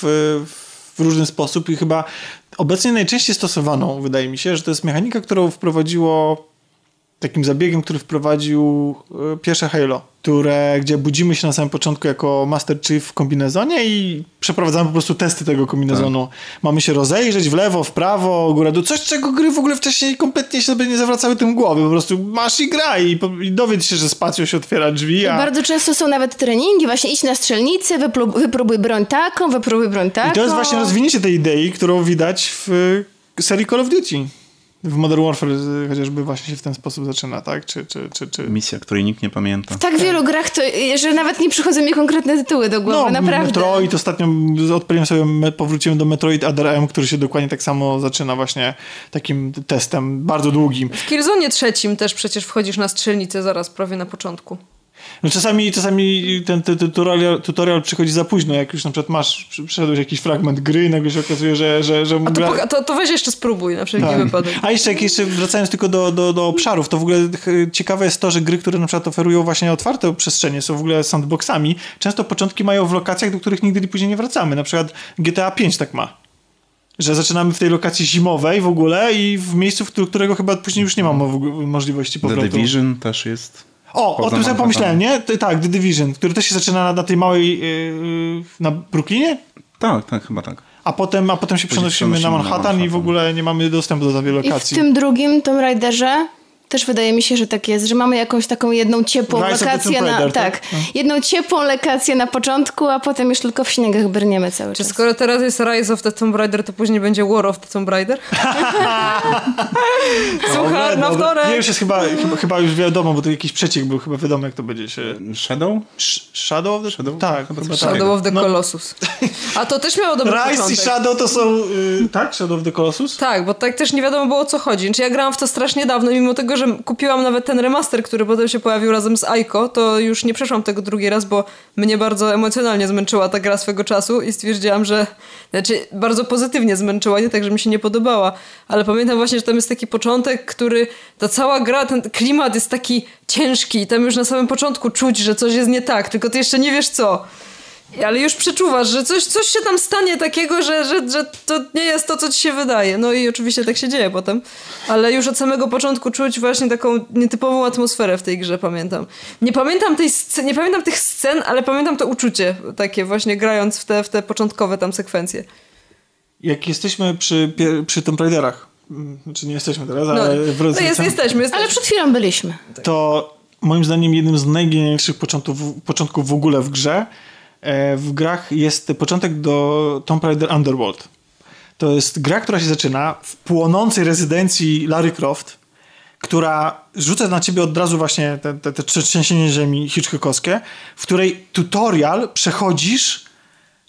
w różny sposób i chyba obecnie najczęściej stosowaną, wydaje mi się, że to jest mechanika, którą wprowadziło takim zabiegiem, który wprowadził e, pierwsze Halo, które, gdzie budzimy się na samym początku jako Master Chief w kombinezonie i przeprowadzamy po prostu testy tego kombinezonu. Mamy się rozejrzeć w lewo, w prawo, górę, dół, coś czego gry w ogóle wcześniej kompletnie się sobie nie zawracały tym głowy, po prostu masz i graj i, i dowiedz się, że spacją się otwiera drzwi, a... Bardzo często są nawet treningi, właśnie idź na strzelnicę, wyprób- wypróbuj broń taką, wypróbuj broń taką. I to jest właśnie rozwinięcie tej idei, którą widać w serii Call of Duty. W Modern Warfare e, chociażby właśnie się w ten sposób zaczyna, tak? Czy, czy, czy, czy... Misja, której nikt nie pamięta. W tak wielu grach, to, że nawet nie przychodzą mi konkretne tytuły do głowy, No, naprawdę. Metroid, ostatnio odpaliłem sobie, powróciłem do Metroid Other M, który się dokładnie tak samo zaczyna właśnie takim testem bardzo długim. W Killzone trzecim też przecież wchodzisz na strzelnicę zaraz prawie na początku. No czasami, czasami ten, ten tutorial, tutorial przychodzi za późno, jak już na przykład masz, przeszedłeś jakiś fragment gry i nagle się okazuje, że... że, że A to, gra- to, to weź jeszcze spróbuj na wszelki Tak. wypadek. A jeszcze, jak jeszcze wracając tylko do, do, do obszarów, to w ogóle ciekawe jest to, że gry, które na przykład oferują właśnie otwarte przestrzenie, są w ogóle sandboxami, często początki mają w lokacjach, do których nigdy później nie wracamy. Na przykład GTA 5 tak ma. Że zaczynamy w tej lokacji zimowej w ogóle i w miejscu, w któ- którego chyba później już nie ma mo- możliwości The powrotu. Division też jest. O, o tym sobie pomyślałem, nie? Ty- Tak, The Division, który też się zaczyna na, na tej małej, yy, na Brooklynie, Tak, tak, chyba tak. a potem, a potem się Później przenosimy na przenosimy na Manhattan, i w Manhattan. ogóle nie mamy dostępu do tej I w lokacji. tym drugim Tomb Raiderze też wydaje mi się, że tak jest, że mamy jakąś taką jedną ciepłą Rise lokację na, Raider, tak, tak? No. jedną ciepłą lokację na początku, a potem już tylko w śniegach brniemy cały Czy czas. skoro teraz jest Rise of the Tomb Raider, to później będzie War of the Tomb Raider? Słuchaj, na Dobra, wtorek! Nie, już jest chyba, chyba, chyba już wiadomo, bo to jakiś przeciek był, chyba wiadomo jak to będzie się... Shadow? Sh- Shadow of the... Shadow? Tak, tak. Shadow of the No, Colossus. A to też miało dobry Rise początek. i Shadow to są... y, tak? Shadow of the Colossus? Tak, bo tak też nie wiadomo było o co chodzi. Znaczy ja grałam w to strasznie dawno, mimo tego, że kupiłam nawet ten remaster, który potem się pojawił razem z Aiko, to już nie przeszłam tego drugi raz, bo mnie bardzo emocjonalnie zmęczyła ta gra swego czasu i stwierdziłam, że znaczy bardzo pozytywnie zmęczyła, nie tak, że mi się nie podobała, ale pamiętam właśnie, że tam jest taki początek, który ta cała gra, ten klimat jest taki ciężki i tam już na samym początku czuć, że coś jest nie tak, tylko ty jeszcze nie wiesz co. Ale już przeczuwasz, że coś, coś się tam stanie takiego, że, że, że to nie jest to, co ci się wydaje. No i oczywiście tak się dzieje potem. Ale już od samego początku czuć właśnie taką nietypową atmosferę w tej grze, pamiętam. Nie pamiętam, tej sc- nie pamiętam tych scen, ale pamiętam to uczucie takie właśnie grając w te, w te początkowe tam sekwencje. Jak jesteśmy przy, przy Tomb Raiderach, mm, znaczy nie jesteśmy teraz, No, ale no jest, jesteśmy, jesteśmy. Ale przed chwilą byliśmy. to moim zdaniem jednym z najgenialniejszych początków, początków w ogóle w grze w grach jest początek do Tomb Raider Underworld. To jest gra, która się zaczyna w płonącej rezydencji Larry Croft, która rzuca na ciebie od razu właśnie te, te, te trzęsienie ziemi Hitchcockowskie, w której tutorial przechodzisz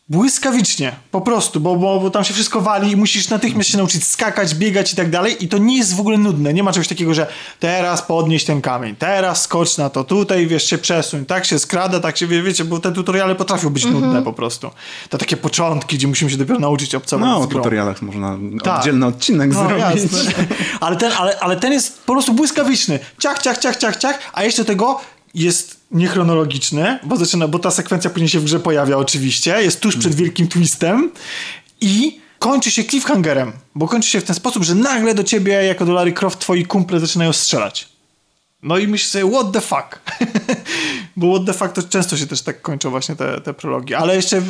błyskawicznie, po prostu, bo, bo, bo tam się wszystko wali i musisz natychmiast się nauczyć skakać, biegać i tak dalej i to nie jest w ogóle nudne, nie ma czegoś takiego, że teraz podnieś ten kamień, teraz skocz na to, tutaj wiesz, się przesuń, tak się skrada, tak się, wie, wiecie, bo te tutoriale potrafią być nudne po prostu. To takie początki, gdzie musimy się dopiero nauczyć obcować No, o tutorialach można Tak. oddzielny odcinek No, zrobić. jasne. Ale ten, ale, ale ten jest po prostu błyskawiczny. Ciach, ciach, ciach, ciach, ciach, a jeszcze tego jest niechronologiczny, bo zaczyna, bo ta sekwencja później się w grze pojawia oczywiście, jest tuż przed wielkim twistem i kończy się cliffhangerem, bo kończy się w ten sposób, że nagle do ciebie, jako do Larry Croft, twoi kumple zaczynają strzelać. No i myślę sobie, what the fuck? Bo what the fuck to często się też tak kończą właśnie te, te prologi. Ale jeszcze y,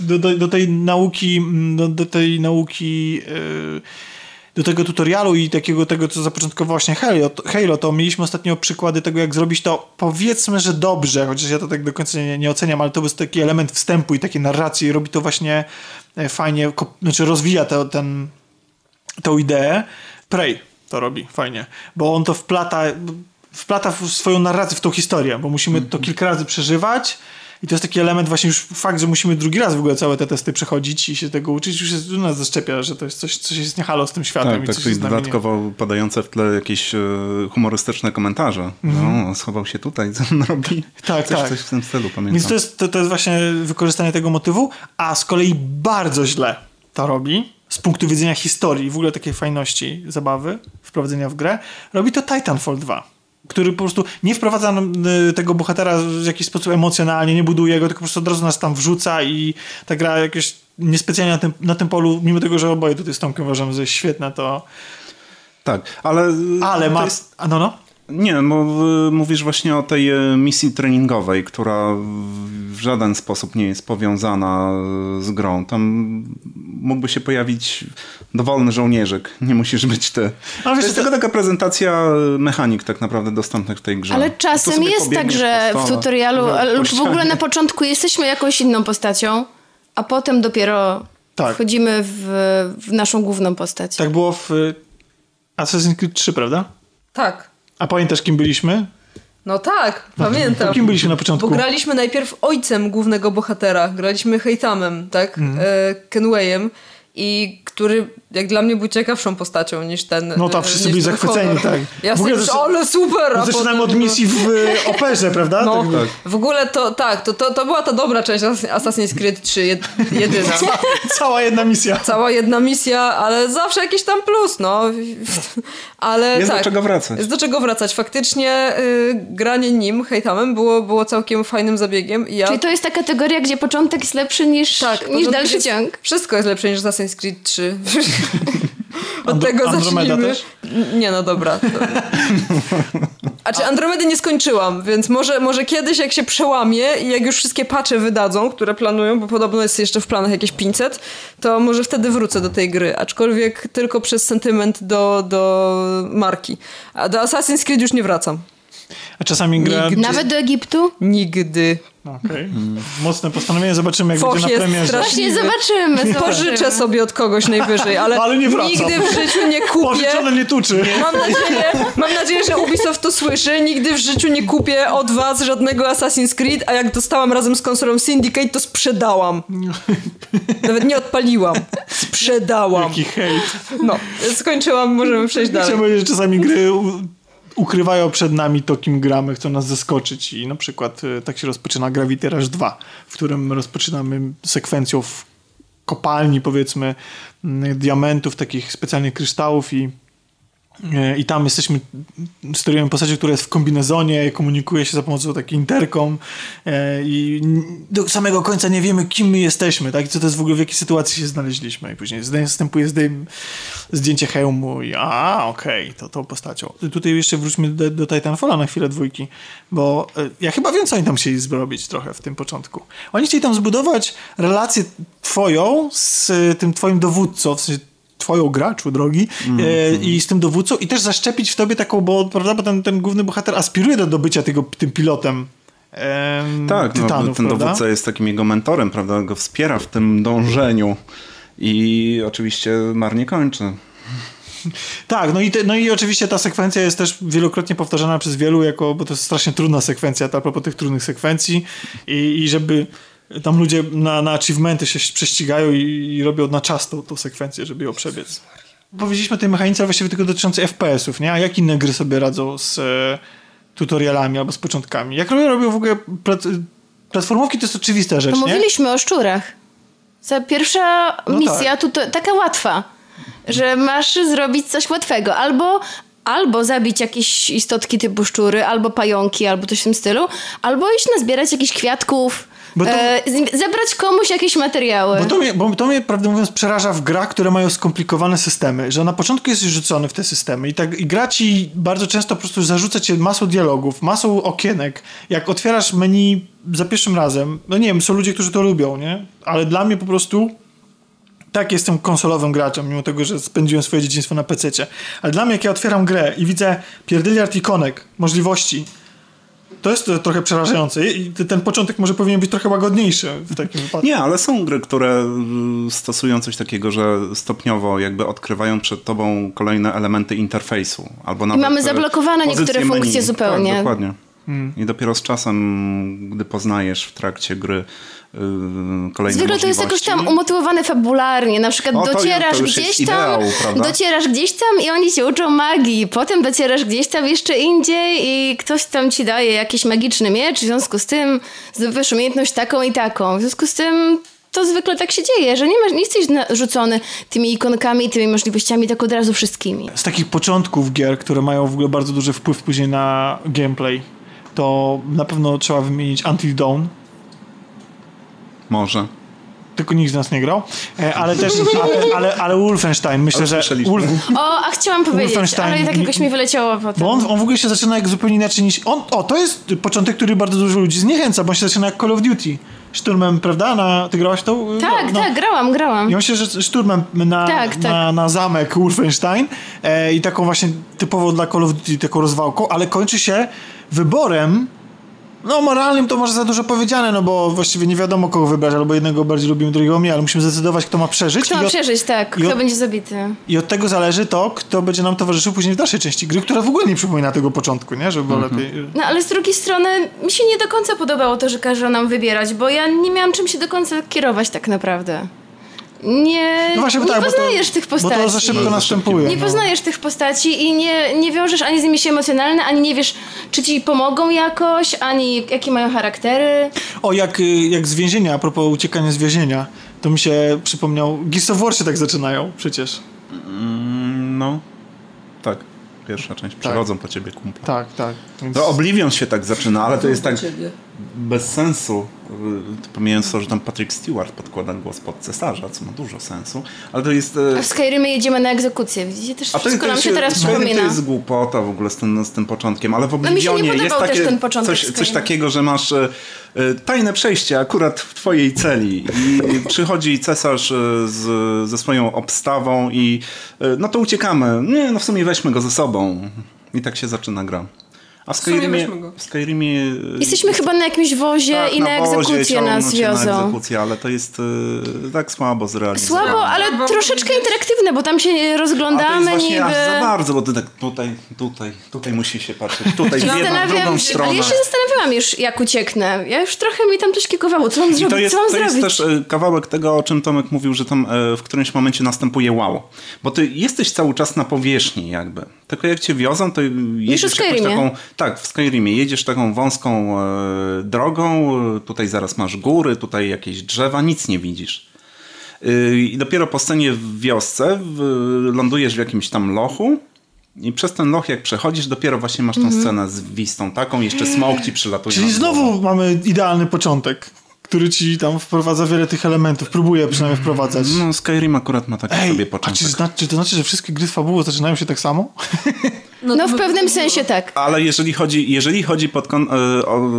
do, do, do tej nauki, mm, do, do tej nauki, yy, do tego tutorialu i takiego tego, co zapoczątkowało właśnie Halo, Halo, to mieliśmy ostatnio przykłady tego, jak zrobić to powiedzmy, że dobrze, chociaż ja to tak do końca nie, nie oceniam, ale to jest taki element wstępu i takiej narracji i robi to właśnie e, fajnie, znaczy rozwija to, ten, tą ideę. Prey to robi fajnie, bo on to wplata wplata w swoją narrację w tą historię, bo musimy to mhm. kilka razy przeżywać i to jest taki element właśnie już fakt, że musimy drugi raz w ogóle całe te testy przechodzić i się tego uczyć, już jest, nas zaszczepia, że to jest coś, coś jest niehalo z tym światem. Tak, i tak, i dodatkowo nie... podające w tle jakieś e, humorystyczne komentarze. Mm. No, schował się tutaj, co on robi. Tak, coś, tak. Coś w tym stylu, pamiętam. Więc to jest, to, to jest właśnie wykorzystanie tego motywu, a z kolei bardzo źle to robi z punktu widzenia historii, w ogóle takiej fajności zabawy, wprowadzenia w grę, robi to Titanfall 2 który po prostu nie wprowadza y, tego bohatera w jakiś sposób emocjonalnie, nie buduje go, tylko po prostu od razu nas tam wrzuca i ta gra jakieś niespecjalnie na tym, na tym polu, mimo tego, że oboje tutaj z Tomkiem uważam, że jest świetne, to... Tak, ale... Ale ma... Jest... No, no. Nie, bo mówisz właśnie o tej e, misji treningowej, która w żaden sposób nie jest powiązana z grą. Tam mógłby się pojawić dowolny żołnierzyk, nie musisz być ty. Ale to jest to... tylko taka prezentacja mechanik tak naprawdę dostępnych w tej grze. Ale czasem jest tak, że w tutorialu lub w ogóle na początku jesteśmy jakąś inną postacią, a potem dopiero tak. wchodzimy w, w naszą główną postać. Tak było w Assassin's Creed 3, prawda? Tak. A pamiętasz, kim byliśmy? No tak, pamiętam. To kim byliśmy na początku? Bo graliśmy najpierw ojcem głównego bohatera. Graliśmy Heitamem, tak? Mm. E, Kenwayem. I który jak dla mnie był ciekawszą postacią niż ten No tak, wszyscy byli zachwyceni, tak. Ja sobie, że ale super! A zaczynamy od misji w operze, prawda? No, tak. w ogóle to tak, to, to, to była ta dobra część Assassin's Creed 3, jedyna. Ca cała jedna misja. Cała jedna misja, ale zawsze jakiś tam plus, no. Ale jest tak, do czego wracać. Jest do czego wracać. Faktycznie y, granie nim, hejtamem, było, było całkiem fajnym zabiegiem. Ja... Czyli to jest ta kategoria, gdzie początek jest lepszy niż, tak, niż dalszy jest, ciąg. Wszystko jest lepsze niż Assassin's Creed 3. Od tego Andromeda zacznijmy. Też? Nie, no dobra. A czy Andromedy nie skończyłam, więc może, może kiedyś jak się przełamie i jak już wszystkie patche wydadzą, które planują, bo podobno jest jeszcze w planach jakieś 500, to może wtedy wrócę do tej gry, aczkolwiek tylko przez sentyment do, do marki. A do Assassin's Creed już nie wracam. A czasami gra... Nigdy. Nawet do Egiptu? Nigdy. Okej. Okay. Mocne postanowienie. Zobaczymy, jak Foch będzie na premierze. Właśnie zobaczymy, zobaczymy. Pożyczę sobie od kogoś najwyżej, ale, ale nie nigdy w życiu nie kupię. Pożyczone nie tuczy. Mam nadzieję, mam nadzieję, że Ubisoft to słyszy. Nigdy w życiu nie kupię od was żadnego Assassin's Creed, a jak dostałam razem z konsolą Syndicate, to sprzedałam. Nawet nie odpaliłam. Sprzedałam. Jaki hejt. No, skończyłam, możemy przejść dalej. Chciałbym powiedzieć, że czasami gry ukrywają przed nami to, kim gramy, chcą nas zaskoczyć. I na przykład y, tak się rozpoczyna Gravity Rush 2, w którym rozpoczynamy sekwencją w kopalni, powiedzmy, diamentów, takich specjalnych kryształów i I tam jesteśmy, sterujemy postacią, która jest w kombinezonie, komunikuje się za pomocą takiej interkom e, i do samego końca nie wiemy, kim my jesteśmy, tak? I co to jest w ogóle, w jakiej sytuacji się znaleźliśmy. I później następuje zdjęcie hełmu i a, okej, okay, to tą postacią. Tutaj jeszcze wróćmy do, do Titanfalla na chwilę dwójki, bo e, ja chyba wiem, co oni tam chcieli zrobić trochę w tym początku. Oni chcieli tam zbudować relację twoją z tym twoim dowódcą, w sensie twoją graczu drogi mm, i z tym dowódcą i też zaszczepić w tobie taką, bo, prawda, bo ten, ten główny bohater aspiruje do dobycia tego, tym pilotem em, tak, tytanów, no, ten prawda? dowódca jest takim jego mentorem, prawda, go wspiera w tym dążeniu i oczywiście marnie kończy. Tak, no i, te, no i oczywiście ta sekwencja jest też wielokrotnie powtarzana przez wielu, jako, bo to jest strasznie trudna sekwencja, a propos tych trudnych sekwencji i, i żeby tam ludzie na, na achievementy się prześcigają i, i robią na czas tą, tą sekwencję, żeby ją przebiec. Powiedzieliśmy o tej mechanice właściwie tylko dotyczącej FPS-ów, nie? A jak inne gry sobie radzą z e, tutorialami albo z początkami? Jak robią w ogóle plat platformówki, to jest oczywista rzecz, to nie? Mówiliśmy o szczurach. Za pierwsza no misja tak. to, taka łatwa, że masz zrobić coś łatwego. Albo albo zabić jakieś istotki typu szczury, albo pająki, albo coś w tym stylu, albo iść nazbierać jakichś kwiatków, to, e, zabrać komuś jakieś materiały. Bo to, mnie, bo to mnie, prawdę mówiąc, przeraża w grach, które mają skomplikowane systemy, że na początku jesteś rzucony w te systemy i, tak, i gra ci bardzo często po prostu zarzuca cię masą dialogów, masą okienek. Jak otwierasz menu za pierwszym razem, no nie wiem, są ludzie, którzy to lubią, nie? Ale dla mnie po prostu tak jestem konsolowym graczem, mimo tego, że spędziłem swoje dzieciństwo na PC-cie. Ale dla mnie, jak ja otwieram grę i widzę pierdyliard ikonek, możliwości, to jest trochę przerażające i ten początek może powinien być trochę łagodniejszy w takim wypadku. Nie, ale są gry, które mm, stosują coś takiego, że stopniowo jakby odkrywają przed tobą kolejne elementy interfejsu. Albo nawet I mamy zablokowane niektóre menu. funkcje zupełnie. Tak, dokładnie. Hmm. I dopiero z czasem, gdy poznajesz w trakcie gry kolejne Zwykle to jest jakoś tam umotywowane fabularnie, na przykład o, docierasz to, to gdzieś ideał, tam, prawda? docierasz gdzieś tam i oni się uczą magii, potem docierasz gdzieś tam jeszcze indziej i ktoś tam ci daje jakiś magiczny miecz, w związku z tym zdobywasz umiejętność taką i taką, w związku z tym to zwykle tak się dzieje, że nie, masz, nie jesteś narzucony tymi ikonkami, tymi możliwościami tak od razu wszystkimi. Z takich początków gier, które mają w ogóle bardzo duży wpływ później na gameplay, to na pewno trzeba wymienić Until Dawn, może. Tylko nikt z nas nie grał. E, ale też, ale, ale, ale Wolfenstein, myślę, że... Wolf... O, a chciałam powiedzieć, ale tak jakoś mi wyleciało potem. Bo on, on w ogóle się zaczyna jak zupełnie inaczej niż... On, o, to jest początek, który bardzo dużo ludzi zniechęca, bo on się zaczyna jak Call of Duty. Szturmem, prawda? Na, ty grałaś to? Tak, no. tak, grałam, grałam. I on się że szturmem na, tak, na, tak. na zamek Wolfenstein e, i taką właśnie typowo dla Call of Duty taką rozwałką, ale kończy się wyborem no, moralnym to może za dużo powiedziane, no bo właściwie nie wiadomo kogo wybrać, albo jednego bardziej lubimy, drugiego mniej, ale musimy zdecydować, kto ma przeżyć. Kto ma przeżyć, tak, kto od, będzie zabity. I od tego zależy to, kto będzie nam towarzyszył później w dalszej części gry, która w ogóle nie przypomina tego początku, nie? Żeby było mhm. lepiej. No, ale z drugiej strony mi się nie do końca podobało to, że każą nam wybierać, bo ja nie miałam czym się do końca kierować tak naprawdę nie, no właśnie, nie tak, poznajesz to, tych postaci. Bo to za szybko następuje. Nie no. poznajesz tych postaci i nie, nie wiążesz ani z nimi się emocjonalnie, ani nie wiesz, czy ci pomogą jakoś, ani jakie mają charaktery. O, jak, jak z więzienia, a propos uciekania z więzienia, to mi się przypomniał, Gears of War się tak zaczynają przecież. Mm, no, tak. Pierwsza część. Tak. Przechodzą tak. po ciebie kumple. Tak, tak. Więc... To Oblivion się tak zaczyna, ale to jest tak bez sensu. Pomijając to, że tam Patrick Stewart podkłada głos pod cesarza, co ma dużo sensu, ale to jest... E, A w Skyrimie jedziemy na egzekucję, widzicie? Też wszystko to, nam się teraz przypomina. To jest głupota w ogóle z tym, z tym początkiem, ale w Oblivionie no jest takie, coś, coś takiego, że masz e, tajne przejście akurat w twojej celi i przychodzi cesarz z, ze swoją obstawą i no to uciekamy. Nie, no w sumie weźmy go ze sobą. I tak się zaczyna gra. A w Skyrimie, w Skyrimie... Jesteśmy chyba na jakimś wozie tak, i na, na egzekucję nas wiozą. Na egzekucję, ale to jest y, tak słabo zrealizowane. Słabo, ale no, troszeczkę interaktywne, bo tam się rozglądamy A to jest właśnie niby... aż za bardzo, bo ty tak tutaj, tutaj, tutaj musi się patrzeć. Tutaj w jedną, drugą stronę. Ale ja się zastanawiałam już, jak ucieknę. Ja już trochę mi tam coś kiekowało. Co mam zrobić? To jest, Co mam to zrobić? jest też y, kawałek tego, o czym Tomek mówił, że tam w którymś momencie następuje wow. Bo ty jesteś cały czas na powierzchni jakby. Tylko jak cię wiozą, to jedziesz jakąś taką... Tak, w Skyrimie jedziesz taką wąską e, drogą, tutaj zaraz masz góry, tutaj jakieś drzewa, nic nie widzisz. E, I dopiero po scenie w wiosce lądujesz w jakimś tam lochu i przez ten loch jak przechodzisz, dopiero właśnie masz tą mm -hmm. scenę z wistą taką, jeszcze smok ci przylatuje. Czyli znowu mamy idealny początek który ci tam wprowadza wiele tych elementów, próbuje przynajmniej wprowadzać. No, Skyrim akurat ma taki Ej, sobie początek. A czy, znaczy, czy to znaczy, że wszystkie gry z fabułą zaczynają się tak samo? No, no w pewnym sensie tak. Ale jeżeli chodzi, jeżeli chodzi pod kon, y, o,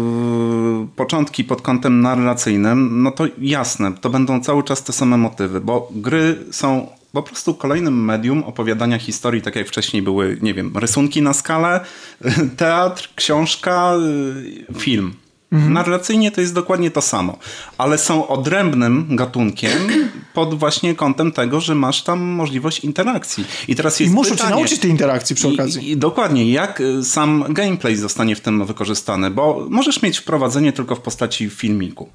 początki pod kątem narracyjnym, no to jasne, to będą cały czas te same motywy, bo gry są po prostu kolejnym medium opowiadania historii, tak jak wcześniej były, nie wiem, rysunki na skalę, teatr, książka, y, film. Mhm. Narracyjnie to jest dokładnie to samo, ale są odrębnym gatunkiem pod właśnie kątem tego, że masz tam możliwość interakcji. I teraz jest I muszę pytanie, cię nauczyć tej interakcji przy okazji. I, I, dokładnie, jak y, sam gameplay zostanie w tym wykorzystany, bo możesz mieć wprowadzenie tylko w postaci filmiku.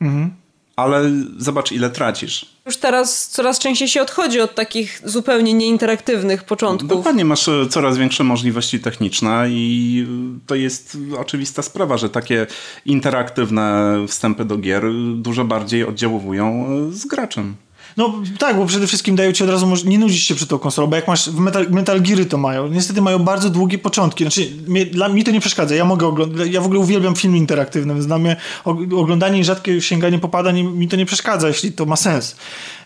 Mhm ale zobacz ile tracisz. Już teraz coraz częściej się odchodzi od takich zupełnie nieinteraktywnych początków. Dokładnie, masz e, coraz większe możliwości techniczne i e, to jest oczywista sprawa, że takie interaktywne wstępy do gier dużo bardziej oddziaływują e, z graczem. No tak, bo przede wszystkim dają ci od razu, nie nudzić się przy tą konsolą, bo jak masz, w Metal, Metal Geary to mają, niestety mają bardzo długie początki, znaczy mnie, dla mnie to nie przeszkadza, ja mogę oglądać, ja w ogóle uwielbiam film interaktywny, więc dla mnie oglądanie i rzadkie sięganie popadań mi to nie przeszkadza, jeśli to ma sens.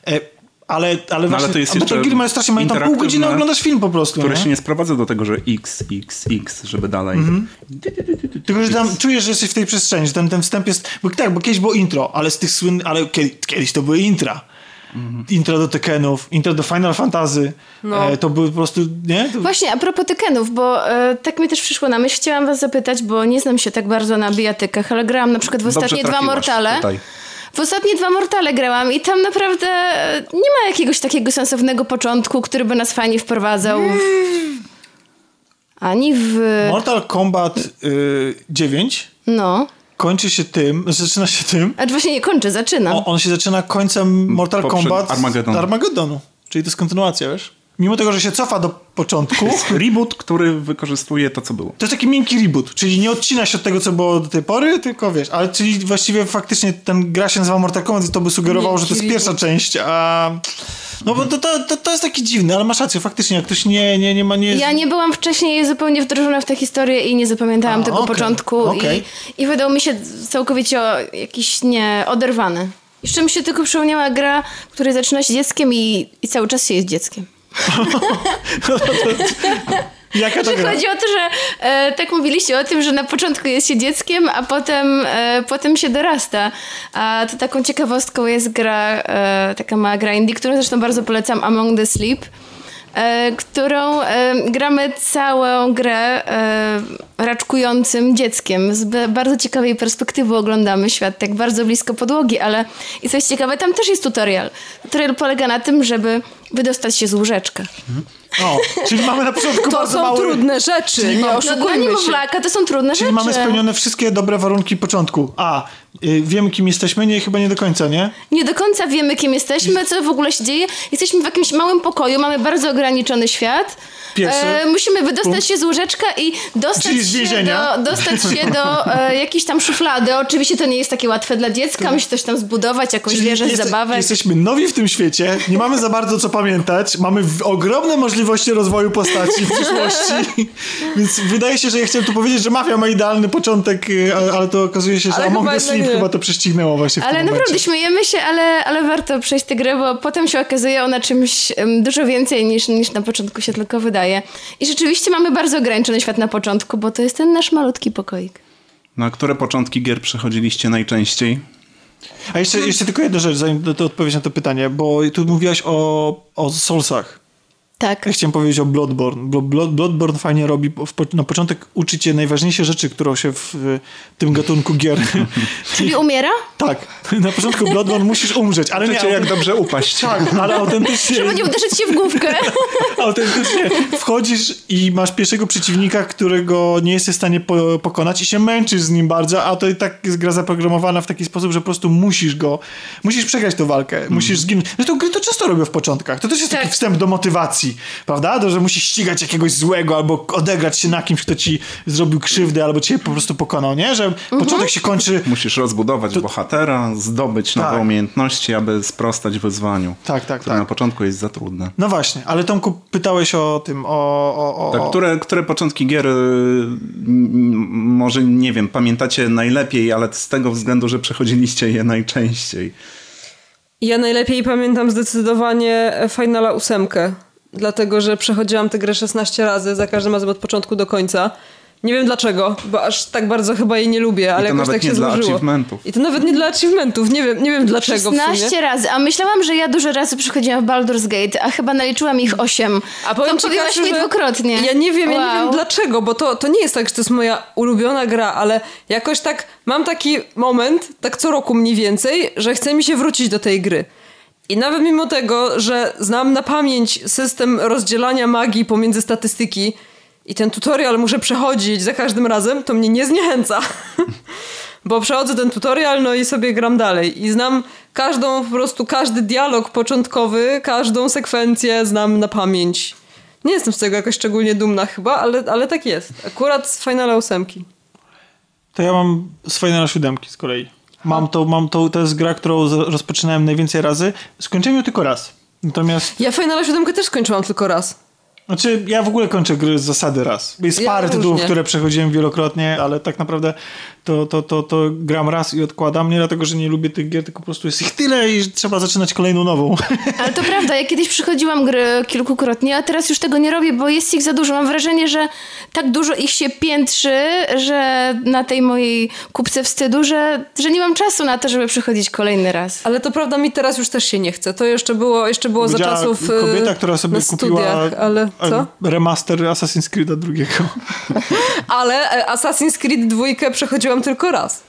E, ale, ale no, właśnie, ale to jest Metal Gear mają strasznie, mają tam pół godziny oglądasz film po prostu. Które nie? się nie sprowadza do tego, że x, x, x, żeby dalej. Mm -hmm. Tylko, że tam czujesz, że jesteś w tej przestrzeni, że ten, ten wstęp jest, bo tak, bo kiedyś było intro, ale z tych słynnych, ale kiedyś, kiedyś to były intra. Mm. Intro do Tekkenów, intro do Final Fantasy. No. E, to były po prostu, nie? To... Właśnie, a propos Tekkenów, bo e, tak mi też przyszło na myśl. Chciałam was zapytać, bo nie znam się tak bardzo na bijatykach, ale grałam na przykład w ostatnie dwa Mortale. Tutaj. W ostatnie dwa Mortale grałam i tam naprawdę nie ma jakiegoś takiego sensownego początku, który by nas fajnie wprowadzał. Ani w... Mortal Kombat y, 9 no. Kończy się tym, zaczyna się tym... A właśnie nie kończy, zaczyna. O, on się zaczyna końcem Mortal Poprzed Kombat Armageddon. Armageddonu. Czyli to jest kontynuacja, wiesz? Mimo tego, że się cofa do początku. reboot, który wykorzystuje to, co było. To jest taki miękki reboot, czyli nie odcina się od tego, co było do tej pory, tylko wiesz, ale czyli właściwie faktycznie ten gra się nazywa Mortal Kombat i to by sugerowało, miękki że to jest reboot. pierwsza część, a... No bo to, to, to, to, jest taki dziwny, ale masz rację, faktycznie, jak ktoś nie, nie, nie ma... Nie... Ja nie byłam wcześniej zupełnie wdrożona w tę historię i nie zapamiętałam a, tego okay, początku okay. I, i wydał mi się całkowicie jakiś nie oderwany. Jeszcze mi się tylko przypomniała gra, w której zaczyna się dzieckiem i, i cały czas się jest dzieckiem. Jaka to gra? Chodzi o to, że e, tak mówiliście o tym, że na początku jest się dzieckiem, a potem, e, potem się dorasta. A to taką ciekawostką jest gra, e, taka mała gra indie, którą zresztą bardzo polecam, Among the Sleep. E, którą e, gramy całą grę e, raczkującym dzieckiem. Z bardzo ciekawej perspektywy oglądamy świat, tak bardzo blisko podłogi, ale i coś ciekawe, tam też jest tutorial. Tutorial polega na tym, żeby wydostać się z łóżeczka. Mhm. O, czyli mamy na początku to bardzo są mały... trudne rzeczy, czyli nie oszukujmy no, się. to są trudne czyli rzeczy. Czyli mamy spełnione wszystkie dobre warunki początku. A, wiemy kim jesteśmy? Nie, chyba nie do końca, nie? Nie do końca wiemy kim jesteśmy, co w ogóle się dzieje. Jesteśmy w jakimś małym pokoju, mamy bardzo ograniczony świat. E, musimy wydostać się z łóżeczka i dostać się do, dostać się do e, jakiejś tam szuflady. Oczywiście to nie jest takie łatwe dla dziecka, musi coś tam zbudować, jakąś Czyli wieżę zabawek. Jesteśmy nowi w tym świecie, nie mamy za bardzo co pamiętać, mamy ogromne możliwości rozwoju postaci w przyszłości, więc wydaje się, że ja chciałem tu powiedzieć, że Mafia ma idealny początek, y, ale to okazuje się, że ale Among the Sleep chyba to prześcignęło właśnie Ale naprawdę momencie. śmiejemy się, ale, ale warto przejść tę grę, bo potem się okazuje ona czymś dużo więcej niż, niż na początku się tylko wydaje. I rzeczywiście mamy bardzo ograniczony świat na początku, bo to jest ten nasz malutki pokoik. Na które początki gier przechodziliście najczęściej? A jeszcze, jeszcze tylko jedna rzecz, zanim to odpowiedź na to pytanie, bo tu mówiłaś o, o Soulsach. Tak. Ja chciałem powiedzieć o Bloodborne. Blood, Bloodborne fajnie robi, na początek uczy cię najważniejsze rzeczy, którą się w, w tym gatunku gier... Czyli umiera? Tak. Na początku Bloodborne musisz umrzeć, ale nie... jak dobrze upaść. Tak, ale autentycznie... Żeby nie uderzyć się w główkę. autentycznie wchodzisz i masz pierwszego przeciwnika, którego nie jesteś w stanie po, pokonać i się męczysz z nim bardzo, a to i tak jest gra zaprogramowana w taki sposób, że po prostu musisz go... Musisz przegrać tę walkę. Mm. Musisz zginąć. Zresztą gry to często robią w początkach. To też jest tak. taki wstęp do motywacji prawda? To, że musisz ścigać jakiegoś złego albo odegrać się na kimś, kto ci zrobił krzywdę albo cię po prostu pokonał, nie? Że mhm. początek się kończy... Musisz rozbudować to... bohatera, zdobyć tak. nowe umiejętności, aby sprostać wyzwaniu. Tak, tak, które tak. na początku jest za trudne. No właśnie, ale Tomku, pytałeś o tym, o... o, o tak, które, które początki gier y, może, nie wiem, pamiętacie najlepiej, ale z tego względu, że przechodziliście je najczęściej. Ja najlepiej pamiętam zdecydowanie Finala ósemkę dlatego że przechodziłam tę grę 16 razy, za każdym razem od początku do końca. Nie wiem dlaczego, bo aż tak bardzo chyba jej nie lubię, ale jakoś tak się złożyło. I to nawet nie dla achievementów. I to nawet nie dla achievementów, nie wiem, nie wiem dlaczego 16 razy, a myślałam, że ja dużo razy przychodziłam w Baldur's Gate, a chyba naliczyłam ich 8. A powiem to mówiłaś mi dwukrotnie. Ja nie wiem, wow. ja nie wiem dlaczego, bo to, to nie jest tak, że to jest moja ulubiona gra, ale jakoś tak mam taki moment, tak co roku mniej więcej, że chce mi się wrócić do tej gry. I nawet mimo tego, że znam na pamięć system rozdzielania magii pomiędzy statystyki i ten tutorial muszę przechodzić za każdym razem, to mnie nie zniechęca. Bo przechodzę ten tutorial, no i sobie gram dalej. I znam każdą, po prostu każdy dialog początkowy, każdą sekwencję znam na pamięć. Nie jestem z tego jakoś szczególnie dumna chyba, ale, ale tak jest. Akurat z Finala 8. To ja mam z Finala 7 z kolei. Mam to, mam to, to jest gra, którą rozpoczynałem najwięcej razy. Skończyłem ją tylko raz. Natomiast... Ja Final 7 też skończyłam tylko raz. Znaczy, ja w ogóle kończę gry z zasady raz. Jest ja parę tytułów, które przechodziłem wielokrotnie, ale tak naprawdę to, to, to, to gram raz i odkładam. Nie dlatego, że nie lubię tych gier, tylko po prostu jest ich tyle i trzeba zaczynać kolejną nową. Ale to prawda, ja kiedyś przychodziłam gry kilkukrotnie, a teraz już tego nie robię, bo jest ich za dużo. Mam wrażenie, że tak dużo ich się piętrzy, że na tej mojej kupce wstydu, że, że nie mam czasu na to, żeby przychodzić kolejny raz. Ale to prawda, mi teraz już też się nie chce. To jeszcze było, jeszcze było za czasów kobieta, która sobie kupiła ale co? remaster Assassin's Creed'a drugiego. ale e, Assassin's Creed dwójkę przechodziłam tylko raz.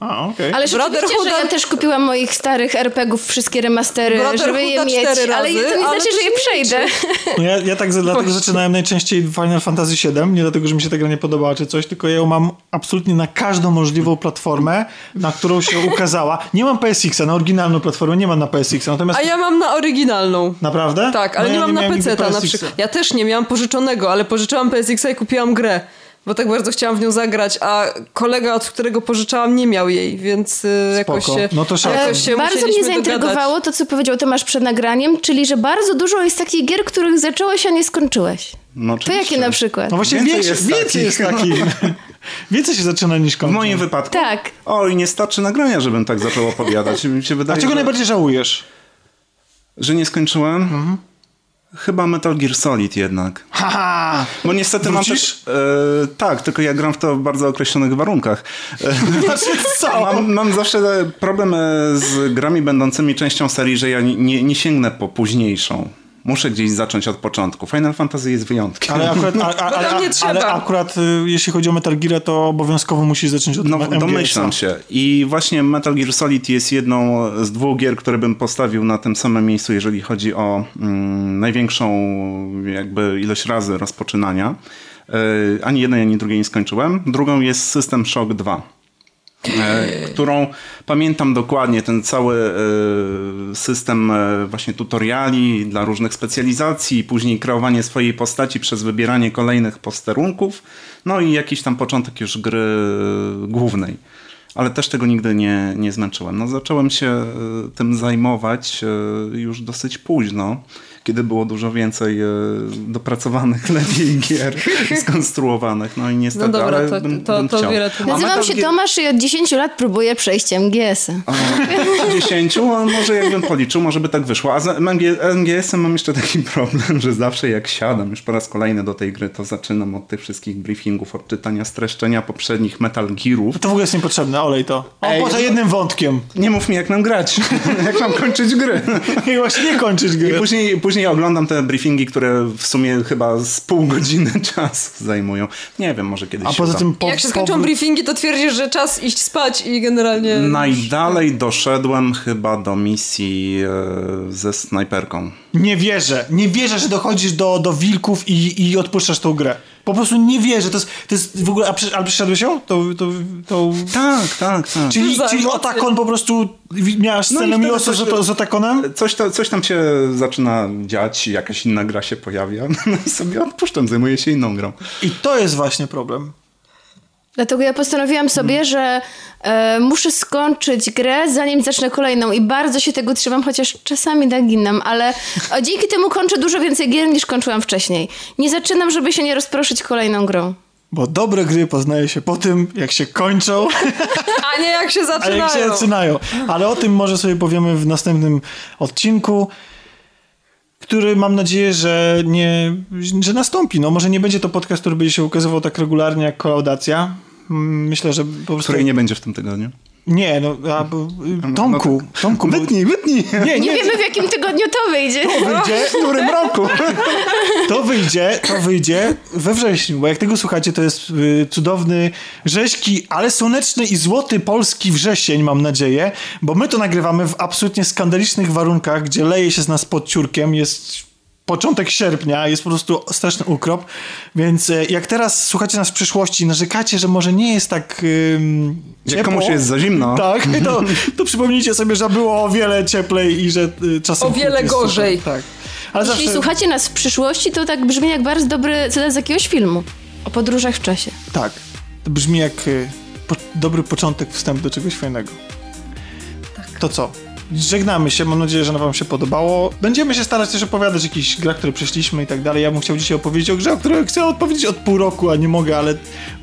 A, okay. Ale rzeczywiście, że ja też kupiłam moich starych RPGów, wszystkie remastery, żeby je mieć, razy, ale to nie znaczy, że je przejdę. No ja, ja tak dlatego zaczynałem najczęściej Final Fantasy VII, nie dlatego, że mi się ta gra nie podobała czy coś, tylko ja ją mam absolutnie na każdą możliwą platformę, na którą się ukazała. Nie mam PSX-a, na oryginalną platformę nie mam na PSX-a. Natomiast... A ja mam na oryginalną. Naprawdę? Tak, ale no ja nie mam nie na PC-ta na przykład. Ja też nie miałam pożyczonego, ale pożyczyłam PSX-a i kupiłam grę bo tak bardzo chciałam w nią zagrać, a kolega, od którego pożyczałam, nie miał jej, więc y, jakoś się, no to jakoś się Bardzo mnie zaintrygowało dogadać. to, co powiedział Tomasz przed nagraniem, czyli, że bardzo dużo jest takich gier, których zacząłeś, a nie skończyłeś. No, to jakie na przykład? No właśnie więcej, więcej jest, więcej jest takich. Więcej się zaczyna niż kończy. W moim wypadku? Tak. Oj, nie starczy nagrania, żebym tak zaczął opowiadać. Mi się wydaje, a czego że... najbardziej żałujesz? Że nie skończyłem? Mhm. Chyba Metal Gear Solid jednak. Haha! Bo niestety Wrócisz? mam też... E, tak, tylko ja gram w to w bardzo określonych warunkach. E, znaczy co? Mam, mam, zawsze problem z grami będącymi częścią serii, że ja nie, nie sięgnę po późniejszą. Muszę gdzieś zacząć od początku. Final Fantasy jest wyjątkiem. Ale akurat, a, a, ale, ale akurat y, jeśli chodzi o Metal Gear, to obowiązkowo musisz zacząć od No domyślam się. I właśnie Metal Gear Solid jest jedną z dwóch gier, które bym postawił na tym samym miejscu, jeżeli chodzi o mm, największą jakby ilość razy rozpoczynania. Yy, ani jednej, ani drugiej nie skończyłem. Drugą jest System Shock 2 E, którą pamiętam dokładnie, ten cały e, system e, właśnie tutoriali dla różnych specjalizacji, później kreowanie swojej postaci przez wybieranie kolejnych posterunków, no i jakiś tam początek już gry głównej. Ale też tego nigdy nie, nie zmęczyłem. No, zacząłem się tym zajmować już dosyć późno kiedy było dużo więcej e, dopracowanych lepiej gier skonstruowanych. No i niestety, no dobra, ale to, bym, to, bym to. Wiele Nazywam się Tomasz i od 10 lat próbuję przejść MGS-a. 10? A może jakbym policzył, może by tak wyszło. A z MGS-em mam jeszcze taki problem, że zawsze jak siadam już po raz kolejny do tej gry, to zaczynam od tych wszystkich briefingów, od czytania streszczenia poprzednich Metal Gearów. To w ogóle jest niepotrzebne, olej to. O, Ej, poza jednym wątkiem. Nie mów mi jak nam grać, jak mam kończyć gry. I właśnie nie kończyć gry. I później, później oglądam te briefingi, które w sumie chyba z pół godziny czasu zajmują. Nie wiem, może kiedyś A poza tym po, Jak się skończą po... briefingi, to twierdzisz, że czas iść spać i generalnie... Najdalej doszedłem chyba do misji e, ze snajperką. Nie wierzę. Nie wierzę, że dochodzisz do, do wilków i, i odpuszczasz tą grę. Po prostu nie wierzę. To jest, to jest w ogóle. A, ale przeszedłeś ją? To, to, to... Tak, tak, tak. Czyli, czyli Otakon po prostu miałaś scenę no miłosną z, z Otakonem? Coś, to, coś tam się zaczyna dziać, jakaś inna gra się pojawia. No i sobie odpuszczam, zajmuję się inną grą. I to jest właśnie problem. Dlatego ja postanowiłam sobie, hmm. że e, muszę skończyć grę, zanim zacznę kolejną i bardzo się tego trzymam, chociaż czasami naginam, ale dzięki temu kończę dużo więcej gier niż kończyłam wcześniej. Nie zaczynam, żeby się nie rozproszyć kolejną grą. Bo dobre gry poznaje się po tym, jak się kończą. A nie jak się zaczynają. A jak się zaczynają. Ale o tym może sobie powiemy w następnym odcinku który mam nadzieję, że nie, że nastąpi. No może nie będzie to podcast, który będzie się ukazywał tak regularnie jak kolaudacja. Myślę, że po prostu... Której nie będzie w tym tygodniu. Nie, no, a, Tomku, no, Tomku. Wytnij, wytnij. Nie, nie, nie wiemy w jakim tygodniu to wyjdzie. To wyjdzie w którym roku. To wyjdzie, to wyjdzie we wrześniu, bo jak tego słuchacie, to jest y, cudowny, rzeźki, ale słoneczny i złoty polski wrzesień, mam nadzieję, bo my to nagrywamy w absolutnie skandalicznych warunkach, gdzie leje się z nas pod ciurkiem, jest początek sierpnia, jest po prostu straszny ukrop, więc e, jak teraz słuchacie nas w przyszłości narzekacie, że może nie jest tak ym, ciepło. Jak komuś jest za zimno. Tak, to, to przypomnijcie sobie, że było o wiele cieplej i że y, czasem... O wiele gorzej. Super, tak. Ale Jeśli zawsze... słuchacie nas w przyszłości, to tak brzmi jak bardzo dobry cytat z jakiegoś filmu. O podróżach w czasie. Tak. To brzmi jak y, po, dobry początek, wstęp do czegoś fajnego. to co? Żegnamy się, mam nadzieję, że wam się podobało. Będziemy się starać też opowiadać o jakichś grach, które przeszliśmy i tak dalej. Ja bym chciał dzisiaj opowiedzieć o grze, o której chcę odpowiedzieć od pół roku, a nie mogę, ale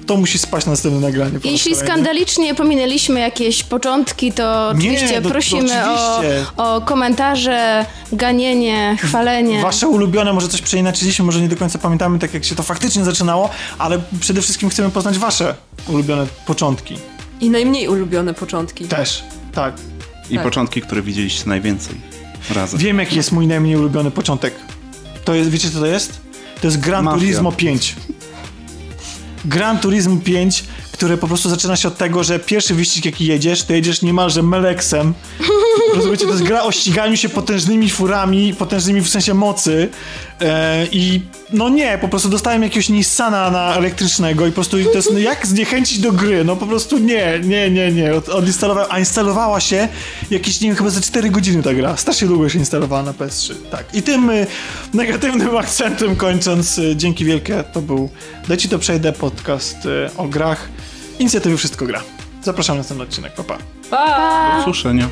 to musi spaść na następne nagranie. Jeśli skandalicznie pominęliśmy jakieś początki, to oczywiście nie, prosimy to oczywiście. O, o komentarze, ganienie, chwalenie. Wasze ulubione, może coś przeinaczyliśmy, może nie do końca pamiętamy tak, jak się to faktycznie zaczynało, ale przede wszystkim chcemy poznać wasze ulubione początki. I najmniej ulubione początki. Też, tak. I tak. początki, które widzieliście najwięcej razem. Wiem, jaki jest mój najmniej ulubiony początek. To jest, wiecie co to jest? To jest Gran Mafia. Turismo 5. Gran Turismo 5 które po prostu zaczyna się od tego, że pierwszy wyścig jaki jedziesz, to jedziesz niemalże meleksem. Rozumiecie, to jest gra o ściganiu się potężnymi furami, potężnymi w sensie mocy e, i no nie, po prostu dostałem jakiegoś Nissana na elektrycznego i po prostu to jest, no jak zniechęcić do gry? No po prostu nie, nie, nie, nie. Odinstalowała, a instalowała się jakieś, nie wiem, chyba za 4 godziny ta gra. Strasznie długo się instalowała na PS3. Tak. I tym y, negatywnym akcentem kończąc, y, dzięki wielkie, to był Dajcie to przejdę podcast y, o grach inicjatywy Wszystko Gra. Zapraszam na ten odcinek. Pa, pa. pa. Do usłyszenia.